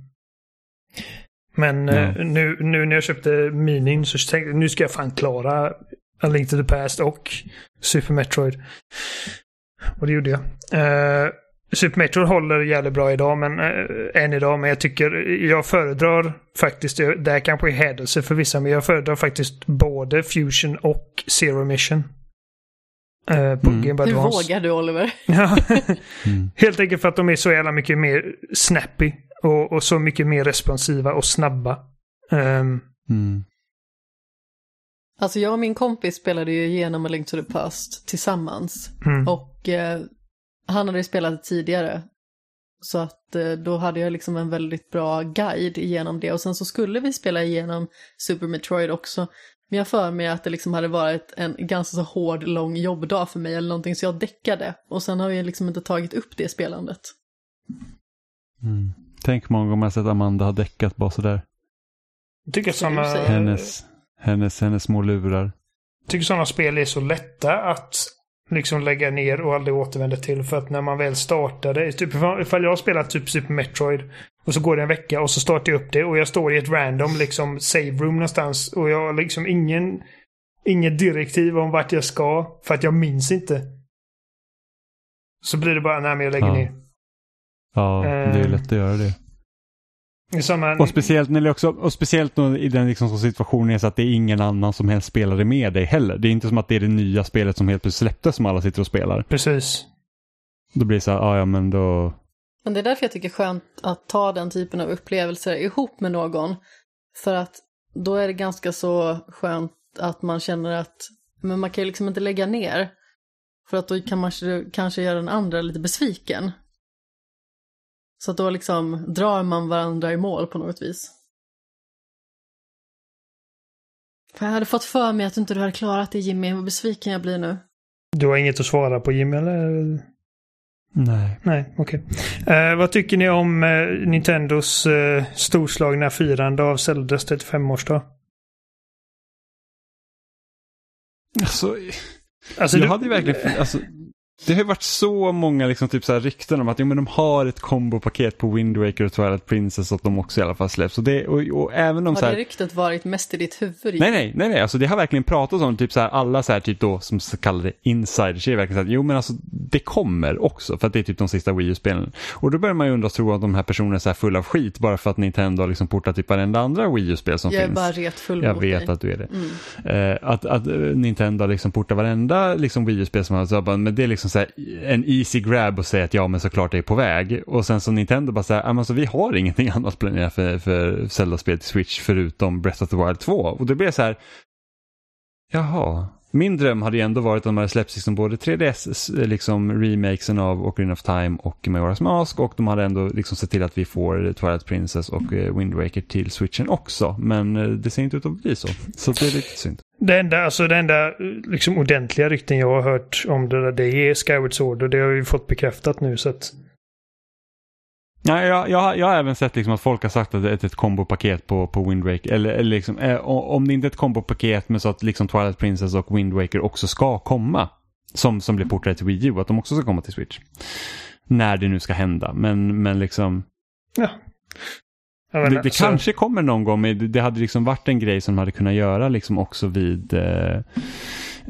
Speaker 3: Men mm. nu, nu när jag köpte Minin så tänkte jag nu ska jag fan klara A Link to the Past och Super Metroid. Och det gjorde jag. Super Metroid håller jävligt bra idag, men äh, än idag. Men jag tycker, jag föredrar faktiskt, det här kanske är hädelse för vissa, men jag föredrar faktiskt både Fusion och Zero Mission.
Speaker 2: Äh, på mm. Game Boy Advance. Hur vågar du Oliver?
Speaker 3: ja. mm. Helt enkelt för att de är så jävla mycket mer snappy. Och, och så mycket mer responsiva och snabba. Um, mm.
Speaker 2: Alltså jag och min kompis spelade ju igenom A Link to the Past tillsammans. Mm. Och eh, han hade spelat det tidigare. Så att eh, då hade jag liksom en väldigt bra guide igenom det och sen så skulle vi spela igenom Super Metroid också. Men jag för mig att det liksom hade varit en ganska så hård, lång jobbdag för mig eller någonting så jag däckade. Och sen har vi liksom inte tagit upp det spelandet.
Speaker 1: Mm. Tänk många gånger jag sett Amanda ha däckat bara sådär.
Speaker 3: Jag tycker sådana...
Speaker 1: Hennes, hennes, hennes små lurar.
Speaker 3: Jag tycker sådana spel är så lätta att liksom lägga ner och aldrig återvända till. För att när man väl startade, typ ifall jag har spelat typ Super Metroid och så går det en vecka och så startar jag upp det och jag står i ett random liksom save room någonstans och jag har liksom ingen inget direktiv om vart jag ska för att jag minns inte. Så blir det bara, nej men jag lägger
Speaker 1: ja.
Speaker 3: ner.
Speaker 1: Ja, det är lätt att göra det.
Speaker 3: Samma...
Speaker 1: Och speciellt, när det också, och speciellt i den liksom situationen så att det är ingen annan som helst spelare med dig heller. Det är inte som att det är det nya spelet som helt plötsligt släpptes som alla sitter och spelar.
Speaker 3: Precis.
Speaker 1: Då blir det så här, ja ja men då...
Speaker 2: Men det är därför jag tycker det är skönt att ta den typen av upplevelser ihop med någon. För att då är det ganska så skönt att man känner att men man kan ju liksom inte lägga ner. För att då kan man kanske göra den andra lite besviken. Så att då liksom drar man varandra i mål på något vis. För jag hade fått för mig att du inte hade klarat det Jimmy, vad besviken jag blir nu.
Speaker 3: Du har inget att svara på Jimmy eller?
Speaker 1: Nej.
Speaker 3: Nej, okej. Okay. Eh, vad tycker ni om eh, Nintendos eh, storslagna firande av Zeldas 35-årsdag?
Speaker 1: Alltså, alltså jag du... hade ju verkligen, alltså, det har ju varit så många liksom, typ, så här, rykten om att jo, men de har ett kombopaket på Wind Waker och Twilight Princess och att de också i alla fall släpps. Och det, och, och även om,
Speaker 2: har
Speaker 1: så här,
Speaker 2: det ryktet varit mest i ditt huvud?
Speaker 1: Nej, nej, nej, nej. Alltså, det har verkligen pratats om typ så här, alla så här, typ då, som så kallade insiders, är verkligen så här, jo men alltså det kommer också för att det är typ de sista Wii U-spelen. Och då börjar man ju undra och tro att de här personerna är så här fulla av skit bara för att Nintendo har liksom portat typ varenda andra Wii U-spel som finns.
Speaker 2: Jag är bara retfull
Speaker 1: Jag vet
Speaker 2: dig.
Speaker 1: att du är det.
Speaker 2: Mm.
Speaker 1: Uh, att, att uh, Nintendo har liksom portat varenda liksom Wii U-spel som har så bara, men det är liksom Liksom så här, en easy grab och säga att ja men såklart det är på väg. Och sen så Nintendo bara säger alltså, vi har ingenting annat planerat för, för Zelda-spel till Switch förutom Breath of the Wild 2. Och det blir så här, jaha. Min dröm hade ju ändå varit att de hade släppt liksom både 3DS, liksom remakesen av Ocarina of Time och Majora's Mask och de hade ändå liksom sett till att vi får Twilight Princess och eh, Wind Waker till Switchen också. Men eh, det ser inte ut att bli så. Så det är lite synd.
Speaker 3: Det enda, alltså det enda liksom ordentliga rykten jag har hört om det där, det är Skyward Sword och det har vi fått bekräftat nu så att...
Speaker 1: Nej, jag, jag, jag har även sett liksom att folk har sagt att det är ett kombopaket på, på Wind Waker. Eller, eller liksom, eh, om det inte är ett kombopaket men så att liksom Twilight Princess och Wind Waker också ska komma. Som, som blir portade till Wii U, att de också ska komma till Switch. När det nu ska hända, men, men liksom...
Speaker 3: Ja.
Speaker 1: Det, det så... kanske kommer någon gång, men det hade liksom varit en grej som de hade kunnat göra liksom också vid eh,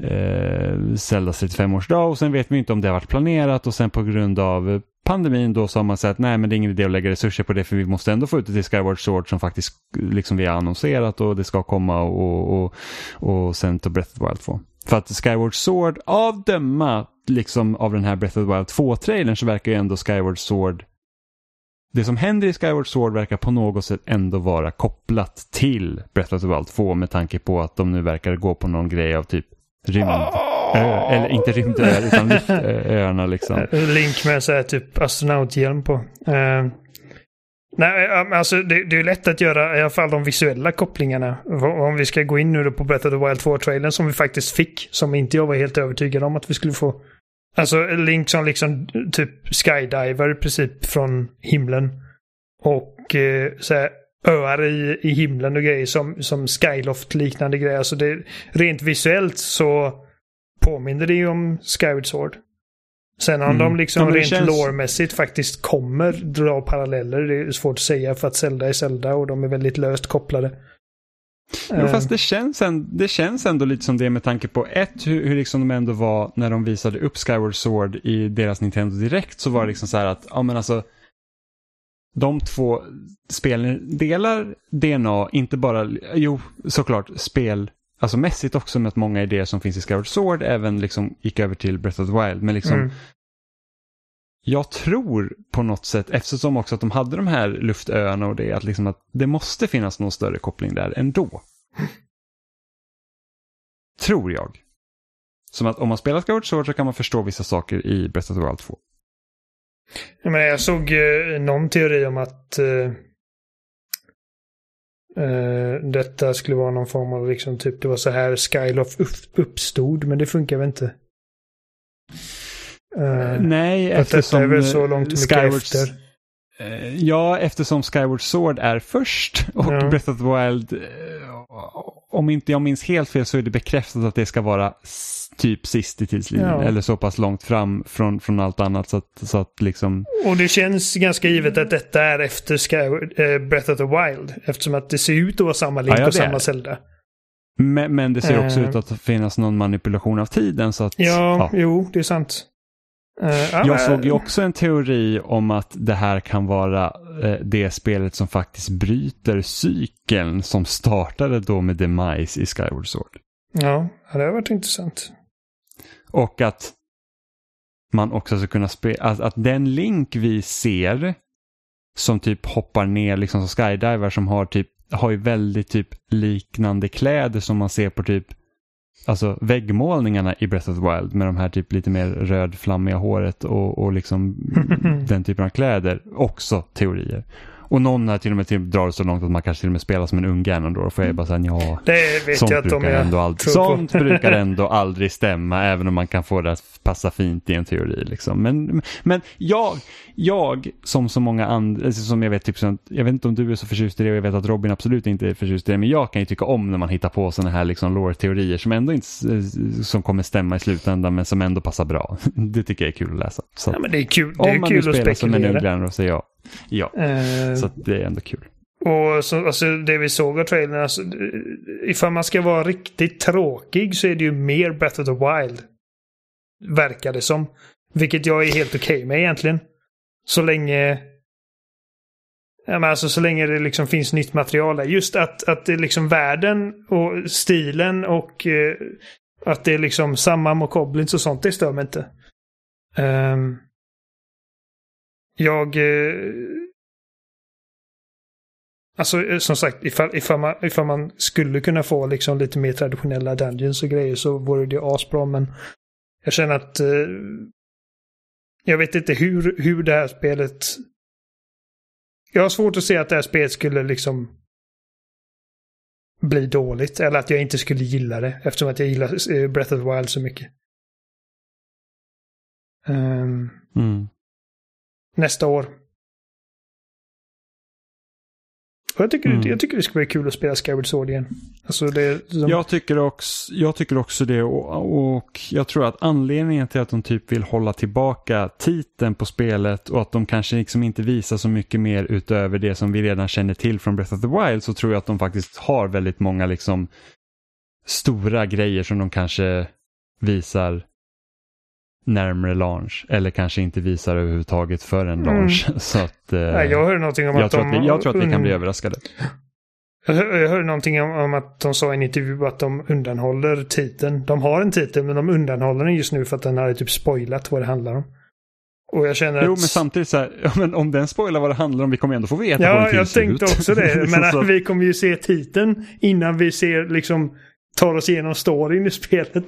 Speaker 1: eh, Zeldas 35-årsdag och sen vet vi inte om det har varit planerat och sen på grund av pandemin då sa man man att nej men det är ingen idé att lägga resurser på det för vi måste ändå få ut det till Skyward Sword som faktiskt liksom vi har annonserat och det ska komma och, och, och sen till Breath of the Wild 2. För att Skyward Sword, av döma liksom av den här Breath of the Wild 2-trailern så verkar ju ändå Skyward Sword det som händer i Skyward Sword verkar på något sätt ändå vara kopplat till Breath of the Wild 2 med tanke på att de nu verkar gå på någon grej av typ rymd. Ah! Eller inte rymdöar utan luftöarna liksom.
Speaker 3: Link med så här typ astronauthjälm på. Uh, nej, alltså det, det, är lätt att göra i alla fall de visuella kopplingarna. Om vi ska gå in nu då på Breath of the Wild 2-trailern som vi faktiskt fick. Som inte jag var helt övertygad om att vi skulle få. Alltså Link som liksom typ skydiver i princip från himlen. Och eh, så här, öar i, i himlen och grejer som, som Skyloft-liknande grejer. Alltså det, rent visuellt så påminner det ju om Skyward Sword. Sen om mm. de liksom ja, rent känns... lårmässigt faktiskt kommer dra paralleller, det är svårt att säga för att Zelda är Zelda och de är väldigt löst kopplade.
Speaker 1: Jo, fast det känns, ändå, det känns ändå lite som det med tanke på ett, hur, hur liksom de ändå var när de visade upp Skyward Sword i deras Nintendo Direkt så var det liksom så här att, ja men alltså, de två spelen delar DNA, inte bara, jo såklart spel, alltså mässigt också med att många idéer som finns i Skyward Sword även liksom gick över till Breath of the Wild, men liksom mm. Jag tror på något sätt, eftersom också att de hade de här luftöarna och det, att, liksom att det måste finnas någon större koppling där ändå. tror jag. Som att om man spelar Skyward Sword så kan man förstå vissa saker i Breath of the Wild 2.
Speaker 3: Jag, menar, jag såg eh, någon teori om att eh, eh, detta skulle vara någon form av liksom typ det var så här Skyloff uppstod men det funkar väl inte?
Speaker 1: Uh, Nej, eftersom
Speaker 3: detta är väl så långt mycket Skyward, efter.
Speaker 1: Uh, ja, eftersom Skyward Sword är först och ja. Breath of the Wild om inte jag minns helt fel så är det bekräftat att det ska vara typ sist i tidslinjen. Ja. Eller så pass långt fram från, från allt annat. Så att, så att liksom...
Speaker 3: Och det känns ganska givet att detta är efter Sky, äh, Breath of the Wild. Eftersom att det ser ut att vara samma Link ja, och samma Zelda.
Speaker 1: Men, men, det ser också uh, ut att finnas någon manipulation av tiden. Så att,
Speaker 3: ja, ja. jo, det är sant.
Speaker 1: Uh, jag såg ju också en teori om att det här kan vara det spelet som faktiskt bryter cykeln som startade då med Demise i Skyward Sword.
Speaker 3: Ja, det har varit intressant.
Speaker 1: Och att man också ska kunna spela, att, att den link vi ser som typ hoppar ner liksom som skydiver som har typ, har ju väldigt typ liknande kläder som man ser på typ alltså väggmålningarna i Breath of the Wild med de här typ lite mer rödflammiga håret och, och liksom den typen av kläder. Också teorier. Och någon har till och med till, drar så långt att man kanske till och med spelar som en ung Ganondorf. Får jag bara säga ja,
Speaker 3: det vet sånt, jag brukar,
Speaker 1: jag ändå aldrig, sånt brukar ändå aldrig stämma. Även om man kan få det att passa fint i en teori. Liksom. Men, men jag, jag som så många andra, alltså som jag vet, typ, jag vet inte om du är så förtjust i det och jag vet att Robin absolut inte är förtjust i det. Men jag kan ju tycka om när man hittar på sådana här liksom lore-teorier som ändå inte som kommer stämma i slutändan men som ändå passar bra. Det tycker jag är kul att läsa.
Speaker 3: Så, ja, men det är kul, det är om man kul nu spelar som en ung Ganondorf
Speaker 1: så ja. Ja, uh, så det är ändå kul.
Speaker 3: Och så, alltså, det vi såg av trailern, alltså, ifall man ska vara riktigt tråkig så är det ju mer Breath of the Wild. Verkar det som. Vilket jag är helt okej okay med egentligen. Så länge... Ja, men alltså så länge det liksom finns nytt material där. Just att, att det är liksom världen och stilen och eh, att det är liksom samma mokoblins och sånt, det stör mig inte. Um, jag... Eh, alltså eh, som sagt, ifall, ifall, man, ifall man skulle kunna få liksom lite mer traditionella dungeons och grejer så vore det asbra. Men jag känner att... Eh, jag vet inte hur, hur det här spelet... Jag har svårt att se att det här spelet skulle liksom bli dåligt. Eller att jag inte skulle gilla det eftersom att jag gillar eh, Breath of the Wild så mycket. Um, mm nästa år. Och jag, tycker, mm. jag tycker det ska bli kul att spela Skyward Sword igen. Alltså det,
Speaker 1: som... jag, tycker också, jag tycker också det och, och jag tror att anledningen till att de typ vill hålla tillbaka titeln på spelet och att de kanske liksom inte visar så mycket mer utöver det som vi redan känner till från Breath of the Wild så tror jag att de faktiskt har väldigt många liksom stora grejer som de kanske visar närmare launch eller kanske inte visar överhuvudtaget för en mm. launch. Mm. Så att, eh,
Speaker 3: jag hörde någonting om att
Speaker 1: tror de... Att vi, jag tror att vi kan bli överraskade.
Speaker 3: Jag, hörde någonting om, om, att de sa i en intervju att de undanhåller titeln. De har en titel men de undanhåller den just nu för att den hade typ spoilat vad det handlar om. Och jag känner
Speaker 1: att... Jo, men samtidigt så här, ja, men om den spoilar vad det handlar om, vi kommer ändå få veta
Speaker 3: Ja, jag tänkte också det. Men vi kommer ju se titeln innan vi ser liksom tar oss igenom storyn i spelet.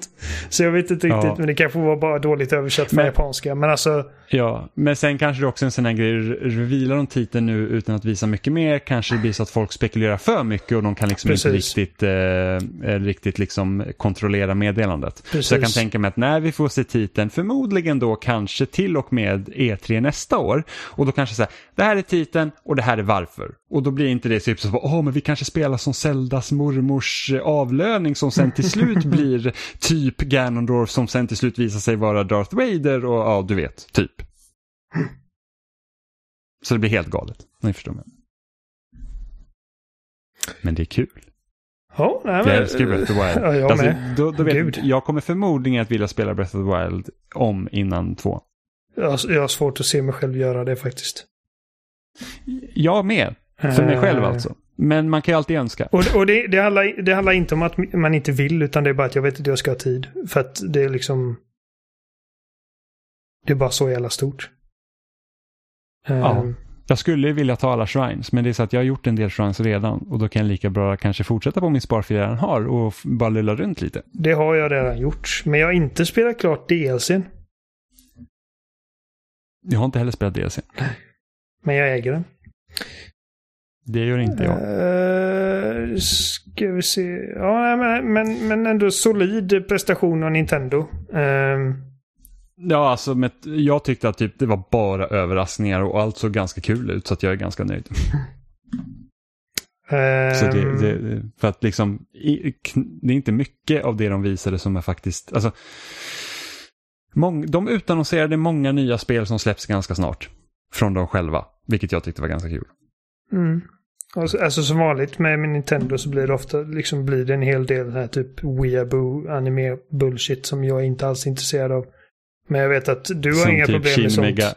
Speaker 3: Så jag vet inte riktigt, ja. men det kanske var bara dåligt översatt från japanska. Men alltså...
Speaker 1: Ja, men sen kanske det också är en sån här grej, revealar de titeln nu utan att visa mycket mer, kanske det blir så att folk spekulerar för mycket och de kan liksom Precis. inte riktigt, eh, eh, riktigt liksom kontrollera meddelandet. Precis. Så jag kan tänka mig att när vi får se titeln, förmodligen då kanske till och med E3 nästa år, och då kanske säga det här är titeln och det här är varför. Och då blir inte det typ så, åh, oh, men vi kanske spelar som Zeldas mormors avlöning som sen till slut blir typ Ganondorf som sen till slut visar sig vara Darth Vader och ja, du vet, typ. Så det blir helt galet, ni förstår mig. Men det är kul.
Speaker 3: Ja, nej,
Speaker 1: men... Jag älskar Breath of the Wild.
Speaker 3: Ja, jag alltså,
Speaker 1: Då, då vet, jag kommer förmodligen att vilja spela Breath of the Wild om innan två.
Speaker 3: Jag, jag har svårt att se mig själv göra det faktiskt.
Speaker 1: Jag med. För mig själv eh. alltså. Men man kan ju alltid önska.
Speaker 3: Och, och det, det, handlar, det handlar inte om att man inte vill, utan det är bara att jag vet att jag ska ha tid. För att det är liksom... Det är bara så jävla stort.
Speaker 1: Ja. Um, jag skulle vilja ta alla shrines, men det är så att jag har gjort en del shrines redan och då kan jag lika bra kanske fortsätta på min sparfil jag har och bara lulla runt lite.
Speaker 3: Det har jag redan gjort, men jag har inte spelat klart DLCn.
Speaker 1: Jag har inte heller spelat DLC.
Speaker 3: Men jag äger den.
Speaker 1: Det gör inte jag.
Speaker 3: Uh, ska vi se. Ja, men, men, men ändå solid prestation av Nintendo. Uh,
Speaker 1: ja, alltså med, jag tyckte att typ, det var bara överraskningar och allt såg ganska kul ut så att jag är ganska nöjd. Så det, det, för att liksom, det är inte mycket av det de visade som är faktiskt, alltså, mång, de utannonserade många nya spel som släpps ganska snart. Från dem själva, vilket jag tyckte var ganska kul.
Speaker 3: Mm. Alltså, alltså som vanligt med Nintendo så blir det ofta liksom blir det en hel del här typ weeaboo anime bullshit som jag inte alls är intresserad av. Men jag vet att du har som inga typ problem med sånt. Mega...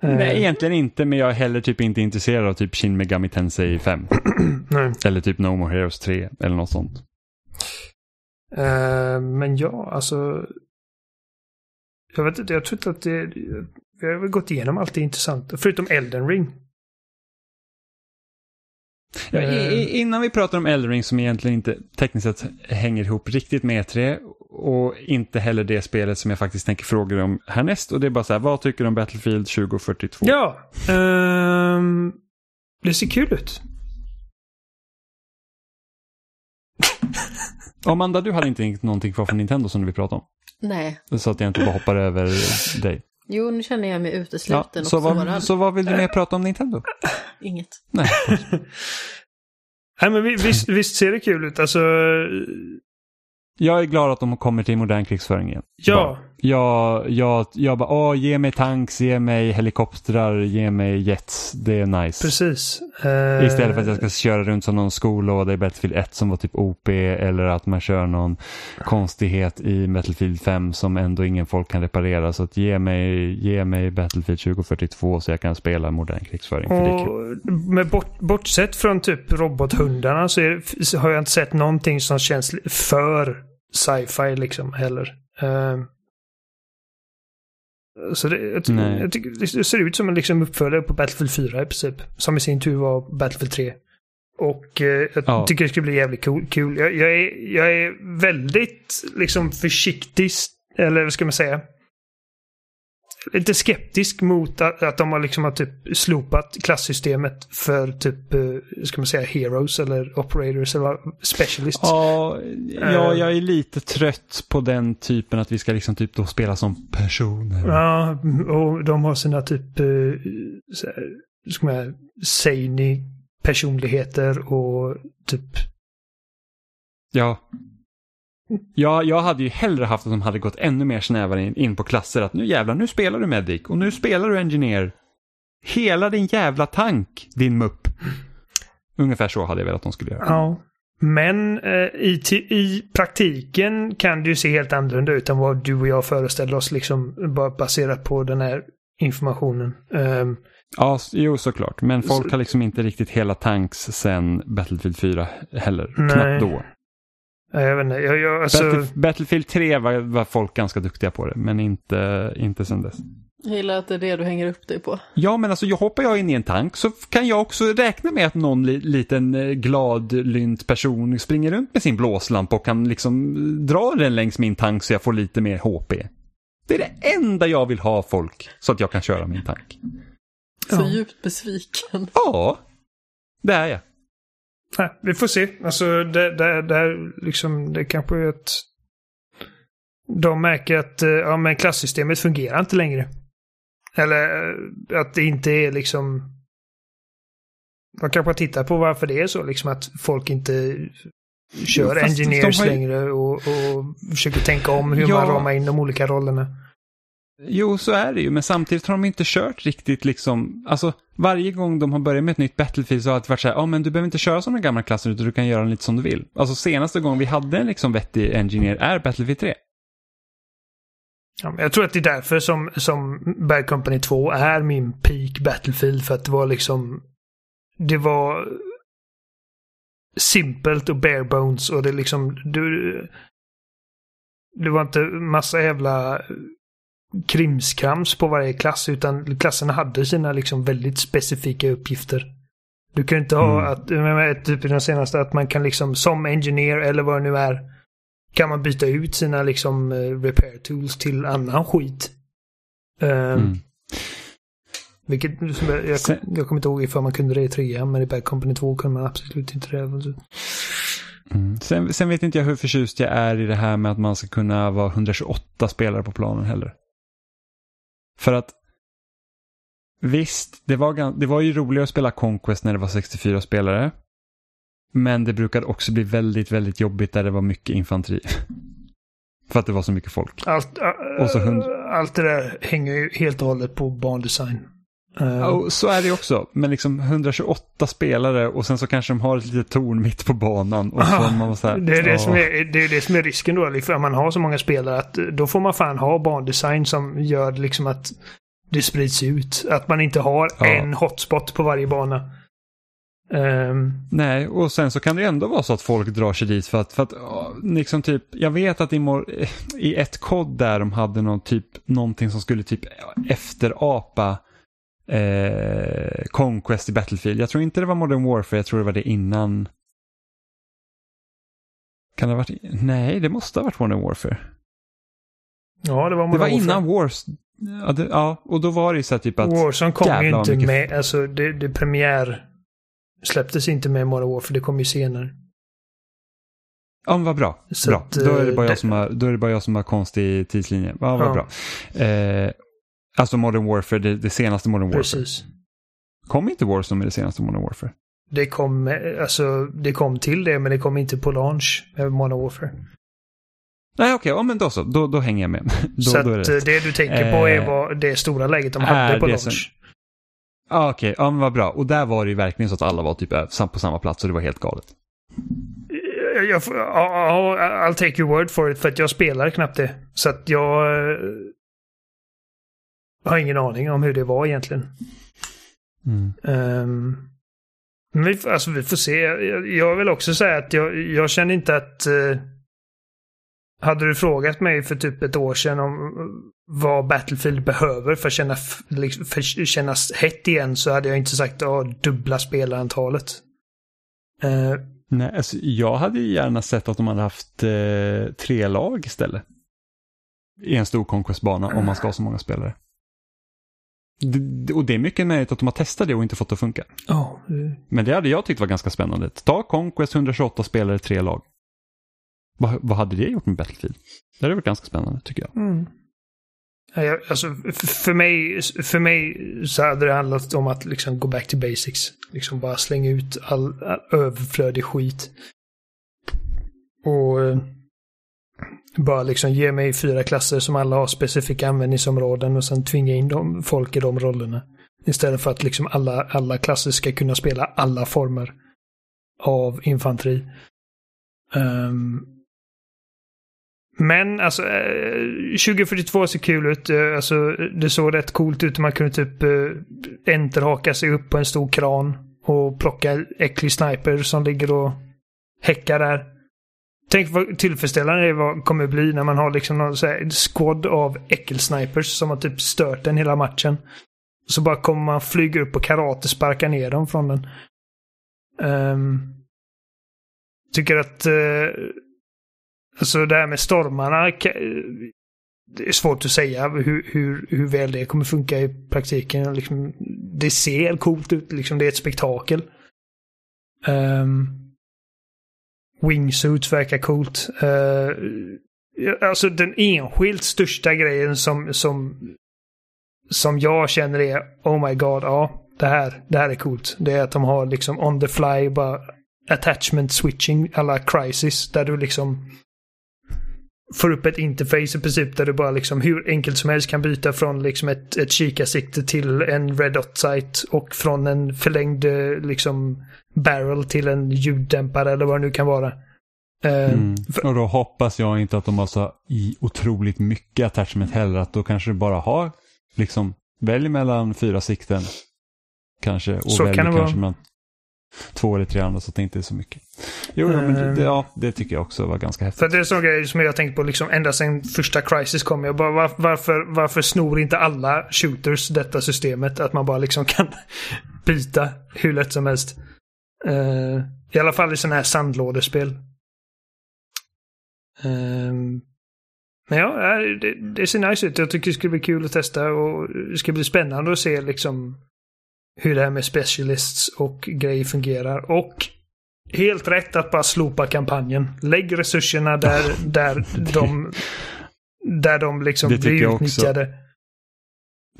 Speaker 1: Nej, egentligen inte, men jag är heller typ inte intresserad av typ Shin Megami Tensei 5. Nej. Eller typ No More Heroes 3 eller något sånt.
Speaker 3: Uh, men ja, alltså. Jag vet inte, jag tror inte att det... Vi har väl gått igenom allt det intressanta, förutom Elden Ring.
Speaker 1: Ja, i, innan vi pratar om Eldring som egentligen inte tekniskt sett hänger ihop riktigt med E3 och inte heller det spelet som jag faktiskt tänker fråga dig om härnäst och det är bara så här, vad tycker du om Battlefield 2042?
Speaker 3: Ja, um, det ser kul ut.
Speaker 1: Amanda, du hade inte någonting kvar från Nintendo som du vill prata om?
Speaker 2: Nej.
Speaker 1: Så att jag inte bara hoppar över dig.
Speaker 2: Jo, nu känner jag mig utesluten ja,
Speaker 1: så, vad, så vad vill du mer prata om Nintendo?
Speaker 2: Inget.
Speaker 1: Nej.
Speaker 3: Nej, men visst, visst ser det kul ut. Alltså,
Speaker 1: jag är glad att de kommer till modern krigsföring igen.
Speaker 3: Ja.
Speaker 1: Jag, jag, jag bara, åh, ge mig tanks, ge mig helikoptrar, ge mig jets. Det är nice.
Speaker 3: Precis.
Speaker 1: Uh... Istället för att jag ska köra runt som någon skolåda i Battlefield 1 som var typ OP eller att man kör någon konstighet i Battlefield 5 som ändå ingen folk kan reparera. Så att ge mig, ge mig Battlefield 2042 så jag kan spela modern krigsföring.
Speaker 3: Och med bort, bortsett från typ robothundarna så, är, så har jag inte sett någonting som känns för sci-fi liksom heller. Uh, så det, jag, jag tycker, det ser ut som en liksom uppföljare på Battlefield 4 i princip. Som i sin tur var Battlefield 3. Och eh, jag ja. tycker det ska bli jävligt cool. cool. Jag, jag, är, jag är väldigt liksom försiktig, eller vad ska man säga? Lite skeptisk mot att, att de har liksom har typ slopat klassystemet för typ, uh, ska man säga, heroes eller operators eller specialists.
Speaker 1: Ja, ja, jag är lite trött på den typen att vi ska liksom typ då spela som personer.
Speaker 3: Ja, och de har sina typ, uh, ska man säga, zany personligheter och typ
Speaker 1: Ja. Ja, jag hade ju hellre haft att de hade gått ännu mer snävare in, in på klasser. Att nu jävlar, nu spelar du Medic och nu spelar du Engineer. Hela din jävla tank, din mupp. Ungefär så hade jag velat att de skulle göra.
Speaker 3: Ja. Men eh, i, i praktiken kan det ju se helt annorlunda ut än vad du och jag föreställer oss, liksom bara baserat på den här informationen. Um,
Speaker 1: ja, jo såklart. Men folk så, har liksom inte riktigt hela tanks sen Battlefield 4 heller. Nej. Knappt då.
Speaker 3: Jag vet inte, jag, jag, alltså...
Speaker 1: Battlefield, Battlefield 3 var, var, folk ganska duktiga på det, men inte, inte sen dess.
Speaker 2: Jag gillar att det är det du hänger upp dig på.
Speaker 1: Ja, men alltså jag hoppar jag in i en tank så kan jag också räkna med att någon li liten eh, glad, lynt person springer runt med sin blåslampa och kan liksom dra den längs min tank så jag får lite mer HP. Det är det enda jag vill ha folk, så att jag kan köra min tank.
Speaker 2: Så ja. djupt besviken.
Speaker 1: Ja, det är jag.
Speaker 3: Nej, vi får se. Alltså det, det, det, liksom, det kanske är att de märker att eh, ja, men klassystemet fungerar inte längre. Eller eh, att det inte är liksom... De kanske tittar på varför det är så, liksom att folk inte kör jo, engineers har... längre och, och försöker tänka om hur ja. man ramar in de olika rollerna.
Speaker 1: Jo, så är det ju, men samtidigt har de inte kört riktigt liksom, alltså varje gång de har börjat med ett nytt Battlefield så har det varit så här, ja men du behöver inte köra som den gamla klassen utan du kan göra den lite som du vill. Alltså senaste gången vi hade en liksom vettig engineer är Battlefield 3.
Speaker 3: Ja, jag tror att det är därför som, som Bad Company 2 är min peak Battlefield, för att det var liksom, det var simpelt och bare bones och det liksom, du, det var inte massa jävla krimskrams på varje klass utan klasserna hade sina liksom väldigt specifika uppgifter. Du kan inte ha mm. att, med, typ i den senaste, att man kan liksom som engineer eller vad det nu är kan man byta ut sina liksom uh, repair tools till annan skit. Um, mm. Vilket, jag, Sen, jag kommer inte ihåg ifall man kunde det i trean, men i Bad Company 2 kunde man absolut inte det.
Speaker 1: Mm. Sen, sen, vet inte jag hur förtjust jag är i det här med att man ska kunna vara 128 spelare på planen heller. För att visst, det var, det var ju roligare att spela Conquest när det var 64 spelare. Men det brukade också bli väldigt, väldigt jobbigt där det var mycket infanteri. För att det var så mycket folk.
Speaker 3: Allt, och så hund... allt det där hänger ju helt och hållet på bandesign.
Speaker 1: Uh... så är det också. Men liksom 128 spelare och sen så kanske de har ett litet torn mitt på banan. Och så man så här,
Speaker 3: det, är det, som är, det är det som är risken då. Liksom, man har så många spelare att då får man fan ha bandesign som gör liksom att det sprids ut. Att man inte har ja. en hotspot på varje bana.
Speaker 1: Um... Nej, och sen så kan det ändå vara så att folk drar sig dit för att, för att liksom typ, jag vet att i, i ett kod där de hade någon typ, någonting som skulle typ efterapa eh, Conquest i Battlefield. Jag tror inte det var Modern Warfare, jag tror det var det innan. Kan det ha varit, nej det måste ha varit Modern Warfare.
Speaker 3: Ja, det var Modern
Speaker 1: Det var innan Wars. Ja, det, ja, och då var det ju så typ att...
Speaker 3: Warzone kom ju inte mycket... med, alltså det, det premiär släpptes inte med Modern Warfare, det kom ju senare.
Speaker 1: Ja, men vad bra. Så bra. Att, då, är det bara det... jag som har, då är det bara jag som har konstig tidslinje. Ja, vad ja. bra. Eh, alltså Modern Warfare, det, det, senaste Modern Warfare. Precis. Kom inte Warzone med det senaste Modern Warfare?
Speaker 3: Det kom, alltså, det kom till det, men det kom inte på launch med Modern Warfare.
Speaker 1: Nej, okej, okay, ja, men då så. Då, då hänger jag med. då,
Speaker 3: så då det, det, du tänker på är eh, vad det stora läget de hade på launch. Som,
Speaker 1: Ah, Okej, okay. ja men vad bra. Och där var det ju verkligen så att alla var typ på samma plats och det var helt galet.
Speaker 3: Jag, I'll take your word for it för att jag spelar knappt det. Så att jag uh, har ingen aning om hur det var egentligen. Mm. Um, men vi, alltså, vi får se. Jag, jag vill också säga att jag, jag känner inte att uh, hade du frågat mig för typ ett år sedan om vad Battlefield behöver för att känna, liksom, för att kännas hett igen så hade jag inte sagt att dubbla spelarantalet.
Speaker 1: Uh, Nej, alltså, jag hade ju gärna sett att de hade haft eh, tre lag istället. I en stor conquest-bana om man ska ha så många spelare. Och det är mycket möjligt att de har testat det och inte fått det att funka.
Speaker 3: Oh.
Speaker 1: Men det hade jag tyckt var ganska spännande. Ta Conquest 128 spelare, tre lag. Vad, vad hade det gjort med Battlefield? Det hade varit ganska spännande tycker jag.
Speaker 3: Mm. Alltså, för, mig, för mig så hade det handlat om att liksom gå back to basics. Liksom bara slänga ut all, all överflödig skit. Och eh, bara liksom ge mig fyra klasser som alla har specifika användningsområden och sen tvinga in dem, folk i de rollerna. Istället för att liksom alla, alla klasser ska kunna spela alla former av infanteri. Um, men alltså, eh, 2042 ser kul ut. Eh, alltså, det såg rätt coolt ut. Man kunde typ eh, enterhaka sig upp på en stor kran och plocka äcklig sniper som ligger och häckar där. Tänk vad tillfredsställande det kommer bli när man har liksom någon så här squad av äckelsnipers som har typ stört den hela matchen. Så bara kommer man flyga upp och karate sparka ner dem från den. Um, tycker att uh, Alltså det här med stormarna. Det är svårt att säga hur, hur, hur väl det kommer funka i praktiken. Liksom, det ser coolt ut, liksom, det är ett spektakel. Um, wingsuits verkar coolt. Uh, alltså den enskilt största grejen som, som, som jag känner är Oh my god, ja, det här, det här är coolt. Det är att de har liksom on the fly bara attachment switching alla crisis där du liksom får upp ett interface i princip där du bara liksom hur enkelt som helst kan byta från liksom ett, ett kikarsikte till en red dot site och från en förlängd eh, liksom barrel till en ljuddämpare eller vad det nu kan vara.
Speaker 1: Uh, mm. Och då hoppas jag inte att de har så i otroligt mycket attachment heller. Att då kanske du bara har liksom välj mellan fyra sikten. Kanske och så välj kan kanske mellan två eller tre andra så att det inte är så mycket. Jo, mm. men det, ehm. ja, det tycker jag också var ganska häftigt.
Speaker 3: För det är en sån grej som jag tänkt på liksom ända sedan första Crisis kom. Jag bara, var, varför, varför snor inte alla shooters detta systemet? Att man bara liksom kan byta hur lätt som helst. Uh, I alla fall i sådana här sandlådespel. Uh, men ja, det, det ser nice ut. Jag tycker det ska bli kul att testa och det ska bli spännande att se liksom hur det här med specialists och grejer fungerar. Och helt rätt att bara slopa kampanjen. Lägg resurserna där, där de där de liksom blir utnyttjade.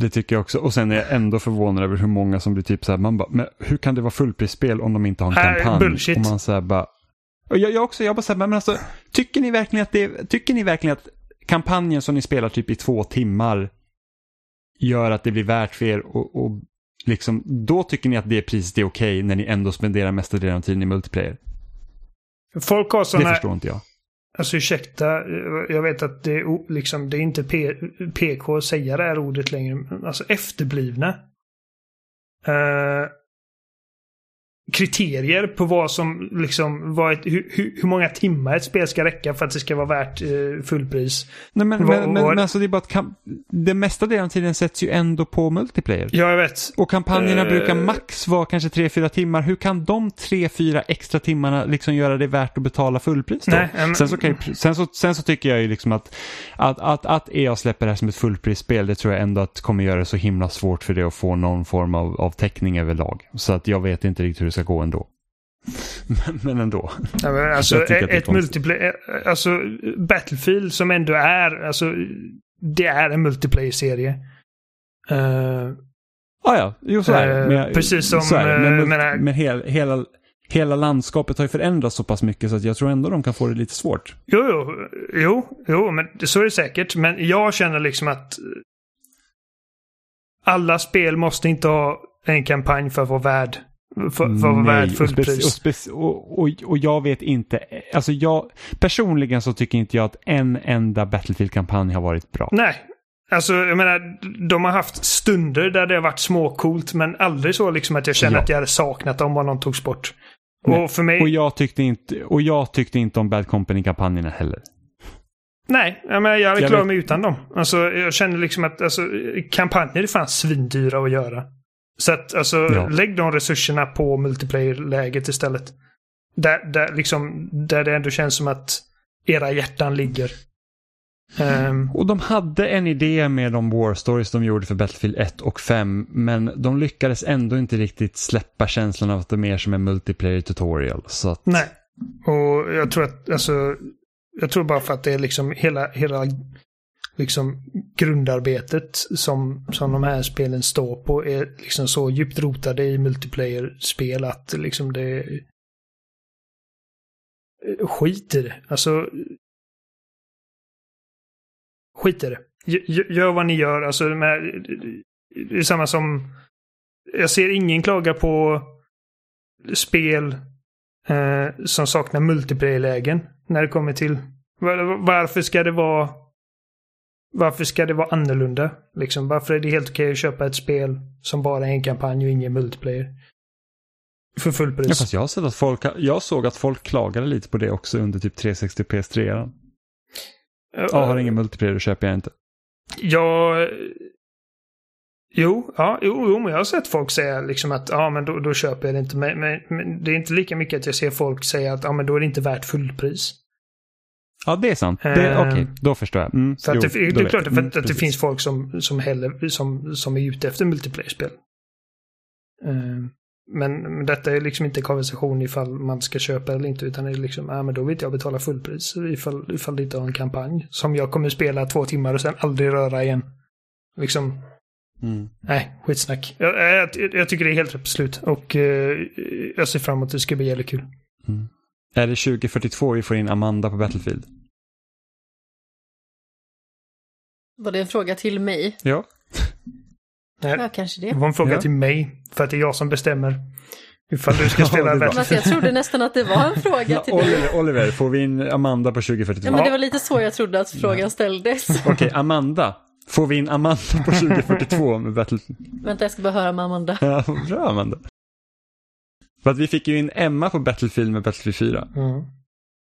Speaker 1: Det tycker jag också. Och sen är jag ändå förvånad över hur många som blir typ så här, man bara, men hur kan det vara fullprisspel om de inte har en
Speaker 3: Äh,
Speaker 1: kampanj?
Speaker 3: bullshit.
Speaker 1: Och man så här bara, och jag, jag också, jag bara så här, men alltså, tycker ni verkligen att det, tycker ni verkligen att kampanjen som ni spelar typ i två timmar gör att det blir värt för er och, och liksom, då tycker ni att det priset är okej när ni ändå spenderar mesta delen av tiden i multiplayer?
Speaker 3: Folk har
Speaker 1: Det
Speaker 3: sådana...
Speaker 1: förstår inte jag.
Speaker 3: Alltså ursäkta, eh, jag vet att det är, liksom, det är inte P, PK att säga det här ordet längre. men Alltså efterblivna. Uh, kriterier på vad som liksom, vad ett, hur, hur många timmar ett spel ska räcka för att det ska vara värt eh, fullpris.
Speaker 1: Nej, men,
Speaker 3: Vad-
Speaker 1: men, men, men alltså det är bara att kam- det mesta delen av tiden sätts ju ändå på multiplayer.
Speaker 3: Ja, jag vet.
Speaker 1: Och kampanjerna
Speaker 3: Eh.
Speaker 1: brukar max vara kanske 3-4 timmar. Hur kan de 3-4 extra timmarna liksom göra det värt att betala fullpris då?
Speaker 3: Nej, men-
Speaker 1: sen, så kan ju, sen, så, sen så tycker jag ju liksom att, att, att, att EA släpper det här som ett fullprisspel, det tror jag ändå att kommer göra det så himla svårt för det att få någon form av, av täckning överlag. Så att jag vet inte riktigt hur det ska gå ändå. men, men ändå.
Speaker 3: Ja, men alltså, ett multiplayer, alltså Battlefield som ändå är, alltså det är en multiplayer-serie. Eh,
Speaker 1: Ah, ja, jo så är det.
Speaker 3: Eh,
Speaker 1: Men
Speaker 3: precis som,
Speaker 1: det. Men,
Speaker 3: eh,
Speaker 1: men,
Speaker 3: menar-
Speaker 1: men hela, hela, hela landskapet har ju förändrats så pass mycket så att jag tror ändå de kan få det lite svårt.
Speaker 3: Jo, jo, jo, jo, men så är det säkert. Men jag känner liksom att eh, alla spel måste inte ha en kampanj för att vara värd för, för att värd
Speaker 1: och, och,
Speaker 3: fullpris.
Speaker 1: speci- och, och, och jag vet inte, alltså jag, personligen så tycker inte jag att en enda Battlefield-kampanj har varit bra.
Speaker 3: Nej. Alltså, jag menar, de har haft stunder där det har varit småcoolt, men aldrig så liksom att jag känner
Speaker 1: Ja.
Speaker 3: att jag hade saknat dem om någon togs bort.
Speaker 1: Nej.
Speaker 3: Och för mig...
Speaker 1: Och jag tyckte inte, och jag tyckte inte om Bad Company-kampanjerna heller.
Speaker 3: Nej, jag, menar, jag hade
Speaker 1: Jag
Speaker 3: klarat
Speaker 1: vet-
Speaker 3: mig utan dem. Alltså, jag känner liksom att alltså, kampanjer är fan svindyra att göra. Så att, alltså,
Speaker 1: Ja.
Speaker 3: lägg de resurserna på multiplayer-läget istället. Där, där, liksom, där det ändå känns som att era hjärtan ligger. Ehm,
Speaker 1: Och de hade en idé med de War Stories de gjorde för Battlefield 1 och 5, men de lyckades ändå inte riktigt släppa känslan av att det är mer som en multiplayer tutorial. Så att,
Speaker 3: nej. Och jag tror att, alltså, jag tror bara för att det är liksom hela, hela liksom grundarbetet som, som de här spelen står på är liksom så djupt rotade i multiplayer-spel att liksom det... Skit i det. Alltså... Skit i det. Gör, vad ni gör. Alltså, de här, det är samma som... Jag ser ingen klaga på spel eh, som saknar multiplayer-lägen när det kommer till... Var, varför ska det vara... Varför ska det vara annorlunda? Liksom, varför är det helt okej att köpa ett spel som bara är en kampanj och ingen multiplayer? För
Speaker 1: ja,
Speaker 3: fullpris.
Speaker 1: fast jag, har sett att folk, jag såg att folk klagade lite på det också under typ 360 PS3. Ja, har ingen multiplayer, då köper jag inte.
Speaker 3: Ja... Jo, ja, jo, jo, men jag har sett folk säga liksom att ja, men då, då köper jag det inte. Men, men, men det är inte lika mycket att jag ser folk säga att ja, men då är det inte värt fullpris.
Speaker 1: Ja, det är sant.
Speaker 3: Eh,
Speaker 1: Okej, då förstår jag. Mm,
Speaker 3: För att
Speaker 1: jo,
Speaker 3: det,
Speaker 1: då
Speaker 3: det är klart
Speaker 1: Mm,
Speaker 3: att, att det finns folk som, som, heller, som, som är ute efter multiplayer-spel. Eh, men, detta är liksom inte konversation ifall man ska köpa eller inte, utan det är liksom, ja men då vill jag betala fullpris ifall, ifall det inte har en kampanj. Som jag kommer spela två timmar och sen aldrig röra igen. Liksom,
Speaker 1: Mm.
Speaker 3: nej, skitsnack. Jag, jag, jag tycker det är helt rätt beslut och eh, jag ser fram emot att det ska bli jävligt kul.
Speaker 1: Mm. Är det 2042 vi får in Amanda på Battlefield?
Speaker 2: Var det en fråga till mig?
Speaker 1: Ja.
Speaker 3: Nej,
Speaker 2: Ja, kanske
Speaker 3: det
Speaker 2: det.
Speaker 3: var en fråga
Speaker 1: Ja.
Speaker 3: till mig, för att det är jag som bestämmer. Ifall du ska
Speaker 1: Ja,
Speaker 3: spela.
Speaker 2: Men alltså, jag trodde nästan att det var en fråga
Speaker 1: Ja,
Speaker 2: till dig.
Speaker 1: Oliver, Oliver, får vi in Amanda på 2042?
Speaker 2: Ja, men det var lite så jag trodde att frågan ställdes.
Speaker 1: Okej, Amanda. Får vi in Amanda på 2042 med Battlefield?
Speaker 2: Vänta, jag ska bara höra med Amanda.
Speaker 1: Ja, bra Amanda. För att vi fick ju in Emma på Battlefield med Battlefield 4.
Speaker 3: Mm.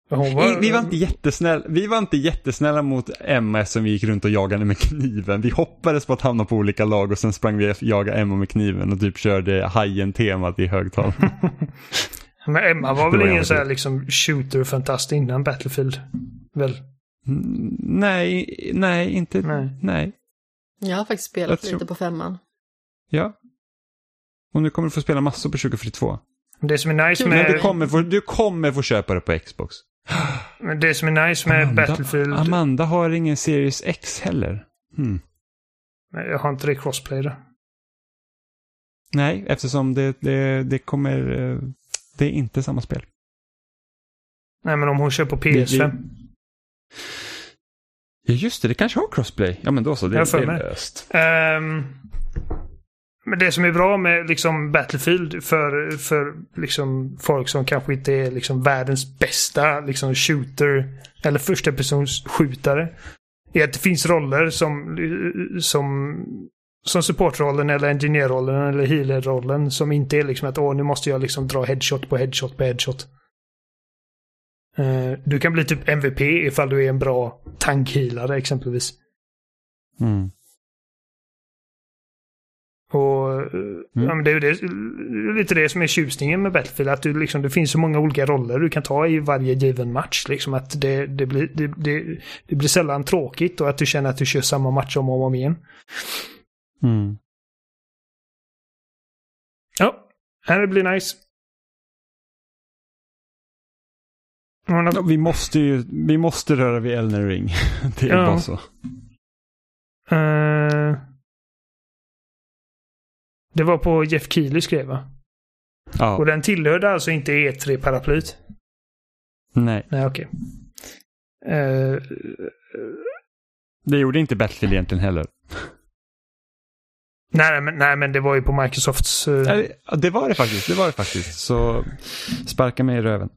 Speaker 3: Var,
Speaker 1: Vi var, inte jättesnälla, vi var inte jättesnälla mot Emma som vi gick runt och jagade med kniven. Vi hoppades på att hamna på olika lag och sen sprang vi och jagade Emma med kniven och typ körde hajen-temat i högtalaren.
Speaker 3: Men Emma var väl
Speaker 1: var
Speaker 3: ingen så här liksom shooter-fantast innan Battlefield? Väl?
Speaker 1: Mm, nej, nej, inte,
Speaker 3: Nej.
Speaker 1: nej.
Speaker 2: Jag har faktiskt spelat
Speaker 1: tror-
Speaker 2: lite på femman.
Speaker 1: Ja. Och nu kommer du få spela massor på 2042.
Speaker 3: Det som är nice
Speaker 2: Kul.
Speaker 1: Men du
Speaker 3: med,
Speaker 1: kommer, få, du kommer få köpa det på Xbox.
Speaker 3: men det som är nice med
Speaker 1: Amanda,
Speaker 3: Battlefield...
Speaker 1: Amanda har ingen Series X heller. Hmm.
Speaker 3: Jag har inte det crossplay där.
Speaker 1: Nej, eftersom det, det, det kommer... Det är inte samma spel.
Speaker 3: Nej, men om hon på PS5.
Speaker 1: Ja, just det. Det kanske har crossplay. Ja, men då så. Det, det är löst.
Speaker 3: Um, men det som är bra med liksom Battlefield för, för liksom folk som kanske inte är liksom världens bästa liksom shooter eller första persons skjutare är att det finns roller som, som, som supportrollen eller ingenjörrollen eller healerrollen som inte är liksom att åh, nu måste jag liksom dra headshot på headshot på headshot. Uh, du kan bli typ MVP ifall du är en bra tankhealare exempelvis.
Speaker 1: Mm.
Speaker 3: Och mm. ja, men det är det, lite det som är tjusningen med Battlefield. Att du, liksom, det finns så många olika roller du kan ta i varje given match. Liksom, att det, det, blir, det, det, det blir sällan tråkigt och att du känner att du kör samma match om och om igen.
Speaker 1: Mm.
Speaker 3: Ja, det blir nice.
Speaker 1: Ja, vi måste ju vi måste röra vid Elner Ring. det är ja. bara så.
Speaker 3: Uh... Det var på Jeff Keely skrev va? Ja. Och den tillhörde alltså inte E3-paraplyt?
Speaker 1: Nej.
Speaker 3: Nej, okej. Okay. Uh, eh,
Speaker 1: det gjorde inte Battlefield egentligen heller.
Speaker 3: Nej men, nej, men det var ju på Microsofts... Uh...
Speaker 1: Det var det faktiskt. Det var det faktiskt. Så sparka mig i röven.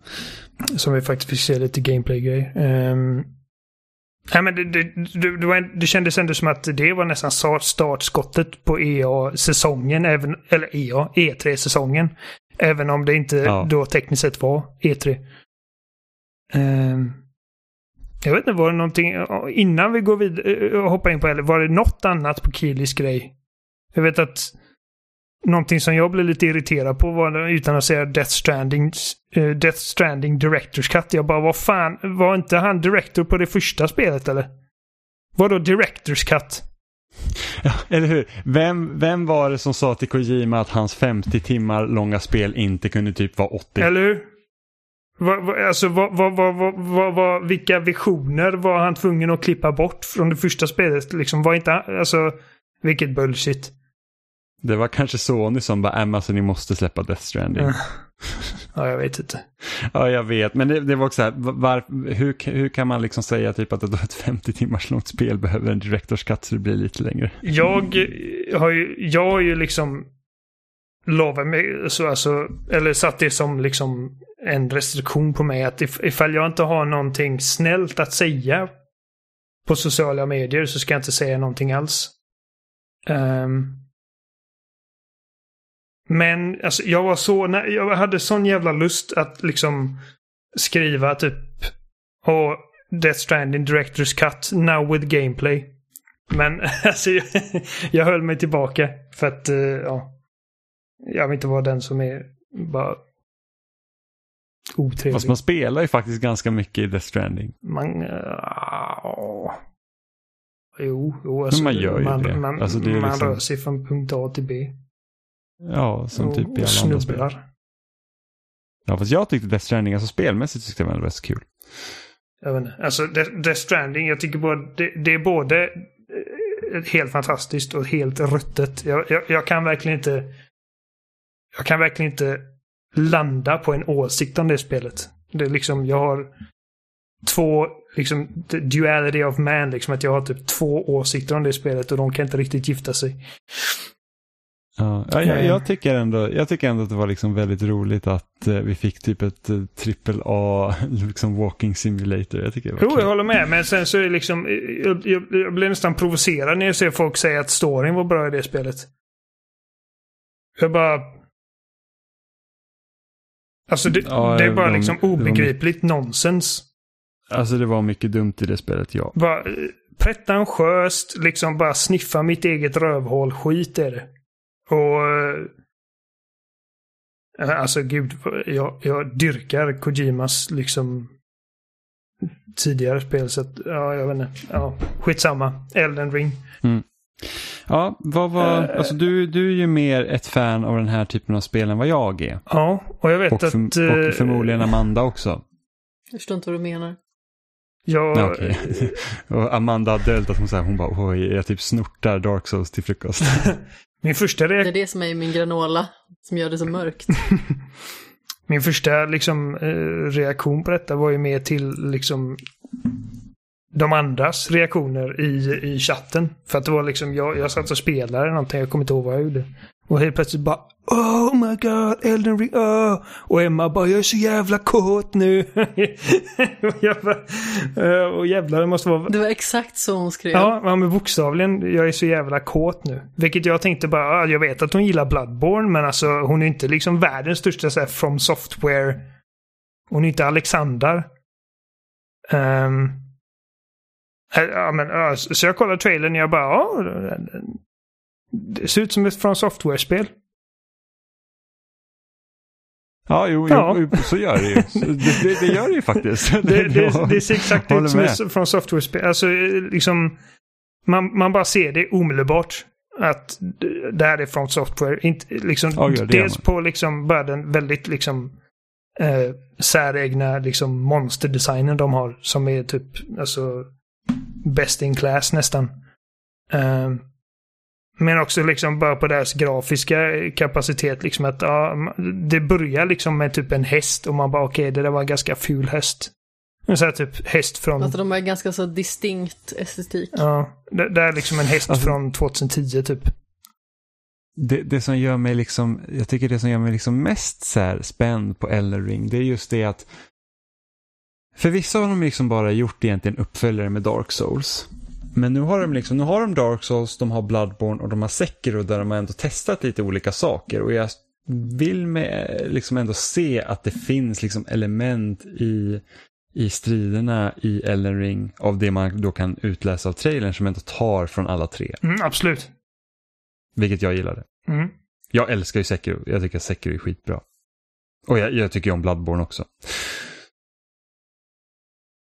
Speaker 3: Som vi faktiskt fick se lite gameplay-grejer. Um, Nej, men det, det, det, det, kändes ändå som att det var nästan startskottet på EA-säsongen, även, eller EA, E3-säsongen. Även om det inte ja. då tekniskt sett var E3. Um, ehm, jag vet inte, var det någonting, innan vi går vidare och hoppar in på det, var det något annat på Kilis grej? Jag vet att Någonting som jag blev lite irriterad på var, utan att säga Death Stranding, uh, Death Stranding Directors Cut. Jag bara, vad fan, var inte han director på det första spelet eller? Vadå Directors Cut?
Speaker 1: Ja, eller hur? Vem, vem var det som sa till Kojima att hans 50 timmar långa spel inte kunde typ vara 80?
Speaker 3: Eller hur? Va, va, alltså, va, va, va, va, va, vilka visioner var han tvungen att klippa bort från det första spelet? Liksom, var inte, alltså, vilket bullshit.
Speaker 1: Det var kanske Sony som bara, Amazon, ni måste släppa Death Stranding.
Speaker 3: Ja, jag vet inte.
Speaker 1: ja, jag vet. Men det, det var också så här, var, hur, hur kan man liksom säga typ att ett 50 timmars långt spel behöver en Directors Cut så det blir lite längre?
Speaker 3: jag har ju, jag har ju liksom lovat mig, så alltså, eller satt det som liksom en restriktion på mig att if, ifall jag inte har någonting snällt att säga på sociala medier så ska jag inte säga någonting alls. Um, men alltså, jag var så, jag hade sån jävla lust att liksom skriva typ och Death Stranding Directors Cut now with gameplay. Men alltså jag, jag höll mig tillbaka för att uh, ja, jag vill inte vara den som är bara otrevlig.
Speaker 1: Fast man spelar ju faktiskt ganska mycket i Death Stranding.
Speaker 3: Man, uh, jo, jo alltså,
Speaker 1: man gör ju
Speaker 3: man,
Speaker 1: det.
Speaker 3: Man,
Speaker 1: alltså, det
Speaker 3: man liksom... rör sig från punkt A till B.
Speaker 1: Ja, som och, typ i alla andra spel. Ja, fast jag tyckte Death Stranding, alltså spelmässigt tyckte jag det var rätt kul.
Speaker 3: Jag vet inte. Alltså Death Stranding, jag tycker bara det, det är både eh, helt fantastiskt och helt ruttet. Jag, jag, jag, kan verkligen inte... Jag kan verkligen inte landa på en åsikt om det spelet. Det är liksom, jag har två, liksom, duality of man, liksom att jag har typ två åsikter om det spelet och de kan inte riktigt gifta sig.
Speaker 1: Ja, jag, jag, tycker ändå, jag tycker ändå att det var liksom väldigt roligt att eh, vi fick typ ett eh, trippel A liksom walking simulator. Jag tycker det
Speaker 3: var jo, jag håller med. Men sen så är det liksom, jag, jag, jag blir nästan provocerad när jag ser folk säga att storyn var bra i det spelet. Jag bara... Alltså det, ja, det är bara de, liksom obegripligt de, nonsens.
Speaker 1: Alltså det var mycket dumt i det spelet, ja.
Speaker 3: Bara eh, pretentiöst, liksom bara sniffa mitt eget rövhål. Skit är det. Och... Eh, alltså gud, jag, jag dyrkar Kojimas liksom tidigare spel så att, ja, jag vet inte. Ja, skitsamma. Elden ring.
Speaker 1: Mm. Ja, vad var, uh, alltså du, du är ju mer ett fan av den här typen av spel än vad jag är.
Speaker 3: Ja, och jag vet
Speaker 1: och
Speaker 3: att...
Speaker 1: För, och förmodligen Amanda också.
Speaker 2: Jag förstår inte vad du menar.
Speaker 3: Jag...
Speaker 1: Okay. och Amanda att hon, så här, hon bara oj, jag typ snortar Dark Souls till frukost.
Speaker 3: min första
Speaker 2: reaktion... Det är det som är i min granola, som gör det så mörkt.
Speaker 3: min första liksom, eh, reaktion på detta var ju mer till liksom de andras reaktioner i, i chatten. För att det var liksom, jag, jag satt och spelade någonting, jag kommer inte ihåg vad jag gjorde. Och helt plötsligt bara Oh my god, Elden Ring, oh. Och Emma bara, jag är så jävla kåt nu. och, jag bara, och jävlar, det måste vara...
Speaker 2: Det var exakt så hon skrev.
Speaker 3: Ja, ja, men bokstavligen, jag är så jävla kåt nu. Vilket jag tänkte bara, jag vet att hon gillar Bloodborne, men alltså hon är inte liksom världens största så här, from software. Hon är inte Alexander. Um, ja, men, så jag kollade trailern och jag bara, ja, det ser ut som ett från software-spel.
Speaker 1: Ja, jo, ja. jo, så gör det ju. Det, det, det gör det ju faktiskt.
Speaker 3: Det, det, det ser exakt ut som ett från software-spel. Alltså, liksom, man, man bara ser det omedelbart. Att det här är från software. Inte, liksom, ja, dels på liksom, bara den väldigt liksom, eh, säregna liksom, monsterdesignen de har. Som är typ alltså, best in class nästan. Uh, men också liksom bara på deras grafiska kapacitet. Liksom att ja, det börjar liksom med typ en häst och man bara okej, okay, det där var en ganska ful häst. En sån här typ häst från...
Speaker 2: Alltså de har ganska så distinkt estetik.
Speaker 3: Ja, det, det är liksom en häst alltså, från 2010 typ.
Speaker 1: Det, det som gör mig liksom, jag tycker det som gör mig liksom mest så här spänd på Eller Ring, det är just det att för vissa har de liksom bara gjort egentligen uppföljare med Dark Souls. Men nu har de liksom, nu har de Dark Souls, de har Bloodborne och de har Sekiro där de har ändå testat lite olika saker. Och jag vill med, liksom ändå se att det finns liksom element i, i striderna i Elden Ring av det man då kan utläsa av trailern som ändå tar från alla tre.
Speaker 3: Mm, absolut.
Speaker 1: Vilket jag gillade.
Speaker 3: Mm.
Speaker 1: Jag älskar ju Sekiro, jag tycker att Sekiro är skitbra. Och jag, jag tycker om Bloodborne också.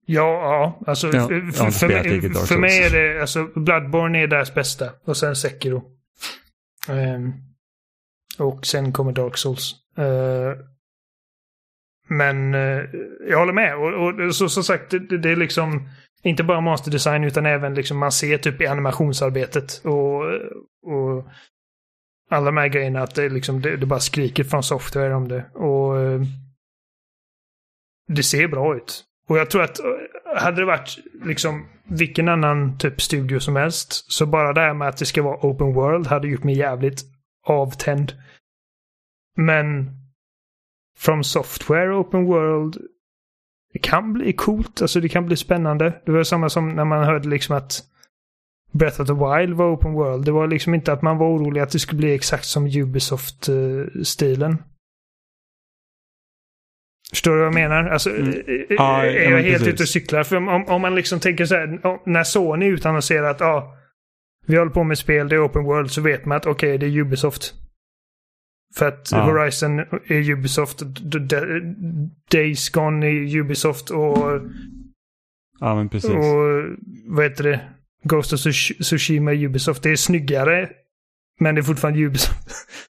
Speaker 3: Ja, ja. Alltså, ja, för, för, mig, för mig är det, alltså Bloodborne är deras bästa. Och sen Sekiro. Um, och sen kommer Dark Souls. Uh, men uh, jag håller med. Och, och så, som sagt, det, det, är liksom inte bara masterdesign utan även liksom man ser typ i animationsarbetet och, och alla de här grejerna att det, liksom, det, det bara skriker från software om det. Och uh, det ser bra ut. Och jag tror att hade det varit liksom vilken annan typ studio som helst, så bara det här med att det ska vara open world hade gjort mig jävligt avtänd. Men From Software Open World det kan bli coolt, alltså det kan bli spännande. Det var samma som när man hörde liksom att Breath of the Wild var Open World. Det var liksom inte att man var orolig att det skulle bli exakt som Ubisoft-stilen. Eh, Förstår du vad jag menar? Alltså, mm. Eh, eh, ja, är jag helt ute och cyklar? För om, om man liksom tänker så här, när Sony utannonserar att ja, vi håller på med spel, det är open world, så vet man att okej, okay, det är Ubisoft. För att ja. Horizon är Ubisoft, Days Gone är Ubisoft och...
Speaker 1: Ja, men precis.
Speaker 3: Och vad heter det? Ghost of Tsushima Ubisoft. Det är snyggare, men det är fortfarande Ubisoft.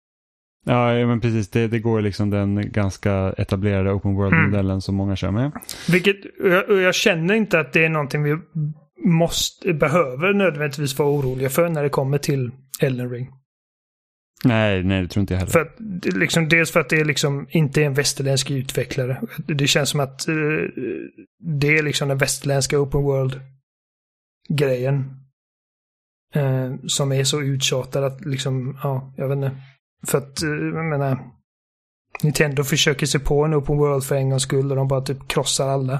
Speaker 1: Ja, men precis. Det, det går liksom den ganska etablerade open world-modellen mm. som många kör med.
Speaker 3: Vilket, jag, jag känner inte att det är någonting vi måste, behöver nödvändigtvis vara oroliga för när det kommer till Elden Ring.
Speaker 1: Nej, nej, det tror inte jag heller.
Speaker 3: För att, liksom, dels för att det liksom inte är en västerländsk utvecklare. Det känns som att uh, det är liksom den västerländska open world-grejen. Uh, som är så uttjatad att liksom, ja, jag vet inte. För att, eh, jag menar, Nintendo försöker sig på en open world för en gångs skull och de bara typ krossar alla.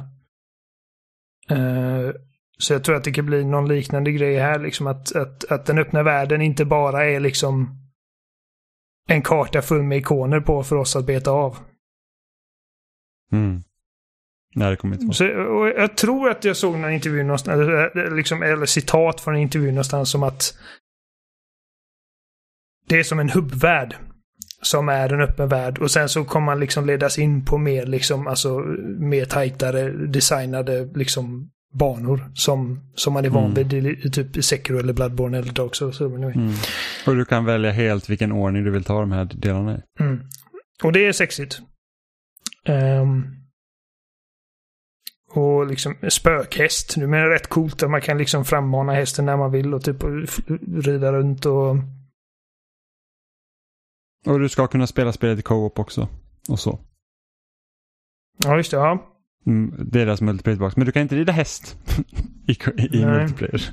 Speaker 3: Uh, så jag tror att det kan bli någon liknande grej här, liksom att, att, att den öppna världen inte bara är liksom en karta full med ikoner på för oss att beta av.
Speaker 1: Mm. Nej, det kommer inte vara.
Speaker 3: Så, jag tror att jag såg någon intervju någonstans, eller, liksom, eller citat från en intervju någonstans som att det är som en hubbvärld. Som är en öppen värld och sen så kommer man liksom ledas in på mer liksom, alltså mer tajtare designade liksom banor som, som man är van mm. vid i, typ Sekiro eller Bloodborne eller Dark Souls. Mm.
Speaker 1: Och du kan välja helt vilken ordning du vill ta de här delarna i.
Speaker 3: Mm. Och det är sexigt. Um, Och liksom spökhäst. Nu menar rätt coolt att man kan liksom frammana hästen när man vill och typ rida runt och...
Speaker 1: Och du ska kunna spela spelet i co-op också. Och så.
Speaker 3: Ja, just det. Ja.
Speaker 1: Mm, deras multiplayer Men du kan inte rida häst i, i multiplayer.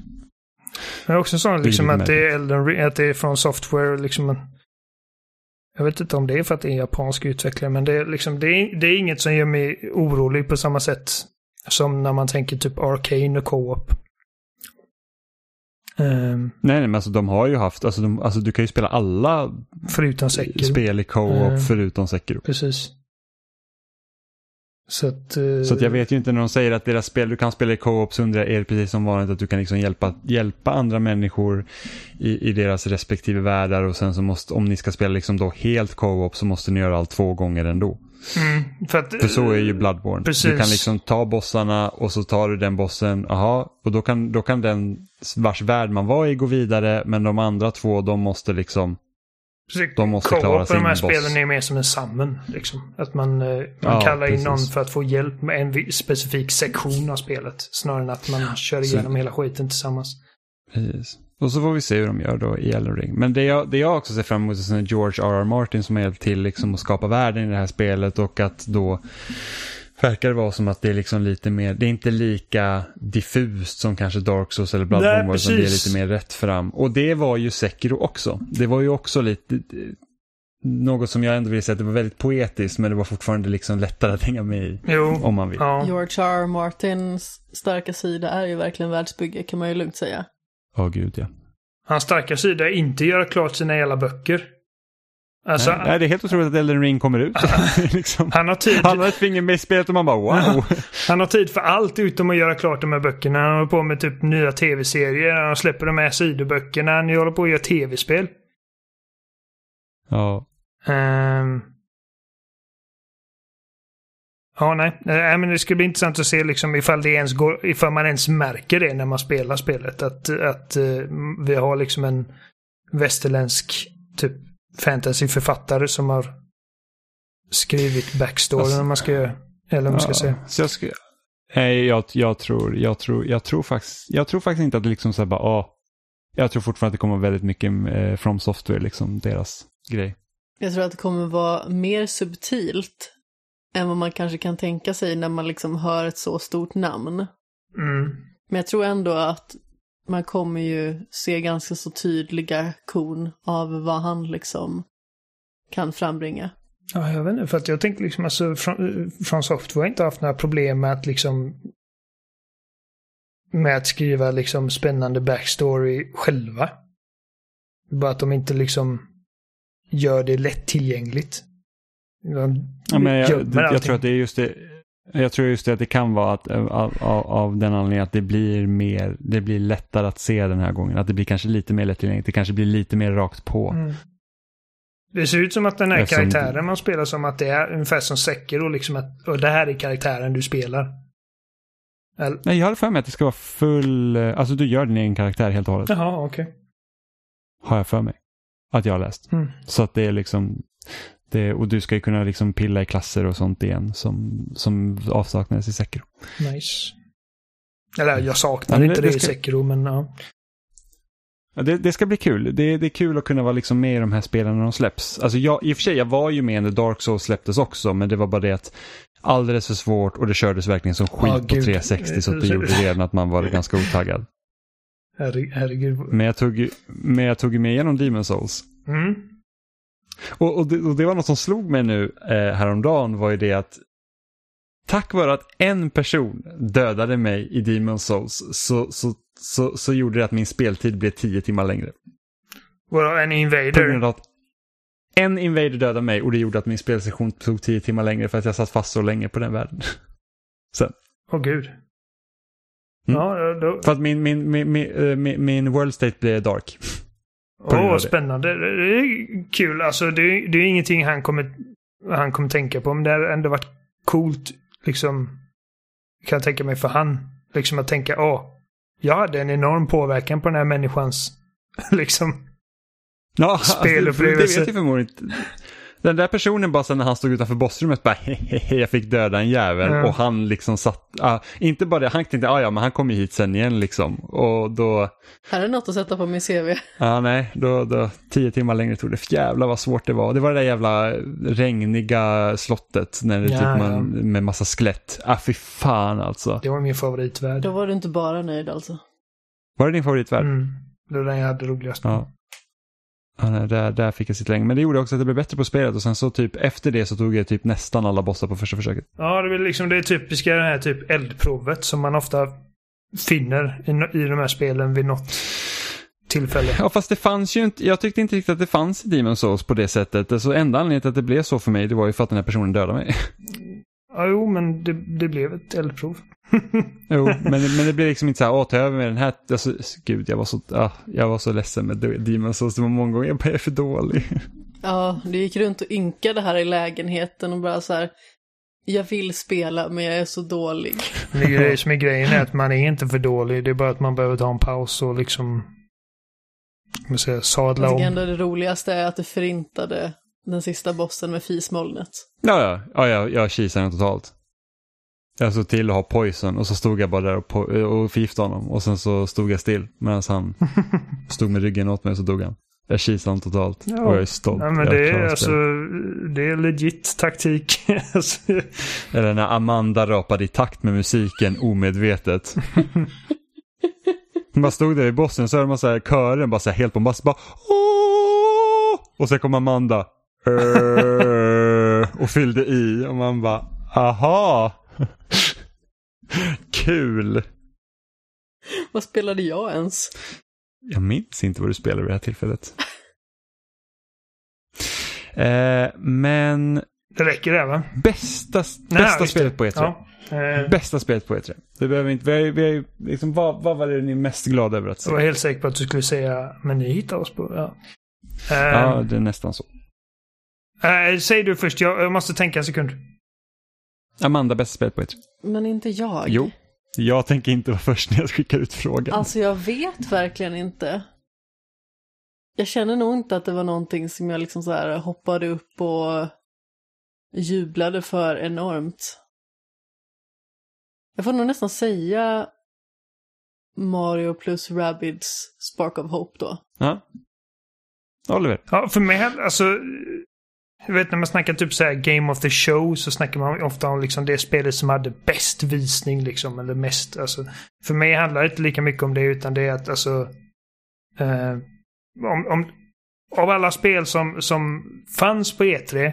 Speaker 3: Det är också sånt liksom att det, är Elden, att det är från software liksom. Jag vet inte om det är för att det är japansk utvecklare men det är, liksom, det är, det är inget som gör mig orolig på samma sätt som när man tänker typ Arcane och Co-op.
Speaker 1: Um, nej, nej, men alltså de har ju haft, alltså, de, alltså du kan ju spela alla
Speaker 3: förutom Sekiro.
Speaker 1: spel i Co-op uh, förutom Sekiro.
Speaker 3: Precis. Så att, uh,
Speaker 1: så att jag vet ju inte när de säger att deras spel, du kan spela i co-op så undrar jag, är det precis som vanligt att du kan liksom hjälpa, hjälpa andra människor i, i deras respektive världar och sen så måste, om ni ska spela liksom då helt co-op så måste ni göra allt två gånger ändå.
Speaker 3: Mm, för, att,
Speaker 1: för så är ju Bloodborne. Precis. Du kan liksom ta bossarna och så tar du den bossen, aha, och då kan, då kan den vars värld man var i gå vidare men de andra två de måste liksom
Speaker 3: Precis. De måste klara sin de här boss. spelen är mer som en summon. Liksom. Att man, eh, man ja, kallar in någon för att få hjälp med en specifik sektion av spelet. Snarare än att man kör igenom så... hela skiten tillsammans.
Speaker 1: Precis. Och så får vi se hur de gör då i Elden Ring. Men det jag, det jag också ser fram emot är George R.R. Martin som har hjälpt till liksom att skapa världen i det här spelet och att då verkar det vara som att det är liksom lite mer, det är inte lika diffust som kanske Dark Souls eller Bloodborne var, utan det är lite mer rätt fram. Och det var ju Sekiro också. Det var ju också lite, något som jag ändå vill säga att det var väldigt poetiskt men det var fortfarande liksom lättare att hänga med i. Jo, om man vill.
Speaker 2: Ja. George R. Martins starka sida är ju verkligen världsbygge kan man ju lugnt säga.
Speaker 1: Ja, gud ja.
Speaker 3: Hans starka sida är inte göra klart sina jävla böcker.
Speaker 1: Alltså, nej, nej, det är helt otroligt att Elden Ring kommer ut. liksom.
Speaker 3: Han har tid.
Speaker 1: Han har ett finger med i spelet och man bara wow.
Speaker 3: han har tid för allt utom att göra klart de här böckerna. Han håller på med typ nya tv-serier. Han släpper de här sidoböckerna. Han håller på att göra tv-spel.
Speaker 1: Ja.
Speaker 3: Um... Ja, nej. nej. men det ska bli intressant att se liksom ifall, det ens går, ifall man ens märker det när man spelar spelet. Att, att uh, vi har liksom en västerländsk typ fantasyförfattare som har skrivit backstory alltså, om man ska eller om man ska säga.
Speaker 1: Så jag, ska, nej, jag, jag, tror, jag, tror, jag, tror faktiskt, jag tror faktiskt inte att det liksom så här bara, ah, jag tror fortfarande att det kommer väldigt mycket eh, from software, liksom deras grej.
Speaker 2: Jag tror att det kommer vara mer subtilt än vad man kanske kan tänka sig när man liksom hör ett så stort namn.
Speaker 3: Mm.
Speaker 2: Men jag tror ändå att man kommer ju se ganska så tydliga kon av vad han liksom kan frambringa.
Speaker 3: Ja, jag vet inte, för att jag tänkte liksom alltså från, från Software har inte haft några problem med att liksom med att skriva liksom spännande backstory själva. Bara att de inte liksom gör det lättillgängligt.
Speaker 1: Ja, men jag, jag tror att det är just det jag tror just det att det kan vara att, av, av, av, den anledningen att det blir mer, det blir lättare att se den här gången. Att det blir kanske lite mer lättillgängligt, det kanske blir lite mer rakt på. Mm.
Speaker 3: Det ser ut som att den här Eftersom karaktären man spelar som att det är ungefär som Sekiro, liksom att och det här är karaktären du spelar.
Speaker 1: Eller? Nej, jag har för mig att det ska vara full, alltså du gör din egen karaktär helt och hållet.
Speaker 3: Jaha, okej. Okay.
Speaker 1: Har jag för mig. Att jag har läst. Mm. Så att det är liksom, det, och du ska ju kunna liksom pilla i klasser och sånt igen som, som avsaknades i Sekiro.
Speaker 3: Nice. Eller jag saknar ja, inte det, det ska... i Sekiro men ja.
Speaker 1: ja det, det, ska bli kul. Det, det är kul att kunna vara liksom med i de här spelen när de släpps. Alltså jag, i och för sig, jag var ju med när Dark Souls släpptes också men det var bara det att alldeles för svårt och det kördes verkligen som skit oh, på 360 så det gjorde redan att man var ganska otaggad.
Speaker 3: Herregud.
Speaker 1: Men jag tog, men jag tog mig igenom Demon Souls.
Speaker 3: Mm.
Speaker 1: Och, och, det, och, det, var något som slog mig nu eh, häromdagen var ju det att tack vare att en person dödade mig i Demon Souls så, så, så, så gjorde det att min speltid blev tio timmar längre.
Speaker 3: Vadå, en invader?
Speaker 1: en invader dödade mig och det gjorde att min spelsession tog tio timmar längre för att jag satt fast så länge på den världen. Sen.
Speaker 3: Åh gud.
Speaker 1: Mm. Ja, då... För att min, min, min, min, eh, min, min world state blev dark.
Speaker 3: Åh, oh, spännande. Det är kul. Alltså, det, är, det är ingenting han kommer, han kommer tänka på. Men det har ändå varit coolt, liksom, kan jag tänka mig för han. Liksom att tänka, åh, jag hade en enorm påverkan på den här människans, liksom,
Speaker 1: ja, spelupplevelse. Det vet jag förmodligen inte. Den där personen bara sen när han stod utanför bossrummet bara hehehe, jag fick döda en jävel mm. och han liksom satt, ah, inte bara det, han tänkte ah, ja men han kommer hit sen igen liksom och då.
Speaker 2: Här är något att sätta på min CV. Ja
Speaker 1: ah, nej, då, då tio timmar längre tog det, jävlar vad svårt det var. Det var det där jävla regniga slottet när det ja, typ man, ja. med massa skelett. Ah fy fan alltså.
Speaker 3: Det var min favoritvärld.
Speaker 2: Då var du inte bara nöjd alltså.
Speaker 1: Var det din favoritvärld?
Speaker 3: Mm. Det var den jag hade roligast med.
Speaker 1: Ja. Där, där fick jag sitta länge. Men det gjorde också att det blev bättre på spelet och sen så typ efter det så tog jag typ nästan alla bossar på första försöket.
Speaker 3: Ja, det är liksom det typiska det här typ eldprovet som man ofta finner i, i de här spelen vid något tillfälle.
Speaker 1: Ja, fast det fanns ju inte, jag tyckte inte riktigt att det fanns i Demon's Souls på det sättet. Alltså enda anledningen till att det blev så för mig, det var ju för att den här personen dödade mig.
Speaker 3: Ja, jo, men det, det blev ett eldprov.
Speaker 1: jo, men, men det blev liksom inte så här, åh, ta över med den här, alltså, gud, jag var så, ah, jag var så ledsen med Demon's Souls, det var många gånger jag bara, jag är för dålig.
Speaker 2: Ja, du gick runt och ynkade här i lägenheten och bara så här, jag vill spela men jag är så dålig.
Speaker 3: Det som är grejen är att man är inte för dålig, det är bara att man behöver ta en paus och liksom, man säger, sadla om. Jag
Speaker 2: tycker ändå det roligaste är att du förintade den sista bossen med fismolnet.
Speaker 1: Ja, ja, ja jag, jag kisade den totalt. Jag såg till att ha poison och så stod jag bara där och, och förgiftade honom och sen så stod jag still medan han stod med ryggen åt mig och så dog han. Jag kisade honom totalt ja. och jag är stolt.
Speaker 3: Ja, men det, är, alltså, det är legit taktik.
Speaker 1: Eller när Amanda rapade i takt med musiken omedvetet. man stod där i bossen så hörde man så här kören bara så här helt på mass bara Åh! Och sen kom Amanda. Och fyllde i och man bara aha. Kul.
Speaker 2: Vad spelade jag ens?
Speaker 1: Jag minns inte vad du spelade vid det här tillfället. eh, men...
Speaker 3: Det räcker det va?
Speaker 1: Bästa, Nej, bästa spelet på E3. Ja. Eh. Bästa spelet på E3. Det behöver inte, vi har, vi har, liksom, vad, vad var det ni är mest glada över att se?
Speaker 3: Jag var helt säker på att du skulle säga, men ni hittar oss på, ja.
Speaker 1: ja, det är nästan så.
Speaker 3: Uh, säg du först, jag, jag, måste tänka en sekund.
Speaker 1: Amanda, bästa spelet på E3.
Speaker 2: Men inte jag.
Speaker 1: Jo, jag tänker inte vara först när jag skickar ut frågan.
Speaker 2: Alltså jag vet verkligen inte. Jag känner nog inte att det var någonting som jag liksom så här hoppade upp och jublade för enormt. Jag får nog nästan säga Mario plus Rabbids Spark of Hope då.
Speaker 1: Ja. Oliver?
Speaker 3: Ja, för mig, alltså jag vet när man snackar typ så Game of the Show så snackar man ofta om liksom det spelet som hade bäst visning liksom. Eller mest, alltså. För mig handlar det inte lika mycket om det utan det är att alltså. Eh, om, om, av alla spel som, som fanns på E3.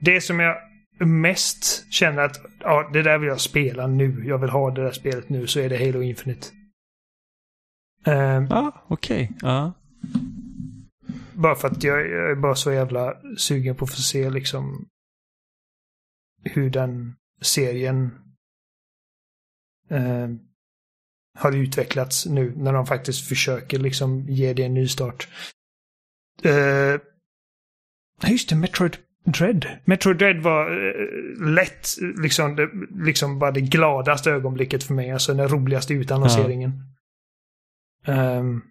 Speaker 3: Det som jag mest känner att ja, det där vill jag spela nu. Jag vill ha det där spelet nu. Så är det Halo Infinite.
Speaker 1: Ja, ah, okej. Okay. Ah.
Speaker 3: Bara för att jag, jag, är bara så jävla sugen på att få se liksom hur den serien eh, har utvecklats nu när de faktiskt försöker liksom ge det en ny start. Eh, just det, Metroid Dread. Metroid Dread var eh, lätt liksom, det, liksom bara det gladaste ögonblicket för mig. Alltså den roligaste utannonseringen. Ja. Um,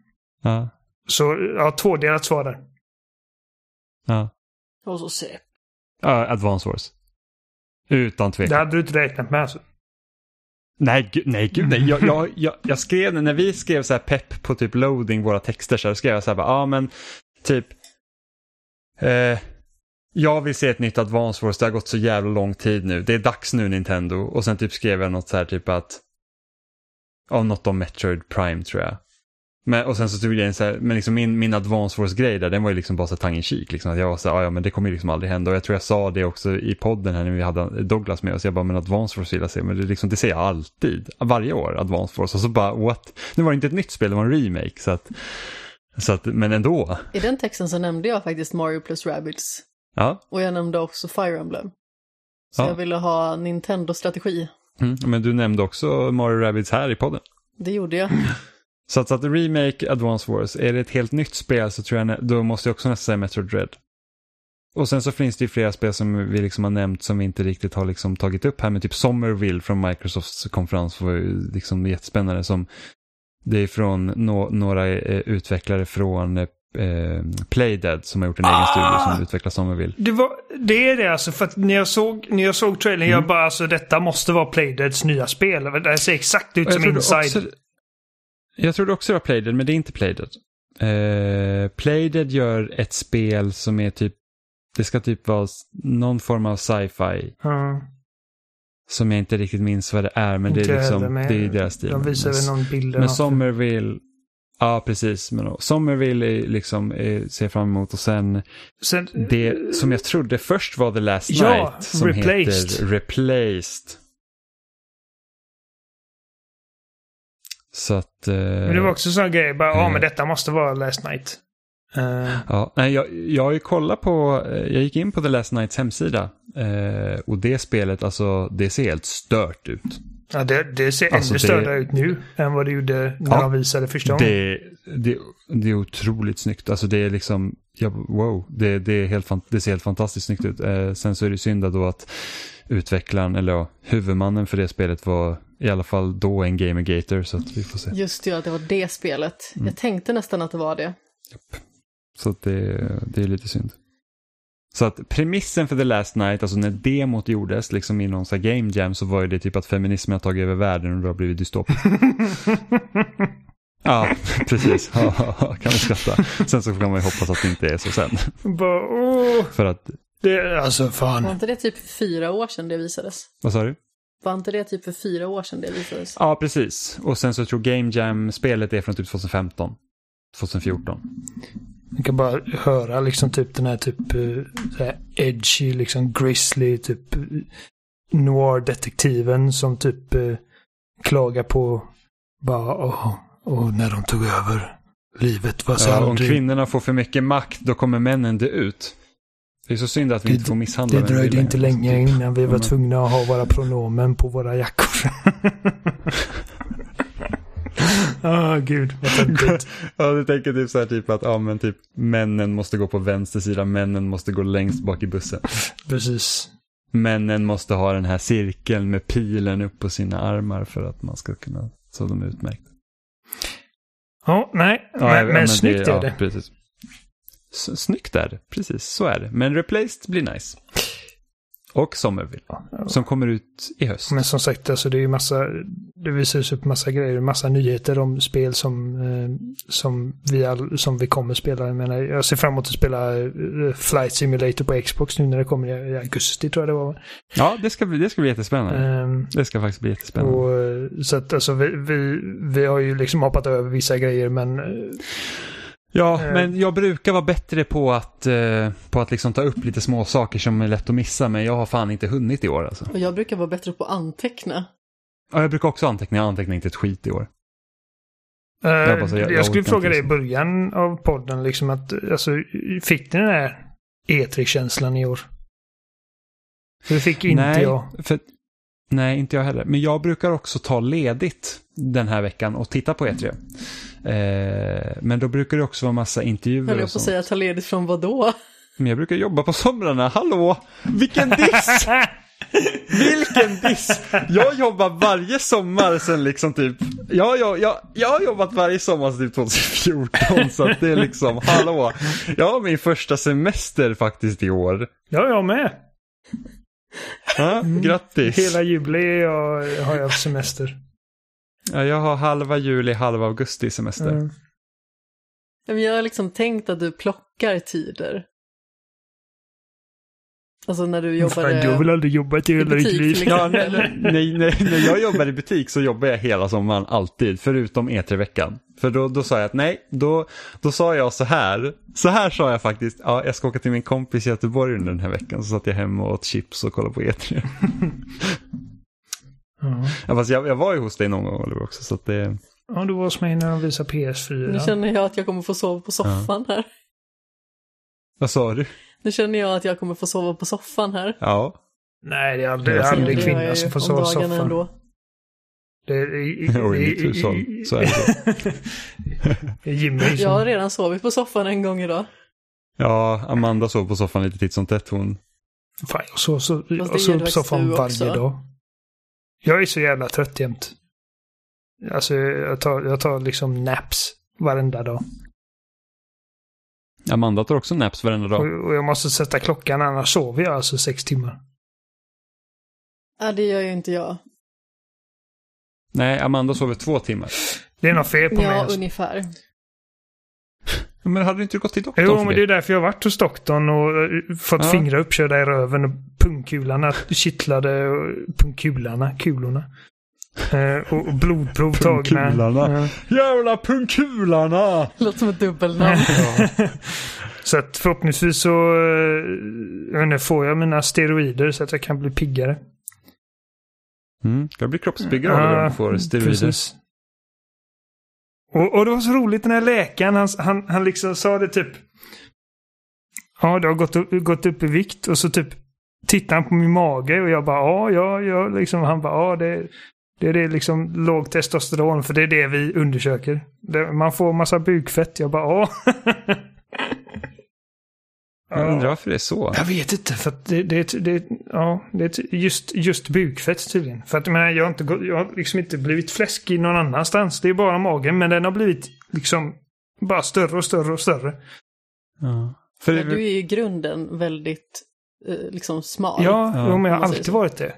Speaker 3: ja. Så ja, tvådelat svar där.
Speaker 1: Ja.
Speaker 2: Och så se.
Speaker 1: Ja, Advance Wars. Utan tvekan.
Speaker 3: Det hade du inte räknat med alltså?
Speaker 1: Nej, gud, nej, gud, nej. Jag, jag, jag, jag skrev, när vi skrev så här pepp på typ loading våra texter så skrev jag så här, ja ah, men typ, eh, jag vill se ett nytt Advance Wars, det har gått så jävla lång tid nu, det är dags nu Nintendo. Och sen typ skrev jag något så här typ att, ja, något om Metroid Prime tror jag. Men, och sen så tog jag så här, men liksom min, min Advance Force-grej där, den var ju liksom bara så tang i kik. Liksom, att jag var så här, ja men det kommer ju liksom aldrig hända. Och jag tror jag sa det också i podden här när vi hade Douglas med oss. Jag bara, men Advance Force vill jag se. Men det, liksom, det ser jag alltid, varje år, Advance Force. Och så bara, what? Nu var det inte ett nytt spel, det var en remake. Så att, så att, men ändå.
Speaker 2: I den texten så nämnde jag faktiskt Mario plus Rabbids.
Speaker 1: Ja.
Speaker 2: Och jag nämnde också Fire Emblem. Så ja. jag ville ha Nintendo-strategi.
Speaker 1: Mm, men du nämnde också Mario Rabbids här i podden.
Speaker 2: Det gjorde jag.
Speaker 1: Så att, att remake Advance Wars, är det ett helt nytt spel så tror jag, då måste jag också nästan säga Metro Dread. Och sen så finns det ju flera spel som vi liksom har nämnt som vi inte riktigt har liksom tagit upp här, men typ Somerville från Microsofts konferens var ju liksom jättespännande. Som det är från no några eh, utvecklare från eh, Playdead som har gjort en egen studio som utvecklar Somerville.
Speaker 3: Det, var, det är det alltså, för att när jag såg, när jag såg trailern, mm. jag bara alltså detta måste vara Playdeads nya spel. Det ser exakt ut som Inside. Också,
Speaker 1: jag trodde också det var Playdead, men det är inte Playdead. Eh, Playdead gör ett spel som är typ, det ska typ vara någon form av sci-fi. Mm. Som jag inte riktigt minns vad det är, men det är liksom, det är deras stil.
Speaker 3: De visar väl någon bild.
Speaker 1: Men Somerville, Ja, precis. Men Somerville liksom, är, ser fram emot och sen, sen, det som jag trodde först var The Last ja, Night som replaced. heter Replaced. Så att... Uh,
Speaker 3: men det var också sån grej, bara, ja uh, men detta måste vara Last Night.
Speaker 1: Uh. Ja, nej, jag, jag har ju kollat på, jag gick in på The Last Nights hemsida och det spelet, alltså det ser helt stört ut.
Speaker 3: Ja, det, det ser alltså ännu större ut nu än vad det gjorde när ja, de visade första gången.
Speaker 1: Det, det, det är otroligt snyggt. Alltså det är liksom, ja, wow, det, det, är helt, det ser helt fantastiskt snyggt ut. Eh, sen så är det synd då att utvecklaren, eller ja, huvudmannen för det spelet var i alla fall då en Gamergator, så att vi får se.
Speaker 2: Just det, det var det spelet. Mm. Jag tänkte nästan att det var det.
Speaker 1: Japp. Så det, det är lite synd. Så att premissen för The Last Night, alltså när demot gjordes liksom i någon sån game jam så var ju det typ att feminismen har tagit över världen och det har blivit dystopiskt. ja, precis. kan vi skratta. Sen så kan man ju hoppas att det inte är så sen. för att...
Speaker 3: Det, alltså fan.
Speaker 2: Var inte det typ fyra år sedan det visades?
Speaker 1: Vad sa du?
Speaker 2: Var inte det typ för fyra år sedan det visades?
Speaker 1: Ja, precis. Och sen så tror Game Jam-spelet är från typ 2015. 2014.
Speaker 3: Man kan bara höra liksom typ den här typ eh, så här edgy, liksom grizzly, typ noir-detektiven som typ eh, klagar på bara åh, åh, när de tog över. Livet var så ja,
Speaker 1: aldrig... Om kvinnorna får för mycket makt då kommer männen dö ut. Det är så synd att vi det, inte får misshandla
Speaker 3: Det dröjde inte länge innan vi var tvungna att ha våra pronomen på våra jackor. Åh oh, gud, vad töntigt.
Speaker 1: ja, du tänker typ så här typ att ja, men typ männen måste gå på vänster sida, männen måste gå längst bak i bussen.
Speaker 3: Precis.
Speaker 1: Männen måste ha den här cirkeln med pilen upp på sina armar för att man ska kunna, så de är utmärkta.
Speaker 3: Ja, nej, ja, men, men, snyggt det, är det. Ja,
Speaker 1: precis. Snyggt är det, precis så är det. Men replaced blir nice. Och Somerville. Som kommer ut i höst.
Speaker 3: Men som sagt, alltså det är ju massa, det visas upp massa grejer, massa nyheter om spel som, eh, som, vi all, som vi kommer spela. Jag, menar, jag ser fram emot att spela eh, Flight Simulator på Xbox nu när det kommer i augusti tror jag det var.
Speaker 1: Ja, det ska, bli, det ska bli jättespännande. Um, det ska faktiskt bli jättespännande.
Speaker 3: Och, eh, så att alltså vi, vi, vi har ju liksom hoppat över vissa grejer men
Speaker 1: Ja, eh. men jag brukar vara bättre på att, eh, på att liksom ta upp lite små saker som är lätt att missa, men jag har fan inte hunnit i år alltså.
Speaker 2: Och jag brukar vara bättre på att anteckna.
Speaker 1: Ja, jag brukar också anteckna, jag antecknar inte ett skit i år.
Speaker 3: Uh, jag, bara, jag, jag skulle fråga dig i början av podden, liksom att, alltså, fick ni den här E3-känslan i år? Det fick inte
Speaker 1: Nej,
Speaker 3: jag.
Speaker 1: För, nej, inte jag heller. Men jag brukar också ta ledigt den här veckan och titta på E3. Eh, men då brukar det också vara massa intervjuer.
Speaker 2: Höll jag på att säga, ta ledigt från vad då?
Speaker 1: Men jag brukar jobba på somrarna, hallå! Vilken diss! Vilken diss! Jag jobbar varje sommar sen liksom typ, ja, ja, ja, jag har jobbat varje sommar sen typ 2014 så att det är liksom, hallå! Jag har min första semester faktiskt i år.
Speaker 3: Ja, jag med.
Speaker 1: Ja, grattis.
Speaker 3: Hela juli har jag semester.
Speaker 1: Ja, jag har halva juli, halva augusti semester.
Speaker 2: Mm. Jag har liksom tänkt att du plockar tider. Alltså när du jobbar
Speaker 3: Fan, du har väl aldrig jobbat i hela ditt liv?
Speaker 1: Ja, nej, nej, nej, när jag jobbar i butik så jobbar jag hela sommaren alltid, förutom E3-veckan. För då, då sa jag att nej, då, då sa jag så här. Så här sa jag faktiskt, ja, jag ska åka till min kompis i Göteborg under den här veckan. Så satt jag hemma och åt chips och kollade på E3. Ja. Ja, fast jag, jag var ju hos dig någon gång Oliver också så att det...
Speaker 3: Ja, du var hos mig när de visade PS4.
Speaker 2: Nu känner jag att jag kommer få sova på soffan ja. här.
Speaker 1: Vad sa du?
Speaker 2: Nu känner jag att jag kommer få sova på soffan här.
Speaker 1: Ja.
Speaker 3: Nej, det är aldrig, aldrig kvinna som får sova på soffan. Ändå. Det är i,
Speaker 1: i, i, mitt hushåll, så är det.
Speaker 3: Jimmy som...
Speaker 2: Jag har redan sovit på soffan en gång idag.
Speaker 1: Ja, Amanda sov på soffan lite titt som tätt hon.
Speaker 3: Fan, jag sov, så, jag sov på soffan varje dag. Jag är så jävla trött jämt. Alltså jag tar, jag tar liksom naps varenda dag.
Speaker 1: Amanda tar också naps varenda dag.
Speaker 3: Och, och jag måste sätta klockan, annars sover jag alltså sex timmar.
Speaker 2: Ja, det gör ju inte jag.
Speaker 1: Nej, Amanda sover två timmar.
Speaker 3: Det är något fel på
Speaker 2: ja,
Speaker 3: mig.
Speaker 2: Ja,
Speaker 3: alltså.
Speaker 2: ungefär.
Speaker 1: Men hade du inte gått till doktorn
Speaker 3: Jo, men det är därför jag har varit hos doktorn och eh, fått
Speaker 1: Ja.
Speaker 3: fingrar uppkörda i röven och pungkularna kittlade och pungkularna, kulorna. Eh, och, och blodprov tagna.
Speaker 1: Pungkularna.
Speaker 3: Ja.
Speaker 1: Jävla pungkularna!
Speaker 2: Låter som ett dubbelnamn.
Speaker 3: Så att förhoppningsvis så eh, jag inte, får jag mina steroider så att jag kan bli piggare.
Speaker 1: Mm, jag blir kroppsbyggare det om du får steroider.
Speaker 3: precis. Och, och det var så roligt den här läkaren, han, han, han liksom sa det typ. Ja, det har gått gått upp i vikt och så typ tittade han på min mage och jag bara ja, ja, ja, liksom han bara ja, det, det är det liksom låg testosteron för det är det vi undersöker. Det, man får massa bukfett, jag bara ja.
Speaker 1: Jag undrar varför det är så.
Speaker 3: Jag vet inte, för att det, det, det, ja, det är just, just bukfett tydligen. För att jag menar, jag har, inte, jag har liksom inte blivit fläskig någon annanstans. Det är bara magen, men den har blivit liksom bara större och större och större.
Speaker 1: Ja. För
Speaker 2: Men du är ju i grunden väldigt liksom smal.
Speaker 3: Ja,
Speaker 1: Ja,
Speaker 3: men jag har alltid varit det.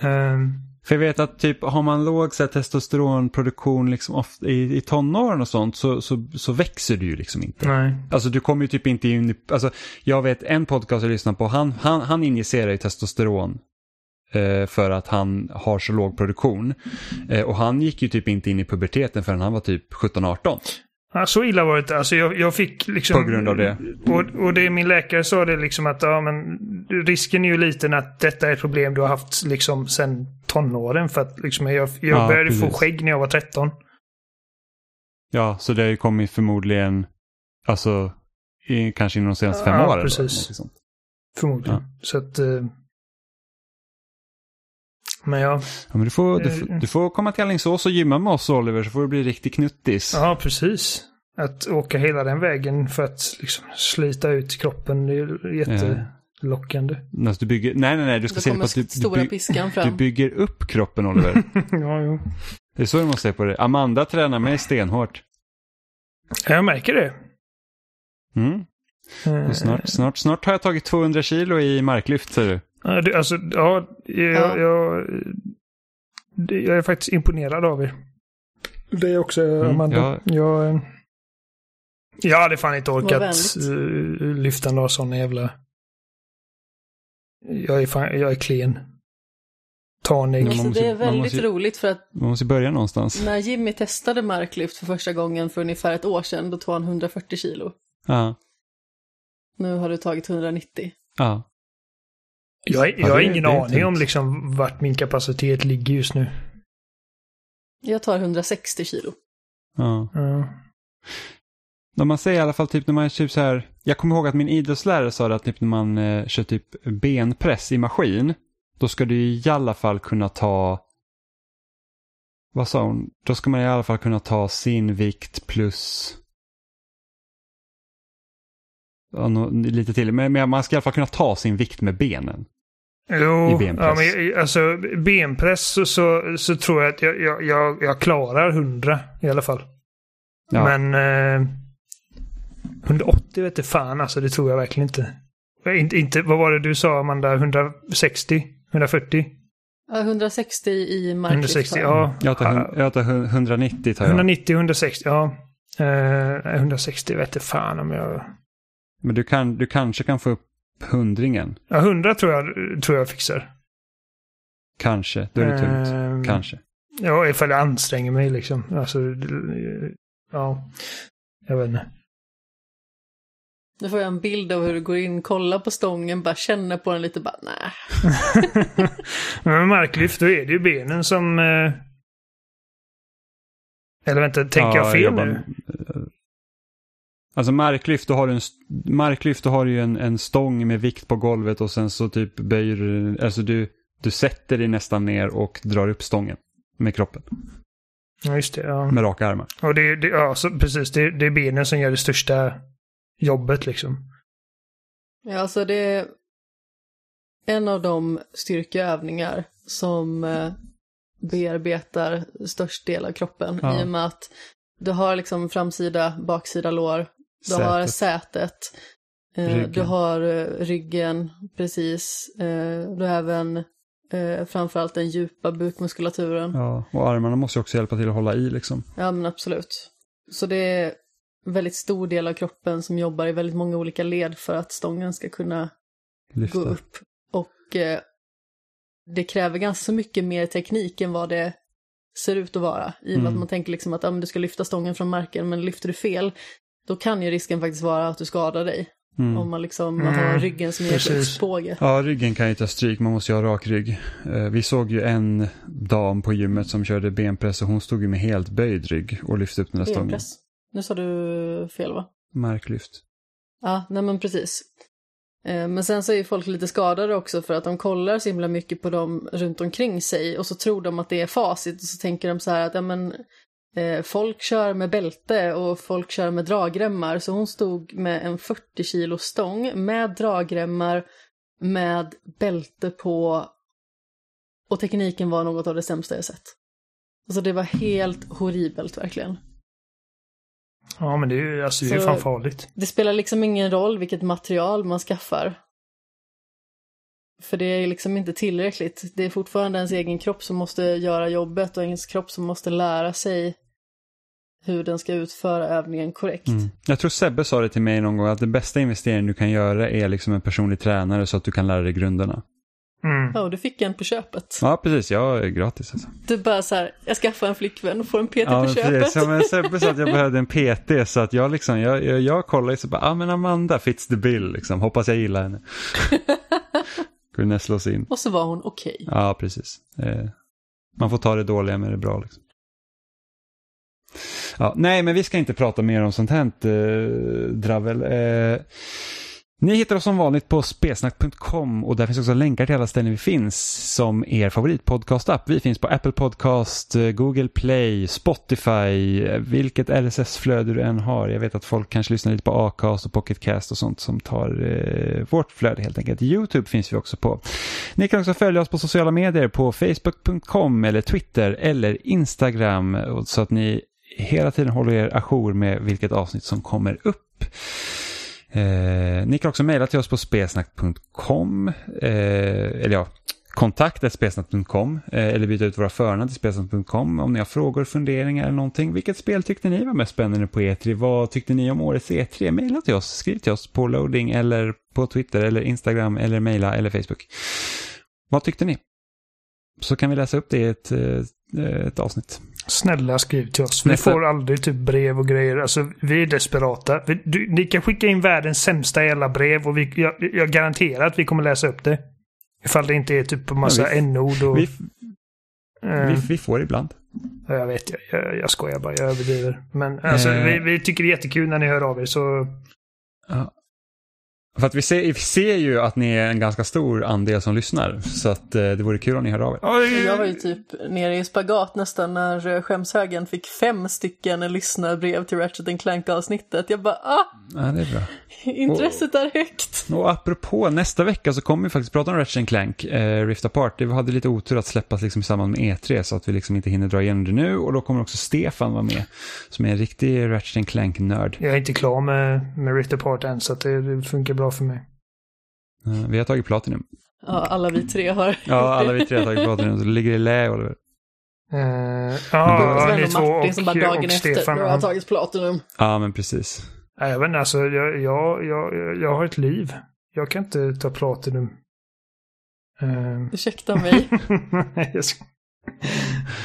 Speaker 3: Ehm,
Speaker 1: för jag vet att typ har man låg så här, testosteronproduktion liksom ofta, i, i tonåren och sånt så, så, så växer du ju liksom inte.
Speaker 3: nej.
Speaker 1: Alltså du kommer ju typ inte in i, alltså jag vet en podcast jag lyssnar på, han, han, han injicerar ju testosteron eh, för att han har så låg produktion. Eh, och han gick ju typ inte in i puberteten förrän han var typ 17-18.
Speaker 3: Ja, så illa var det inte. Alltså jag, jag fick liksom...
Speaker 1: På grund av det.
Speaker 3: Och, och det min läkare sa det liksom att ja, men risken är ju liten att detta är ett problem du har haft liksom sen tonåren. För att liksom jag, jag
Speaker 1: Ja,
Speaker 3: började få
Speaker 1: precis.
Speaker 3: skägg när jag var 13.
Speaker 1: Ja, så det har ju kommit förmodligen, alltså i, kanske inom de senaste fem
Speaker 3: Ja,
Speaker 1: åren. då,
Speaker 3: precis.
Speaker 1: sånt.
Speaker 3: Förmodligen. Så att... Eh, men ja,
Speaker 1: Ja, men du, får, du,
Speaker 3: Eh,
Speaker 1: får- du får komma till Alingsås och gymma med oss Oliver så får du bli riktig knuttis.
Speaker 3: ja precis. Att åka hela den vägen för att liksom slita ut kroppen, det är ju jättelockande.
Speaker 1: Alltså, du bygger, nej, nej, nej, du ska se på att du, du,
Speaker 2: stora
Speaker 1: by,
Speaker 2: piskan
Speaker 1: du bygger upp kroppen Oliver.
Speaker 3: ja, jo.
Speaker 1: det är så du måste se på det. Amanda tränar mig stenhårt.
Speaker 3: Jag märker det.
Speaker 1: Mm.
Speaker 3: Eh,
Speaker 1: Och Snart, snart, snart har jag tagit 200 kilo i marklyft säger du.
Speaker 3: Alltså, ja, jag,
Speaker 2: Ja.
Speaker 3: Jag, jag är faktiskt imponerad av er. Det är också
Speaker 1: Mm,
Speaker 3: Amanda.
Speaker 1: ja.
Speaker 3: Jag, eh, jag hade fan inte orkat uh, lyfta några sådana jävla... Jag är, fan, jag är klen. Tanig.
Speaker 2: Alltså, det är väldigt
Speaker 1: måste
Speaker 2: roligt för att
Speaker 1: Man måste börja någonstans.
Speaker 2: när Jimmy testade marklyft för första gången för ungefär ett år sedan, då tog han 140 kilo.
Speaker 1: Ja,
Speaker 2: Nu har du tagit 190.
Speaker 1: ja.
Speaker 3: Jag,
Speaker 1: Ja,
Speaker 3: jag har ingen aning om liksom vart min kapacitet ligger just nu.
Speaker 2: Jag tar 160 kilo.
Speaker 1: ja.
Speaker 3: Ja.
Speaker 1: När man säger i alla fall typ när man är typ så här. Jag kommer ihåg att min idrottslärare sa det att typ när man eh, kör typ benpress i maskin. Då ska du i alla fall kunna ta. Vad sa hon? Då ska man i alla fall kunna ta sin vikt plus. Ja, lite till. Men, men man ska i alla fall kunna ta sin vikt med benen.
Speaker 3: Jo,
Speaker 1: I benpress.
Speaker 3: Ja, men, alltså benpress så, så, så tror jag att jag, jag, jag, jag klarar 100 i alla fall.
Speaker 1: Ja.
Speaker 3: Men eh, 180 vet jag fan alltså, det tror jag verkligen inte. Inte, inte. Vad var det du sa Amanda? 160? 140?
Speaker 2: Ja, 160 i marklyft.
Speaker 3: 160?
Speaker 2: har jag.
Speaker 3: Ja.
Speaker 1: Jag tar, jag tar hun- 190 tar jag.
Speaker 3: 190, 160, ja. Eh, 160 vet jag fan om jag...
Speaker 1: Men du, kan, du kanske kan få upp hundringen.
Speaker 3: Ja, 100 tror jag, tror jag fixar.
Speaker 1: Kanske. Då är det tungt.
Speaker 3: Eh,
Speaker 1: Kanske.
Speaker 3: Ja, ifall jag anstränger mig liksom. Alltså, ja. Jag vet inte.
Speaker 2: Nu får jag en bild av hur du går in, kollar på stången, bara känner på den lite, bara nej.
Speaker 3: Men med marklyft, då är det ju benen som... Eh... Eller vänta, tänker jag fel
Speaker 1: jobbar-
Speaker 3: nu?
Speaker 1: Alltså marklyft, då har du, en, marklyft, då har du ju en, en stång med vikt på golvet och sen så typ böjer du, alltså du, du sätter dig nästan ner och drar upp stången med kroppen.
Speaker 3: Ja, just det. Ja.
Speaker 1: Med raka armar.
Speaker 3: Och det, det, ja, så, precis. Det, det är benen som gör det största jobbet liksom.
Speaker 2: Ja, alltså det är en av de styrkeövningar som eh, bearbetar störst del av kroppen
Speaker 1: Ja.
Speaker 2: i och med att du har liksom framsida, baksida lår Du sätet. har sätet. Ryggen. Du har ryggen, precis. Du har även framförallt den djupa bukmuskulaturen.
Speaker 1: Ja, och armarna måste ju också hjälpa till att hålla i liksom.
Speaker 2: Ja, men absolut. Så det är väldigt stor del av kroppen som jobbar i väldigt många olika led för att stången ska kunna Lyfta. gå upp. Och eh, det kräver ganska mycket mer teknik än vad det ser ut att vara. I och med mm. att man tänker liksom att ja, du ska lyfta stången från marken, men lyfter du fel, då kan ju risken faktiskt vara att du skadar dig. Mm. Om man liksom mm. har ryggen som ger ett spåge.
Speaker 1: Ja, ryggen kan ju ta stryk. Man måste ju ha rak rygg. Eh, vi såg ju en dam på gymmet som körde benpress och hon stod ju med helt böjd rygg och lyfte upp den där stången. Benpress?
Speaker 2: Nu sa du fel va?
Speaker 1: Marklyft.
Speaker 2: Ja, nej men precis. Eh, men sen så är ju folk lite skadade också för att de kollar så himla mycket på dem runt omkring sig och så tror de att det är facit och så tänker de så här att ja men folk kör med bälte och folk kör med dragremmar så hon stod med en 40 kilo stång med dragremmar med bälte på och tekniken var något av det sämsta jag sett. Alltså det var helt horribelt verkligen.
Speaker 3: Ja, men det är ju alltså, det är fan farligt.
Speaker 2: Det spelar liksom ingen roll vilket material man skaffar. För det är liksom inte tillräckligt. Det är fortfarande ens egen kropp som måste göra jobbet och ens kropp som måste lära sig hur den ska utföra övningen korrekt. Mm.
Speaker 1: Jag tror Sebbe sa det till mig någon gång att det bästa investeringen du kan göra är liksom en personlig tränare så att du kan lära dig grunderna.
Speaker 2: Mm. Ja, och du fick en på köpet.
Speaker 1: Ja, precis. Ja, gratis alltså.
Speaker 2: Du bara så här, jag skaffar en flickvän och får en PT ja, på köpet.
Speaker 1: Precis. Ja, men Sebbe sa att jag behövde en PT så att jag liksom, jag, jag, jag kollade så bara, ja ah, men Amanda fits the bill liksom, hoppas jag gillar henne. Kunde slås in.
Speaker 2: Och så var hon okej. Okay.
Speaker 1: Ja, precis. Eh, man får ta det dåliga med det bra liksom. Ja, nej, men vi ska inte prata mer om sånt här eh, dravel. Eh, ni hittar oss som vanligt på spesnack.com och där finns också länkar till alla ställen vi finns som er favoritpodcast-app. Vi finns på Apple Podcast, eh, Google Play, Spotify, eh, vilket RSS-flöde du än har. Jag vet att folk kanske lyssnar lite på Acast och Pocketcast och sånt som tar eh, vårt flöde helt enkelt. YouTube finns vi också på. Ni kan också följa oss på sociala medier på Facebook.com eller Twitter eller Instagram eh, så att ni hela tiden håller er ajour med vilket avsnitt som kommer upp. Eh, ni kan också mejla till oss på spesnack.com. Eh, eller ja, kontakt.spesnack.com eh, eller byta ut våra förnamn till spesnack.com om ni har frågor, funderingar eller någonting. Vilket spel tyckte ni var mest spännande på E3? Vad tyckte ni om årets E3? Mejla till oss, skriv till oss på loading eller på Twitter eller Instagram eller mejla eller Facebook. Vad tyckte ni? Så kan vi läsa upp det i ett, eh, ett avsnitt.
Speaker 3: Snälla skriv till oss. Vi får aldrig typ brev och grejer. Alltså, vi är desperata. Vi, du, ni kan skicka in världens sämsta jävla brev och vi, jag, jag garanterar att vi kommer läsa upp det. Ifall det inte är typ på massa n-ord och...
Speaker 1: Vi, uh, vi, vi, får ibland.
Speaker 3: Jag vet, jag, jag, jag skojar bara. Jag överdriver. Men alltså, uh, vi, vi, tycker det är jättekul när ni hör av er så...
Speaker 1: Uh, för att vi ser, vi ser ju att ni är en ganska stor andel som lyssnar. Så att eh, det vore kul om ni hör av
Speaker 2: er. Jag var ju typ nere i spagat nästan när eh, Skämshögen fick fem stycken lyssnarbrev till Ratchet Clank avsnittet. Jag bara ah!
Speaker 1: Ja, det är bra.
Speaker 2: Intresset och, är högt.
Speaker 1: Och apropå, nästa vecka så kommer vi faktiskt prata om Ratchet Clank, eh, Rift Apart. Vi hade lite otur att släppas liksom i samband med E3 så att vi liksom inte hinner dra igenom det nu. Och då kommer också Stefan vara med, som är en riktig Ratchet Clank-nörd.
Speaker 3: Jag är inte klar med, med Rift Apart än så att det, det funkar bra bra för mig.
Speaker 1: Uh, vi har tagit Platinum.
Speaker 2: Ja, alla vi tre har.
Speaker 1: ja, alla vi tre har tagit Platinum. Så det ligger i lä, Oliver.
Speaker 3: Uh, ja, ni två och,
Speaker 2: som bara dagen och efter Stefan. har tagit Platinum.
Speaker 1: Ja, men precis.
Speaker 3: Jag inte, alltså jag, jag, jag, jag har ett liv. Jag kan inte ta Platinum.
Speaker 2: Uh. Ursäkta mig.
Speaker 3: jag ska...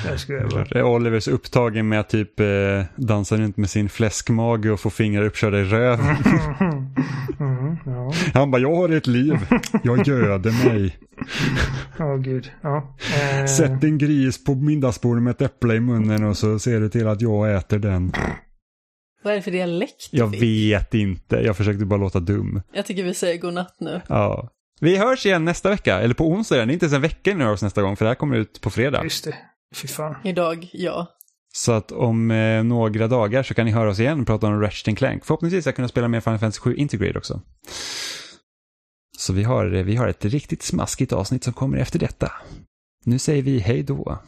Speaker 3: Jag
Speaker 1: skojar bara. Olivers upptagen med att typ eh, dansa runt med sin fläskmage och få fingrar uppkörda i röven. Mm, ja. Han bara, jag har ett liv. Jag göder mig.
Speaker 3: Åh oh, gud. Ja.
Speaker 1: Eh. Sätt en gris på middagsbordet med ett äpple i munnen och så ser du till att jag äter den.
Speaker 2: Vad är det för dialekt?
Speaker 1: Jag vet inte. Jag försökte bara låta dum.
Speaker 2: Jag tycker vi säger godnatt nu.
Speaker 1: Ja. Vi hörs igen nästa vecka, eller på onsdag. Det är inte ens en vecka innan vi hörs nästa gång, för det här kommer ut på fredag.
Speaker 3: Just det. Fy fan.
Speaker 2: Idag, ja.
Speaker 1: Så att om eh, några dagar så kan ni höra oss igen och prata om Ratchet Clank. Förhoppningsvis ska jag kunna spela mer Final Fantasy 7 Integrate också. Så vi har, vi har ett riktigt smaskigt avsnitt som kommer efter detta. Nu säger vi hej då.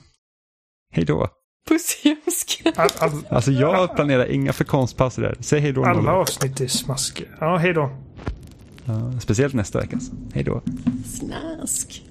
Speaker 1: Hej då.
Speaker 2: Pussljumsk.
Speaker 1: All, all, alltså jag planerar inga för konstpass där. Säg hej då.
Speaker 3: Alla avsnitt är smaskiga. Ja, hej då.
Speaker 1: Ja, speciellt nästa vecka. Hej då.
Speaker 2: Snask.